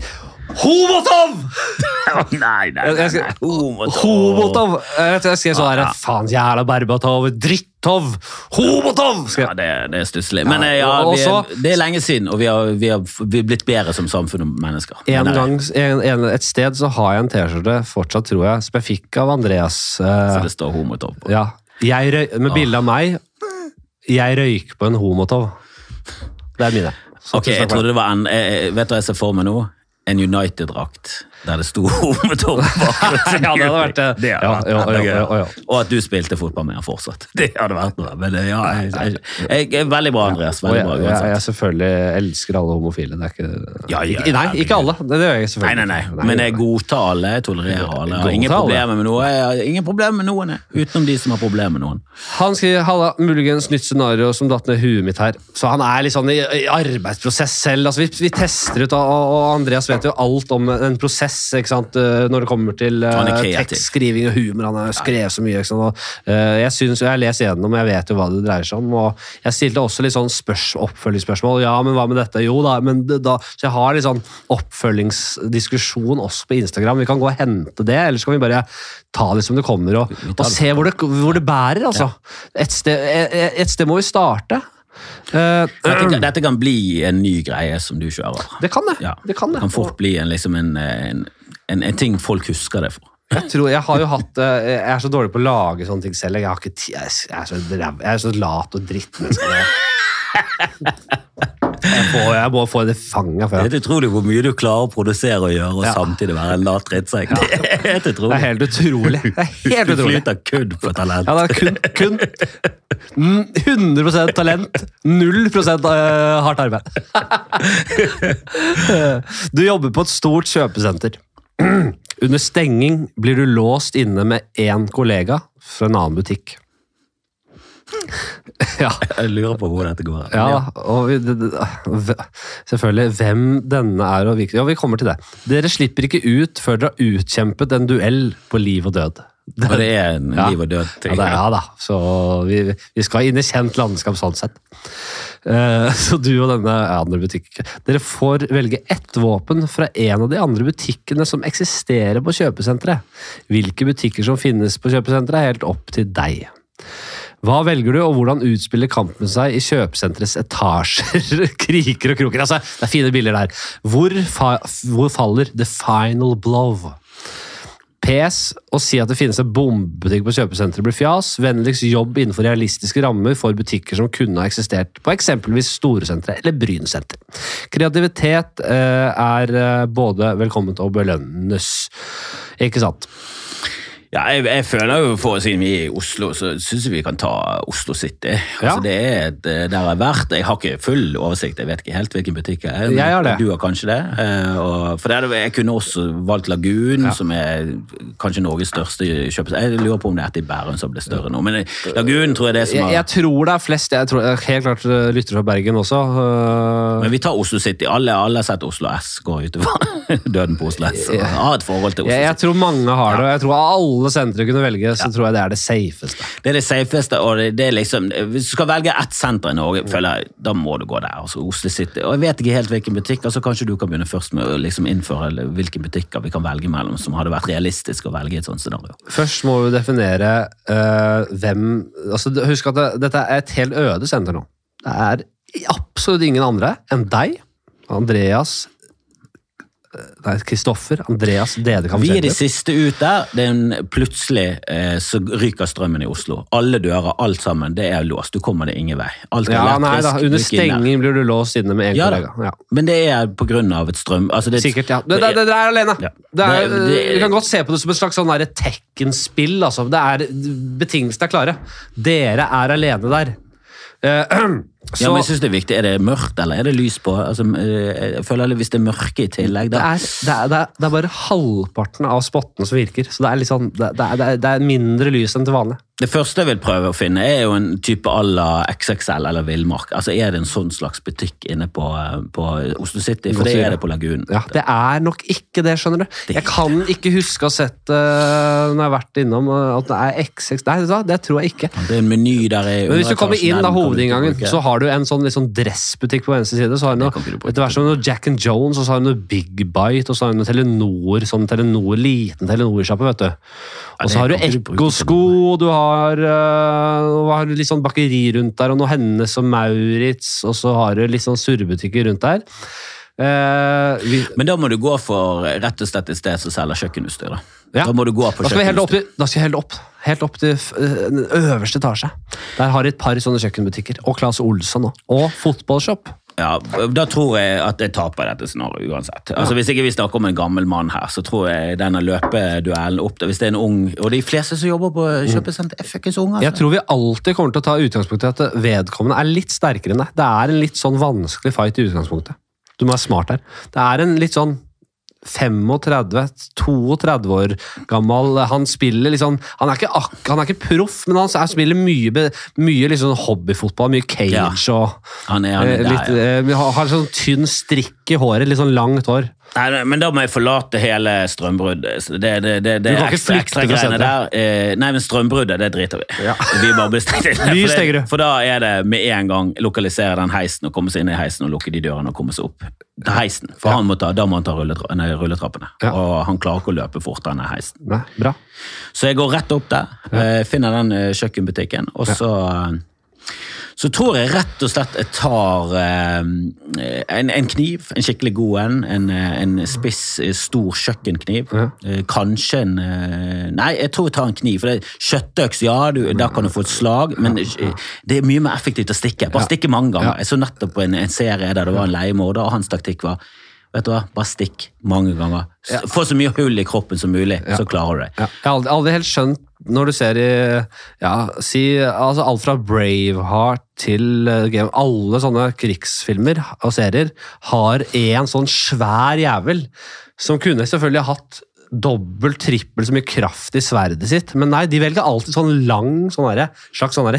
Speaker 1: Homotov!
Speaker 2: nei, nei, nei,
Speaker 1: Jeg- jeg.
Speaker 2: Homotov.
Speaker 1: Homotov! Jeg jeg skrev sånn her,
Speaker 2: Ja.
Speaker 1: faen jævla Berbatov, drittov, homotov! skrev.
Speaker 2: Ja, det, det er stusslig. Men
Speaker 1: Ja,
Speaker 2: eh, vi
Speaker 1: også-
Speaker 2: det er lenge siden, og vi har, vi har, vi har blitt bedre som samfunn og mennesker.
Speaker 1: En
Speaker 2: eh,
Speaker 1: gang, en, en, et sted så har jeg en T-skjorte, fortsatt tror jeg, som jeg fikk av Andreas.
Speaker 2: Så
Speaker 1: eh,
Speaker 2: det står homotov på.
Speaker 1: ja, røy, med bilde av meg Jeg røyker på en homotov. Det er mine. Så
Speaker 2: Ok, jeg trodde det var en jeg, Vet du hva jeg ser for meg nå? En United-drakt der det sto homotorp bak.
Speaker 1: Ja, det hadde vært det.
Speaker 2: Det hadde
Speaker 1: Ja,
Speaker 2: vært
Speaker 1: ja, ja.
Speaker 2: Og at du spilte fotball med han fortsatt. Det hadde vært noe. Men eh, ja, jeg, jeg, jeg, veldig bra, Andreas. Veldig bra
Speaker 1: jeg, jeg
Speaker 2: uansett.
Speaker 1: selvfølgelig elsker alle homofile. Det er ikke Nei, ikke alle. Det, gjør jeg selvfølgelig.
Speaker 2: nei, nei. Men jeg godtar alle. Jeg tolererer alle. Ingen problemer med noe. Ingen problemer med noen, utenom de som har problemer med noen.
Speaker 1: Han skriver Halla, muligens nytt scenario som datt ned huet mitt her. Så han er litt sånn i, arbeidsprosess selv. Altså, vi, vi tester ut, og Andreas vet jo alt om en prosess ikke sant? eh, når det kommer til eh, tekstskriving og humor. Han har skrevet så mye. Og, uh, jeg synes, jeg har lest gjennom, jeg vet jo hva det dreier seg om. og Jeg stilte også litt sånn oppfølgingsspørsmål. Ja, men hva med dette? Jo da, men da Så jeg har litt sånn oppfølgingsdiskusjon også på Instagram. Vi kan gå og hente det, eller så kan vi bare ta det som det kommer, og, og se hvor det, hvor det bærer. altså. Et, sted, et, et sted må vi starte. Eh,
Speaker 2: Dette, kan- dette kan bli en ny greie som du kjører.
Speaker 1: det kan det.
Speaker 2: Ja,
Speaker 1: det kan det.
Speaker 2: kan fort bli en, liksom en, en, en, ting folk husker det for.
Speaker 1: Jeg, tror, jeg har jo hatt eh, Jeg er så dårlig på å lage sånne ting selv. Jeg, har ikke jeg, er- så, jeg er så lat og drittmenneske. Jeg, får, jeg må få det fanget før.
Speaker 2: Det er utrolig hvor mye du klarer å produsere og gjøre, og
Speaker 1: Ja.
Speaker 2: samtidig være en lat drittsekk. Det er helt
Speaker 1: Det er helt utrolig. Det er helt
Speaker 2: Du
Speaker 1: utrolig.
Speaker 2: flyter kun på talent.
Speaker 1: Ja, det er kun, kun mm, 100 talent, 0 eh, hardt arbeid. Du jobber på et stort kjøpesenter. Under stenging blir du låst inne med én kollega fra en annen butikk. Ja,
Speaker 2: Jeg lurer på hvor dette går.
Speaker 1: ja og vi, det, det, selvfølgelig hvem denne er og hvilken Ja, vi kommer til det. Dere slipper ikke ut før dere har utkjempet en duell på liv og død.
Speaker 2: Og det er en
Speaker 1: Ja.
Speaker 2: liv og død
Speaker 1: Ja, det, ja da, så vi, vi skal inn i kjent landskap sånn sett. Eh, så du og denne andre butikken Dere får velge ett våpen fra en av de andre butikkene som eksisterer på kjøpesenteret. Hvilke butikker som finnes på kjøpesenteret er helt opp til deg. Hva velger du, og hvordan utspiller kampen seg i kjøpesenterets etasjer, kriker og kroker? Altså, det er fine bilder der. Hvor, fa hvor faller the final blow? PS å si at det finnes en bombebutikk på kjøpesenteret blir fjas. Vennligst jobb innenfor realistiske rammer for butikker som kunne ha eksistert på eksempelvis Storesenteret eller Brynsenter. Kreativitet eh, er eh, både velkomment og belønnes. Ikke sant?
Speaker 2: Ja, jeg, jeg føler jo, for Siden vi er i Oslo, så syns jeg vi kan ta Oslo City.
Speaker 1: Ja.
Speaker 2: Altså, det er et, der jeg har vært. Jeg har ikke full oversikt, jeg vet ikke helt hvilken butikk jeg er.
Speaker 1: Jeg har det.
Speaker 2: Du har kanskje det. Eh, Og, for det Jeg kunne også valgt Lagun,
Speaker 1: Ja.
Speaker 2: som er kanskje Norges største kjøpesenter. Jeg lurer på om det er etter Bærum som ble større nå. Men Lagun tror jeg det er som har
Speaker 1: jeg tror det er flest. Jeg tror helt klart eh, lytter fra Bergen også. eh,
Speaker 2: Men vi tar Oslo City. Alle, alle har sett Oslo S gå utover døden på Oslo S. og har et forhold til Oslo
Speaker 1: jeg, jeg tror mange har det, og jeg tror alle sentre kunne velge, så tror jeg det er det safeste.
Speaker 2: Det er det safeste, og det, det er liksom Hvis du skal velge ett senter i Norge, føler jeg, da må du gå der. altså Oslo City. Og jeg vet ikke helt hvilken butikk, altså Kanskje du kan begynne først med å liksom innføre hvilke butikker vi kan velge mellom, som hadde vært realistisk å velge i et sånt scenario.
Speaker 1: Først må vi definere eh, hvem altså, Husk at det, dette er et helt øde senter nå. Det er absolutt ingen andre enn deg, Andreas Nei, Kristoffer, Andreas Dedekamp
Speaker 2: Vi er de siste ut der. Det er en plutselig eh, så ryker strømmen i Oslo. Alle dører, alt sammen, det er låst. Du kommer deg ingen vei. Alt er
Speaker 1: Ja, nei da, Under
Speaker 2: du er
Speaker 1: stenging blir du låst inne med én
Speaker 2: Ja
Speaker 1: kollega. Ja.
Speaker 2: Men det er på grunn av et strøm... Altså det,
Speaker 1: Sikkert, ja. Det, det, det, er alene.
Speaker 2: Ja.
Speaker 1: Det er, vi kan godt se på det som et slags sånn Tekken-spill. Altså. Det er, betingelsene er klare. Dere er alene der. Eh, så,
Speaker 2: ja, men jeg synes det er viktig. Er det mørkt, eller er det lys på? Altså, eh, jeg føler at Hvis det er mørke i tillegg,
Speaker 1: det,
Speaker 2: da
Speaker 1: er, det, er, det, er, det er bare halvparten av spottene som virker. Så det er, sånn, det, er, det mindre lys enn til vanlig.
Speaker 2: Det første jeg vil prøve å finne, er jo en type à la XXL eller Villmark. Altså, Er det en sånn slags butikk inne på, eh, på Oslo City? For det er
Speaker 1: det.
Speaker 2: på Lagunen.
Speaker 1: Ja, Det er nok ikke det, skjønner du. Jeg kan ikke huske å ha sett uh, når jeg har vært innom at det er XX. Nei, det tror jeg ikke.
Speaker 2: Det er en meny der i
Speaker 1: Men hvis du kommer inn da hovedinngangen, så har du en sånn, sånn dressbutikk på venstre side. Så har du noe, etter hvert som noe Jack and Jones, og så har du noe Big Bite, og så har du noe Telenor, sånn Telenor, liten Telenor-sjappe, vet du. Og så har du Ekkosko, og du har, uh, har litt sånn bakeri rundt der, og noe Hennes og Maurits, og så har du litt sånn surrebutikker rundt der. Eh, vi,
Speaker 2: Men da må du gå for rett og slett et sted som selger kjøkkenutstyr. Da.
Speaker 1: Ja.
Speaker 2: da må du gå på
Speaker 1: da skal vi helt opp, da skal vi helt opp, helt opp til eh, den øverste etasje. Der har de et par sånne kjøkkenbutikker. Og Claes Olsson òg. Og fotballshop.
Speaker 2: Ja, Da tror jeg at jeg taper dette scenarioet uansett. Altså Hvis ikke vi snakker om en gammel mann her, så tror jeg denne løpeduellen opp. Hvis det er en ung Og de fleste som jobber på kjøpesenter, er fuckings unge.
Speaker 1: Jeg
Speaker 2: Altså.
Speaker 1: tror vi alltid kommer til å ta utgangspunkt i at vedkommende er litt sterkere enn deg. Det er en litt sånn vanskelig fight i utgangspunktet. Du må være smart her. Det er en litt sånn 35, 32 år gammel Han spiller liksom Han er ikke, han er ikke proff, men han er- spiller mye, mye liksom hobbyfotball. Mye cage
Speaker 2: Ja.
Speaker 1: og
Speaker 2: Han er, han
Speaker 1: eh,
Speaker 2: er der,
Speaker 1: litt,
Speaker 2: ja.
Speaker 1: eh, har, har sånn tynn strikk i håret. Litt sånn langt hår.
Speaker 2: Nei, men da må jeg forlate hele strømbruddet. Det, det, det, det
Speaker 1: Du kan ikke
Speaker 2: ekstra,
Speaker 1: flykte
Speaker 2: ekstra
Speaker 1: fra
Speaker 2: der. Eh, nei, men strømbruddet, det driter vi i.
Speaker 1: Ja.
Speaker 2: Vi bare bestenger det. For. For da er det med en gang lokalisere den heisen og komme seg inn i heisen og lukke de dørene og komme seg opp til heisen. For han må ta, da må han ta rulletra nei, rulletrappene.
Speaker 1: Ja.
Speaker 2: Og han klarer ikke å løpe fortere enn heisen.
Speaker 1: Nei, bra.
Speaker 2: Så jeg går rett opp der, eh, finner den eh, kjøkkenbutikken, og så så tror jeg rett og slett jeg tar eh, en, en kniv, en skikkelig god en. En, eh, en spiss, eh, stor kjøkkenkniv.
Speaker 1: Ja.
Speaker 2: Eh, kanskje en Nei, jeg tror jeg tar en kniv. For det, kjøttøks, ja, du, der kan du få et slag, men det er mye mer effektivt å stikke. Bare stikke mange ganger. Jeg så nettopp på en, en serie der det var en leiemorder, og hans taktikk var Vet du hva, Bare stikk mange ganger.
Speaker 1: Ja.
Speaker 2: Få så mye hull i kroppen som mulig, så klarer du det.
Speaker 1: Ja. Jeg har aldri, aldri helt skjønt når du ser i ja, si, altså Alt fra Braveheart til uh, Game Alle sånne krigsfilmer og serier har en sånn svær jævel som kunne selvfølgelig hatt dobbelt, trippel så mye kraft i sverdet sitt, men nei, de velger alltid sånn lang sånn der, slags sånn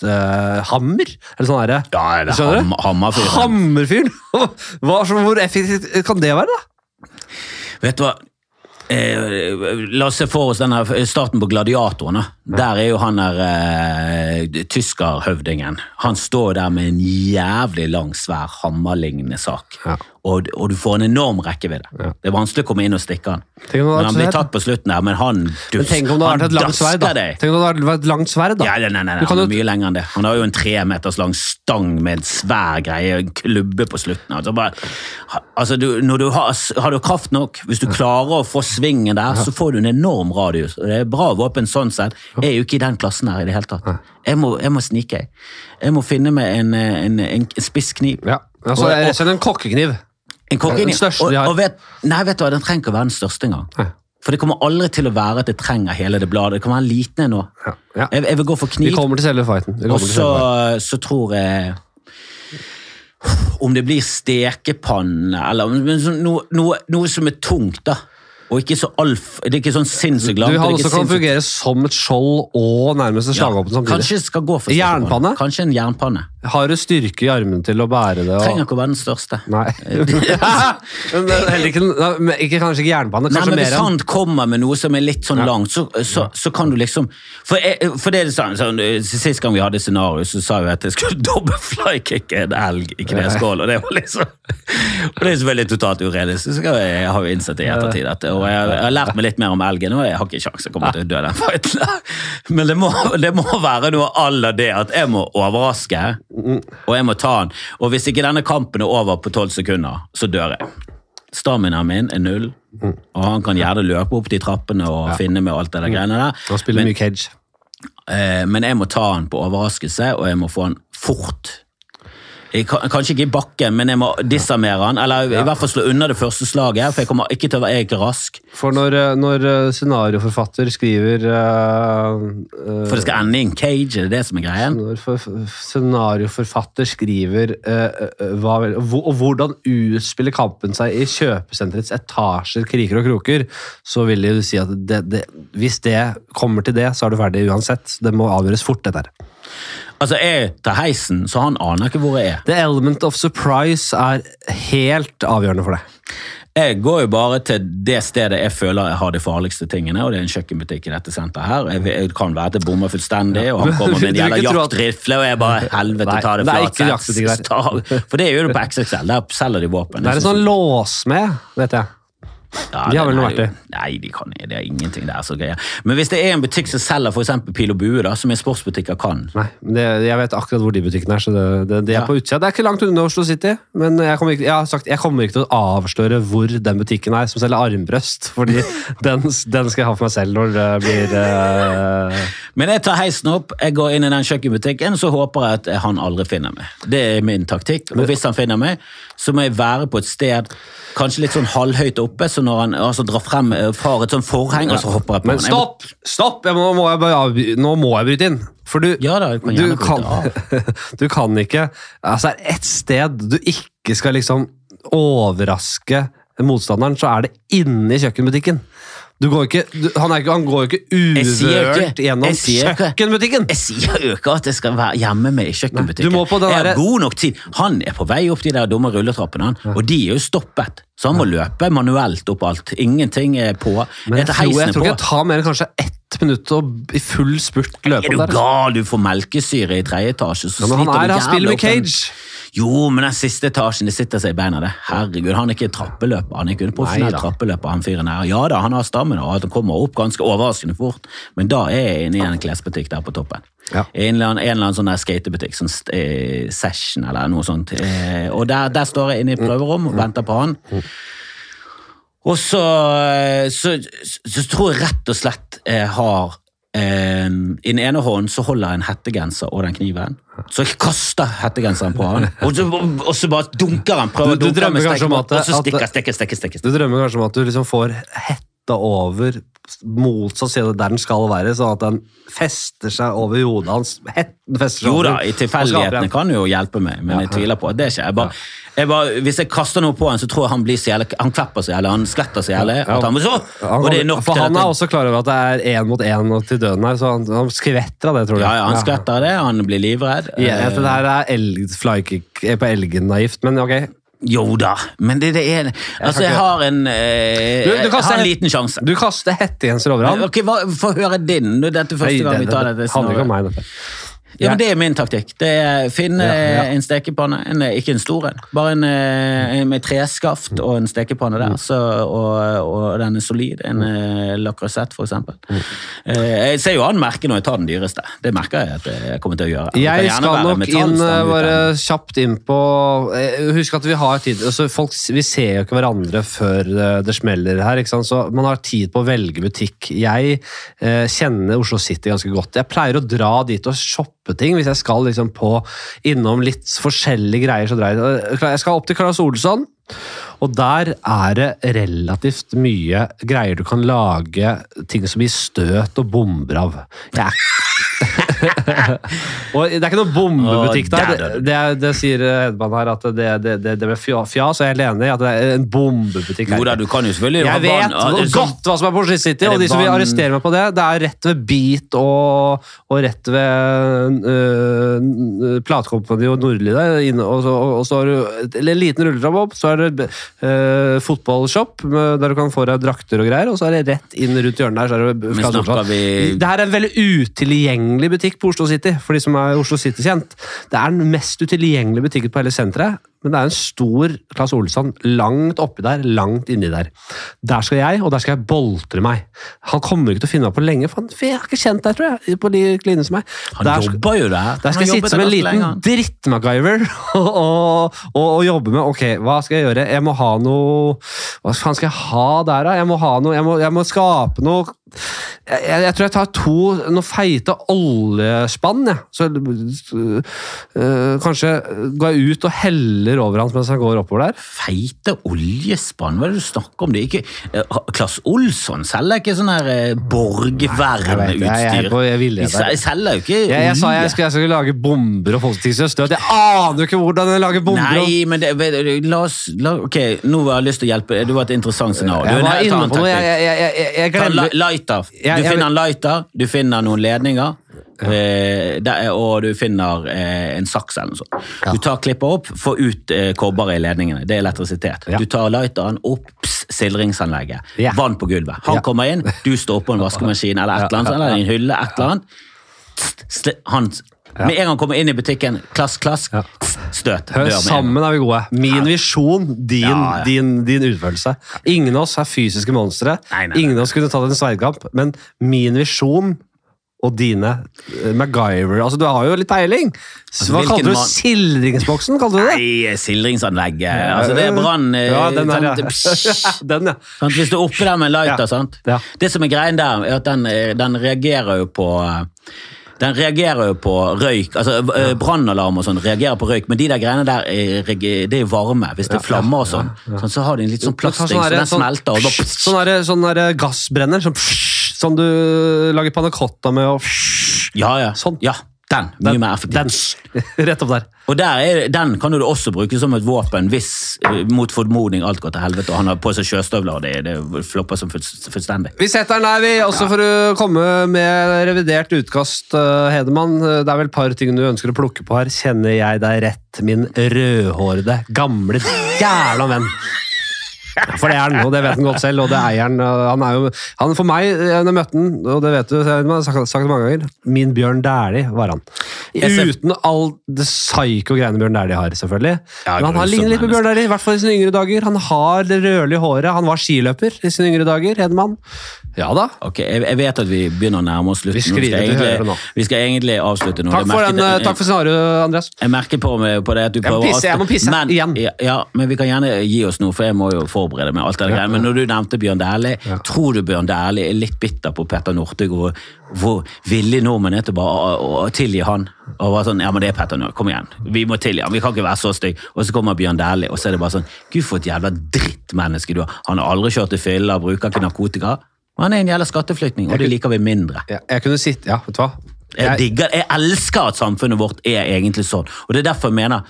Speaker 1: derre kjøtthammer. eller sånn derre
Speaker 2: Ja, det er
Speaker 1: Skjønner
Speaker 2: ham, hammerfyren.
Speaker 1: Hammerfyren! Hvor effektivt kan det være, da?
Speaker 2: Vet du hva? Eh, la oss se for oss denne starten på Gladiatorene. Der er jo han der eh, tyskerhøvdingen. Han står der med en jævlig lang, svær, hammerlignende sak.
Speaker 1: Ja.
Speaker 2: Og, og du får en enorm rekkevidde.
Speaker 1: Ja.
Speaker 2: Det er vanskelig å komme inn og stikke han. Men han blir tatt på slutten der, men han dus,
Speaker 1: Men tenk om det hadde vært et langt sverd, da. Tenk om det hadde vært et langt sverd, da.
Speaker 2: Ja, nei, nei, nei,
Speaker 1: nei
Speaker 2: han er mye lenger enn det. Han har jo en tre meters lang stang med en svær greie, en klubbe på slutten. Altså bare, altså du, når du har, har du kraft nok, hvis du klarer å få svingen der, så får du en enorm radius. Og det er bra våpen sånn sett. Jeg er jo ikke i den klassen her i det hele tatt. Jeg må, jeg må snike. Jeg må finne meg en, en, en en spisskniv.
Speaker 1: Ja, altså, jeg en kokkekniv.
Speaker 2: En kokkekniv.
Speaker 1: Den største
Speaker 2: og, og vet, nei, vet du hva, den trenger ikke å være den største engang. For det kommer aldri til å være at det trenger hele det bladet. Det kan være en liten en nå.
Speaker 1: Ja, ja.
Speaker 2: Jeg, jeg vil gå for
Speaker 1: Vi
Speaker 2: kniv.
Speaker 1: kommer til selve fighten. Vi
Speaker 2: Og så, så tror jeg Om det blir stekepanne eller noe, noe, noe som er tungt, da. Og ikke så alf, det er ikke sånn sinnssykt langt. Du er
Speaker 1: også kan
Speaker 2: sinnssykt-
Speaker 1: fungere som et skjold og nærmest et
Speaker 2: Ja,
Speaker 1: slagvåpen samtidig.
Speaker 2: Kanskje skal gå for
Speaker 1: Jernpanne?
Speaker 2: Kanskje en jernpanne.
Speaker 1: Har du styrke i armene til å bære det?
Speaker 2: Trenger ikke å være den største.
Speaker 1: Nei. Ikke, ikke, kanskje ikke jernpanne,
Speaker 2: Nei, men Hvis han kommer med noe som er litt sånn
Speaker 1: Ja.
Speaker 2: langt, så, så, så kan du liksom For, jeg, for det er sånn, sånn, Sist gang vi hadde scenario, så sa jeg at jeg skulle dobbel flykicke en elg i kneskål. Og det var liksom Og det er selvfølgelig totalt urealistisk. Jeg har jo innsett det i ettertid. At, og jeg, jeg har lært meg litt mer om elgen, og jeg har ikke sjanse Jeg å komme til å dø den fighten. Men det må, det må være noe à la det at jeg må overraske, og jeg må ta den. Og hvis ikke denne kampen er over på tolv sekunder, så dør jeg. Staminaen min er null, og han kan gjerne løpe opp de trappene og finne meg og alt det der greiene der.
Speaker 1: Han spiller
Speaker 2: Men,
Speaker 1: mye cage.
Speaker 2: eh, men jeg må ta han på overraskelse, og jeg må få han fort. Jeg kan, kanskje ikke i bakken, men jeg må disarmere han, eller i hvert fall slå unna det første slaget, for jeg kommer ikke til å være ikke rask.
Speaker 1: For når, eh, når eh, scenarioforfatter skriver uh, uh,
Speaker 2: For det skal ende i en cage, er det det som er greien?
Speaker 1: Når for, scenarioforfatter skriver uh, hva, og hvordan utspiller kampen seg i kjøpesenterets etasjer, kriker og kroker, så vil det jo si at det, det, hvis det kommer til det, så er du ferdig uansett. Det må avgjøres fort, dette her.
Speaker 2: Altså, jeg tar heisen, så han aner ikke hvor jeg er.
Speaker 1: The element of surprise er helt avgjørende for deg.
Speaker 2: Jeg går jo bare til det stedet jeg føler jeg har de farligste tingene, og det er en kjøkkenbutikk i dette senteret her. Jeg, jeg kan være at jeg bommer fullstendig, og han kommer med en jævla jaktrifle, og jeg bare helvete tar det
Speaker 1: det
Speaker 2: flat
Speaker 1: ikke jaktbutikk der.
Speaker 2: Ta- For det gjør du på XXL, der selger de våpen.
Speaker 1: Det er en sånn låsmed, vet jeg.
Speaker 2: Ja,
Speaker 1: De har vel noe verktøy.
Speaker 2: Nei, de kan det er ingenting der som greier. Men hvis det er en butikk som selger eksempel pil og bue, da, som en sportsbutikker kan
Speaker 1: Nei, det, jeg vet akkurat hvor de butikkene er, så det, det, det er
Speaker 2: Ja.
Speaker 1: på utsida. Det er ikke langt unna Oslo City, men jeg kommer, ikke, jeg, har sagt, jeg kommer ikke til å avsløre hvor den butikken er som selger armbrøst, fordi den, den skal jeg ha for meg selv når det blir uh...
Speaker 2: Men jeg tar heisen opp, jeg går inn i den kjøkkenbutikken, så håper jeg at han aldri finner meg. Det er min taktikk. Og hvis han finner meg, så må jeg være på et sted kanskje litt sånn halvhøyt oppe, så når han altså drar frem far et sånt forheng, og så hopper jeg på
Speaker 1: Men
Speaker 2: han.
Speaker 1: Stopp! Stopp! Må, må jeg bare, nå må jeg bryte inn. For du,
Speaker 2: Ja da, kan
Speaker 1: du, kan, du kan ikke Altså, er ett sted du ikke skal liksom overraske motstanderen, så er det inne i kjøkkenbutikken. Går ikke, du, han, er han går ikke uvørt gjennom kjøkkenbutikken!
Speaker 2: Jeg sier jo ikke at jeg skal være hjemme med i kjøkkenbutikken.
Speaker 1: Nei, du må på den
Speaker 2: jeg har
Speaker 1: derre-
Speaker 2: god nok tid. Han er på vei opp de der dumme rulletrappene, han, og de er jo stoppet. Så han må løpe manuelt opp alt. Ingenting er på.
Speaker 1: Men jeg tror, jeg tror ikke det tar mer enn kanskje ett minutt og i full spurt løpe
Speaker 2: Er du
Speaker 1: der. altså.
Speaker 2: gal? Du får melkesyre i tredje etasje. så
Speaker 1: Ja, men han, er, han spiller med cage.
Speaker 2: Jo, men den siste etasjen, det sitter seg i beina, det. Herregud, han er ikke trappeløper. Han er ikke profesjonell
Speaker 1: Neida.
Speaker 2: trappeløper, han fyren her. Ja da, han har stammen, og han kommer opp ganske overraskende fort, men da er jeg inne i en klesbutikk der på toppen.
Speaker 1: Ja.
Speaker 2: En eller annen, en eller annen sånn skatebutikk, sånn eh, Session eller noe sånt. Eh, og der, der står jeg inne i prøverom og venter på han. Og så, så, så, så tror jeg rett og slett jeg har eh, I den ene hånden så holder jeg en hettegenser og den kniven. Så jeg kaster hettegenseren på han, og så, og så bare dunker han. prøver
Speaker 1: Du- du
Speaker 2: å dunke med
Speaker 1: at-
Speaker 2: Og så stikker, stikker, stikker, stikker.
Speaker 1: Du drømmer kanskje om at du liksom får hetta over motsatt side der den skal være, sånn at den fester seg over hodet hans. Hetten fester seg
Speaker 2: Jo da,
Speaker 1: over.
Speaker 2: i tilfeldighetene kan jo hjelpe meg, men jeg tviler på at det skjer. Jeg bare, jeg bare, hvis jeg kaster noe på han, så tror jeg han blir så jævlig, han kvepper seg, eller han skvetter seg jævlig.
Speaker 1: Ja.
Speaker 2: Han, så, og det er nok
Speaker 1: for
Speaker 2: til
Speaker 1: han er
Speaker 2: jeg-
Speaker 1: også klar over at det er én mot én til døden her, så han, han skvetter av det, tror du.
Speaker 2: ja, ja, han skvetter av det, han blir livredd.
Speaker 1: Ja,
Speaker 2: Eh,
Speaker 1: det her er elg, flykick er på elgen-naivt, men ok.
Speaker 2: Jo da, men det, det er Altså, jeg har en eh,
Speaker 1: Du- du
Speaker 2: Jeg
Speaker 1: kaster
Speaker 2: har en liten sjanse.
Speaker 1: Du kaster hettegenser over ham.
Speaker 2: Ok, Få høre din. Dette er første gang vi tar
Speaker 1: det,
Speaker 2: dette.
Speaker 1: det handler ikke om meg, dette.
Speaker 2: Ja, men Det er min taktikk. Det er Finne
Speaker 1: Ja, ja.
Speaker 2: en stekepanne, en, ikke en stor en, bare en, eh, en med treskaft og en stekepanne der, så, og, og den er solid. En eh, f.eks. Creuset, for eksempel. Eh, Jeg ser jo an merket når jeg tar den dyreste. Det merker jeg at jeg kommer til å gjøre.
Speaker 1: Jeg skal nok inn eh, bare kjapt inn på eh, Husk at vi har tid altså folk, Vi ser jo ikke hverandre før eh, det smeller her. Ikke sant? Så man har tid på å velge butikk. Jeg eh, kjenner Oslo City ganske godt. Jeg pleier å dra dit og shoppe ting hvis jeg skal liksom på innom litt forskjellige greier. Så dreier Jeg skal opp til Claes Olsson. Og der er det relativt mye greier du kan lage ting som gir støt og bomber av. Er og det er ikke noen bombebutikk der. Det, det, det sier Hedman her, at det, det, det, det med fja- fjas, og jeg er enig i at det er en bombebutikk. her.
Speaker 2: Jo da, du kan jo selvfølgelig
Speaker 1: Jeg vet
Speaker 2: sånn-
Speaker 1: godt hva som er Porsche City, og de som vil arrestere meg på det, det er rett ved Beat og, og rett ved øh, Platekompani og Nordli der, og, så, og, og så har du en liten rulletrapp opp, så er det øh, fotballshop der du kan få deg drakter og greier, og så er det rett inn rundt hjørnet der. så er det
Speaker 2: vi-
Speaker 1: Det her er en veldig utilgjengelig butikk på Oslo City, for de som er Oslo City-kjent. Det er den mest utilgjengelige butikken på hele senteret, men det er en stor Claes Olsson langt oppi der, langt inni der. Der skal jeg, og der skal jeg boltre meg. Han kommer ikke til å finne meg på lenge, for han jeg har ikke kjent deg, tror jeg, på de linje som meg.
Speaker 2: Han
Speaker 1: Der
Speaker 2: jobber jo der.
Speaker 1: der skal jeg sitte som en liten dritt-MacGyver og, og, og, og jobbe med Ok, hva skal jeg gjøre? Jeg må ha noe Hva faen skal jeg ha der, da? Jeg må ha noe Jeg må, jeg må skape noe jeg, jeg, jeg tror jeg tar to noen feite oljespann, jeg. Så øh, kanskje går jeg ut og heller over hans mens han går oppover der.
Speaker 2: Feite oljespann, hva er det du snakker om? Det ikke, Klass Olsson selger ikke sånn her
Speaker 1: Jeg jeg-
Speaker 2: borgvernutstyr.
Speaker 1: jeg er jeg
Speaker 2: De selger jo ikke
Speaker 1: Jeg, jeg sa jeg skulle, jeg skulle lage bomber og folk ting som støt. Jeg aner jo ikke hvordan jeg lager bomber.
Speaker 2: Nei, men det, la oss la, Ok, nå har jeg lyst til å hjelpe. Du var et interessant scenario. Du er
Speaker 1: Jeg
Speaker 2: en helt annen.
Speaker 1: Jeg, jeg, jeg, jeg, jeg
Speaker 2: li- lighter. Du finner en lighter, du finner noen ledninger, eh, og du finner eh, en saks eller noe sånt. Du tar klipper opp, får ut eh, kobberet i ledningene. Det er elektrisitet. Du tar lighteren opp, sildringsanlegget. Vann på gulvet. Han kommer inn, du står på en vaskemaskin eller et eller annet, eller en hylle, et eller annet. Sli- Han Med en gang kommer inn i butikken, klask, klask,
Speaker 1: Ja.
Speaker 2: støt.
Speaker 1: Hør, sammen er vi gode. Min visjon, din,
Speaker 2: Ja, ja.
Speaker 1: din, din utførelse. Ingen av oss er fysiske monstre. Ingen av oss kunne tatt en sverdkamp, men min visjon og dine eh, MacGyver Altså, du har jo litt peiling. Altså, Hva
Speaker 2: kaller
Speaker 1: kalte du Sildringsboksen? kalte du det?
Speaker 2: Nei, sildringsanlegget. Altså, det er brann eh,
Speaker 1: Ja, den er,
Speaker 2: sant?
Speaker 1: ja. Den, ja.
Speaker 2: Sånn, Hvis du er oppi der med en lighter,
Speaker 1: Ja.
Speaker 2: sant?
Speaker 1: Ja.
Speaker 2: Det som er greien der, er at den, eh, den reagerer jo på eh, den reagerer jo på røyk. altså ja. Brannalarm og sånn reagerer på røyk, men de der greiene der er, det er varme. Hvis det er flammer og sånn, sånn, så har de en litt sånn plasting, så den smelter. Og bare,
Speaker 1: Sånn der, sånn der gassbrenner som, som du lager panna cotta med og
Speaker 2: ja, ja.
Speaker 1: Sånn.
Speaker 2: ja, den. Mye mer effektiv.
Speaker 1: Den. Rett opp der.
Speaker 2: Og der er, Den kan du også bruke som et våpen hvis eh, mot formodning alt går til helvete og han har på seg sjøstøvler og det, det flopper som fullstendig.
Speaker 1: Vi setter den der, vi. Også for å komme med revidert utkast, eh, Hedemann. Det er vel et par ting du ønsker å plukke på her. Kjenner jeg deg rett, min rødhårede, gamle jævla venn? For det er han, og det vet han godt selv, og det eier han. Han er jo, han for meg, eh, når jeg møtte han, og det vet du, jeg har sagt, sagt det mange ganger, min Bjørn Dæhlie var han. Uten all det psyko-greiene Bjørn Dæhlie har, selvfølgelig.
Speaker 2: Ja,
Speaker 1: Men han har lignet litt på Bjørn Dæhlie, i hvert fall i sine yngre dager. Han har det rødlige håret, han var skiløper i sine yngre dager, Hedemann. Ja da.
Speaker 2: Ok, jeg, jeg vet at vi begynner å nærme oss slutten.
Speaker 1: Vi skrider
Speaker 2: skal
Speaker 1: til høyre nå.
Speaker 2: vi skal egentlig avslutte nå.
Speaker 1: Takk for,
Speaker 2: merket-
Speaker 1: den, eh, takk for scenarioet, Andreas.
Speaker 2: Jeg merker på, meg, på det at du
Speaker 1: Jeg må pisse, jeg må pisse,
Speaker 2: men,
Speaker 1: igjen.
Speaker 2: Ja, ja, men vi kan gjerne gi oss nå, for jeg må jo forberede meg. alt det der. Men når du nevnte Bjørn Dæhlie, tror du Bjørn Dæhlie er litt bitter på Petter Northug hvor villig nordmenn er til bare å, tilgi han? Og bare sånn, ja, men det er Petter nå, kom igjen. Vi må tilgi han, vi kan ikke være så stygge. Og så kommer Bjørn Dæhlie, og så er det bare sånn, gud for et jævla drittmenneske du er. Han har aldri kjørt til fylla, bruker ikke narkotika. Han er en jævla skatteflyktning, og det liker vi mindre.
Speaker 1: Jeg, jeg kunne sitte Ja, vet du hva?
Speaker 2: Jeg,
Speaker 1: Jeg,
Speaker 2: digger, jeg elsker at samfunnet vårt er egentlig sånn. Og det er derfor jeg mener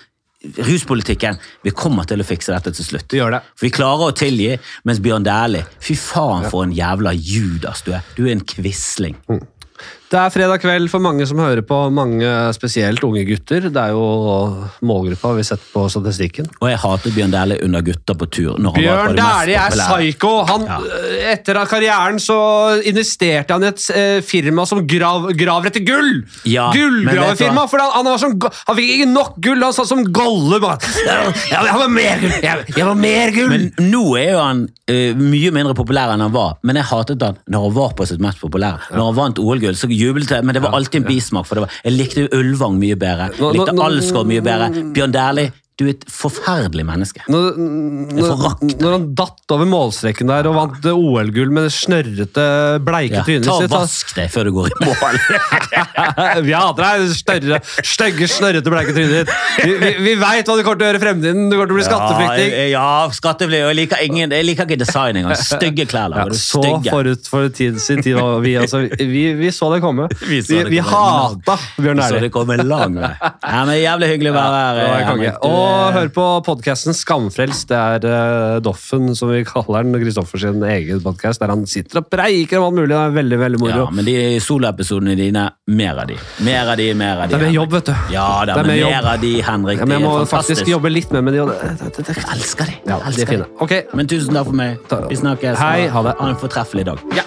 Speaker 2: ruspolitikken Vi kommer til å fikse dette til slutt.
Speaker 1: Vi gjør det.
Speaker 2: For vi klarer å tilgi, mens Bjørn Dæhlie Fy faen for en jævla Judas du er. Du er en quisling.
Speaker 1: Det er fredag kveld for mange som hører på, mange spesielt unge gutter. Det er jo målgruppa vi setter på statistikken.
Speaker 2: Og jeg hater Bjørn Dæhlie under Gutter på tur.
Speaker 1: Bjørn Dæhlie er psycho! Han,
Speaker 2: Ja.
Speaker 1: eh, Etter karrieren så investerte han i et eh, firma som grav, graver etter gull!
Speaker 2: Ja,
Speaker 1: Gullgraverfirma! For han, han, var som, han fikk ikke nok gull! Han satt som bare, Jeg, jeg, var mer gull! Jeg, jeg var mer gull!
Speaker 2: Men nå er jo han uh, mye mindre populær enn han var. Men jeg hatet han når han var på sitt mest populære. Når han vant OL-gull, så jublet men det var alltid en bismak. For det var, jeg likte Ulvang mye bedre. Jeg likte Alsgaard mye bedre. Bjørn Dæhlie, du er et forferdelig menneske.
Speaker 1: når, når, når han datt over målstreken der og vant eh, OL-gull med det snørrete, bleike
Speaker 2: Ja,
Speaker 1: trynet
Speaker 2: ta og Vask deg før du går i mål.
Speaker 1: vi hater deg, stygge, snørrete, bleike trynet ditt. Vi, vi, vi veit hva du kommer til å gjøre i fremtiden. Du kommer til å bli skatteflyktning.
Speaker 2: Ja, ja skatteflyktning. Jeg liker, ingen, jeg liker ikke design engang. Stygge klær.
Speaker 1: Ja, så forut for tid, sin tid var vi, altså, vi, vi så det komme.
Speaker 2: Vi
Speaker 1: Vi,
Speaker 2: Bjørn det
Speaker 1: vi, hata
Speaker 2: Så det komme lang vei. Ja, men Jævlig hyggelig å være her.
Speaker 1: Det Og
Speaker 2: eh,
Speaker 1: hør på podkasten Skamfrelst. Det er uh, Doffen, som vi kaller den. Kristoffers egen podkast, der han sitter og preiker om alt mulig. Det er veldig veldig moro.
Speaker 2: Ja, men de soloepisodene dine, mer av de. Mer av de, mer av de.
Speaker 1: det er med jobb, vet du.
Speaker 2: Ja, det
Speaker 1: Det er
Speaker 2: mer,
Speaker 1: mer
Speaker 2: av de, Henrik.
Speaker 1: Ja, men jeg må
Speaker 2: er
Speaker 1: faktisk jobbe litt mer med de.
Speaker 2: Jeg elsker de.
Speaker 1: Ja,
Speaker 2: elsker
Speaker 1: de er
Speaker 2: elsker
Speaker 1: fine. Ok.
Speaker 2: Men tusen takk for meg. Vi snakkes.
Speaker 1: Hei, ha det.
Speaker 2: Ha en fortreffelig dag.
Speaker 1: Ja.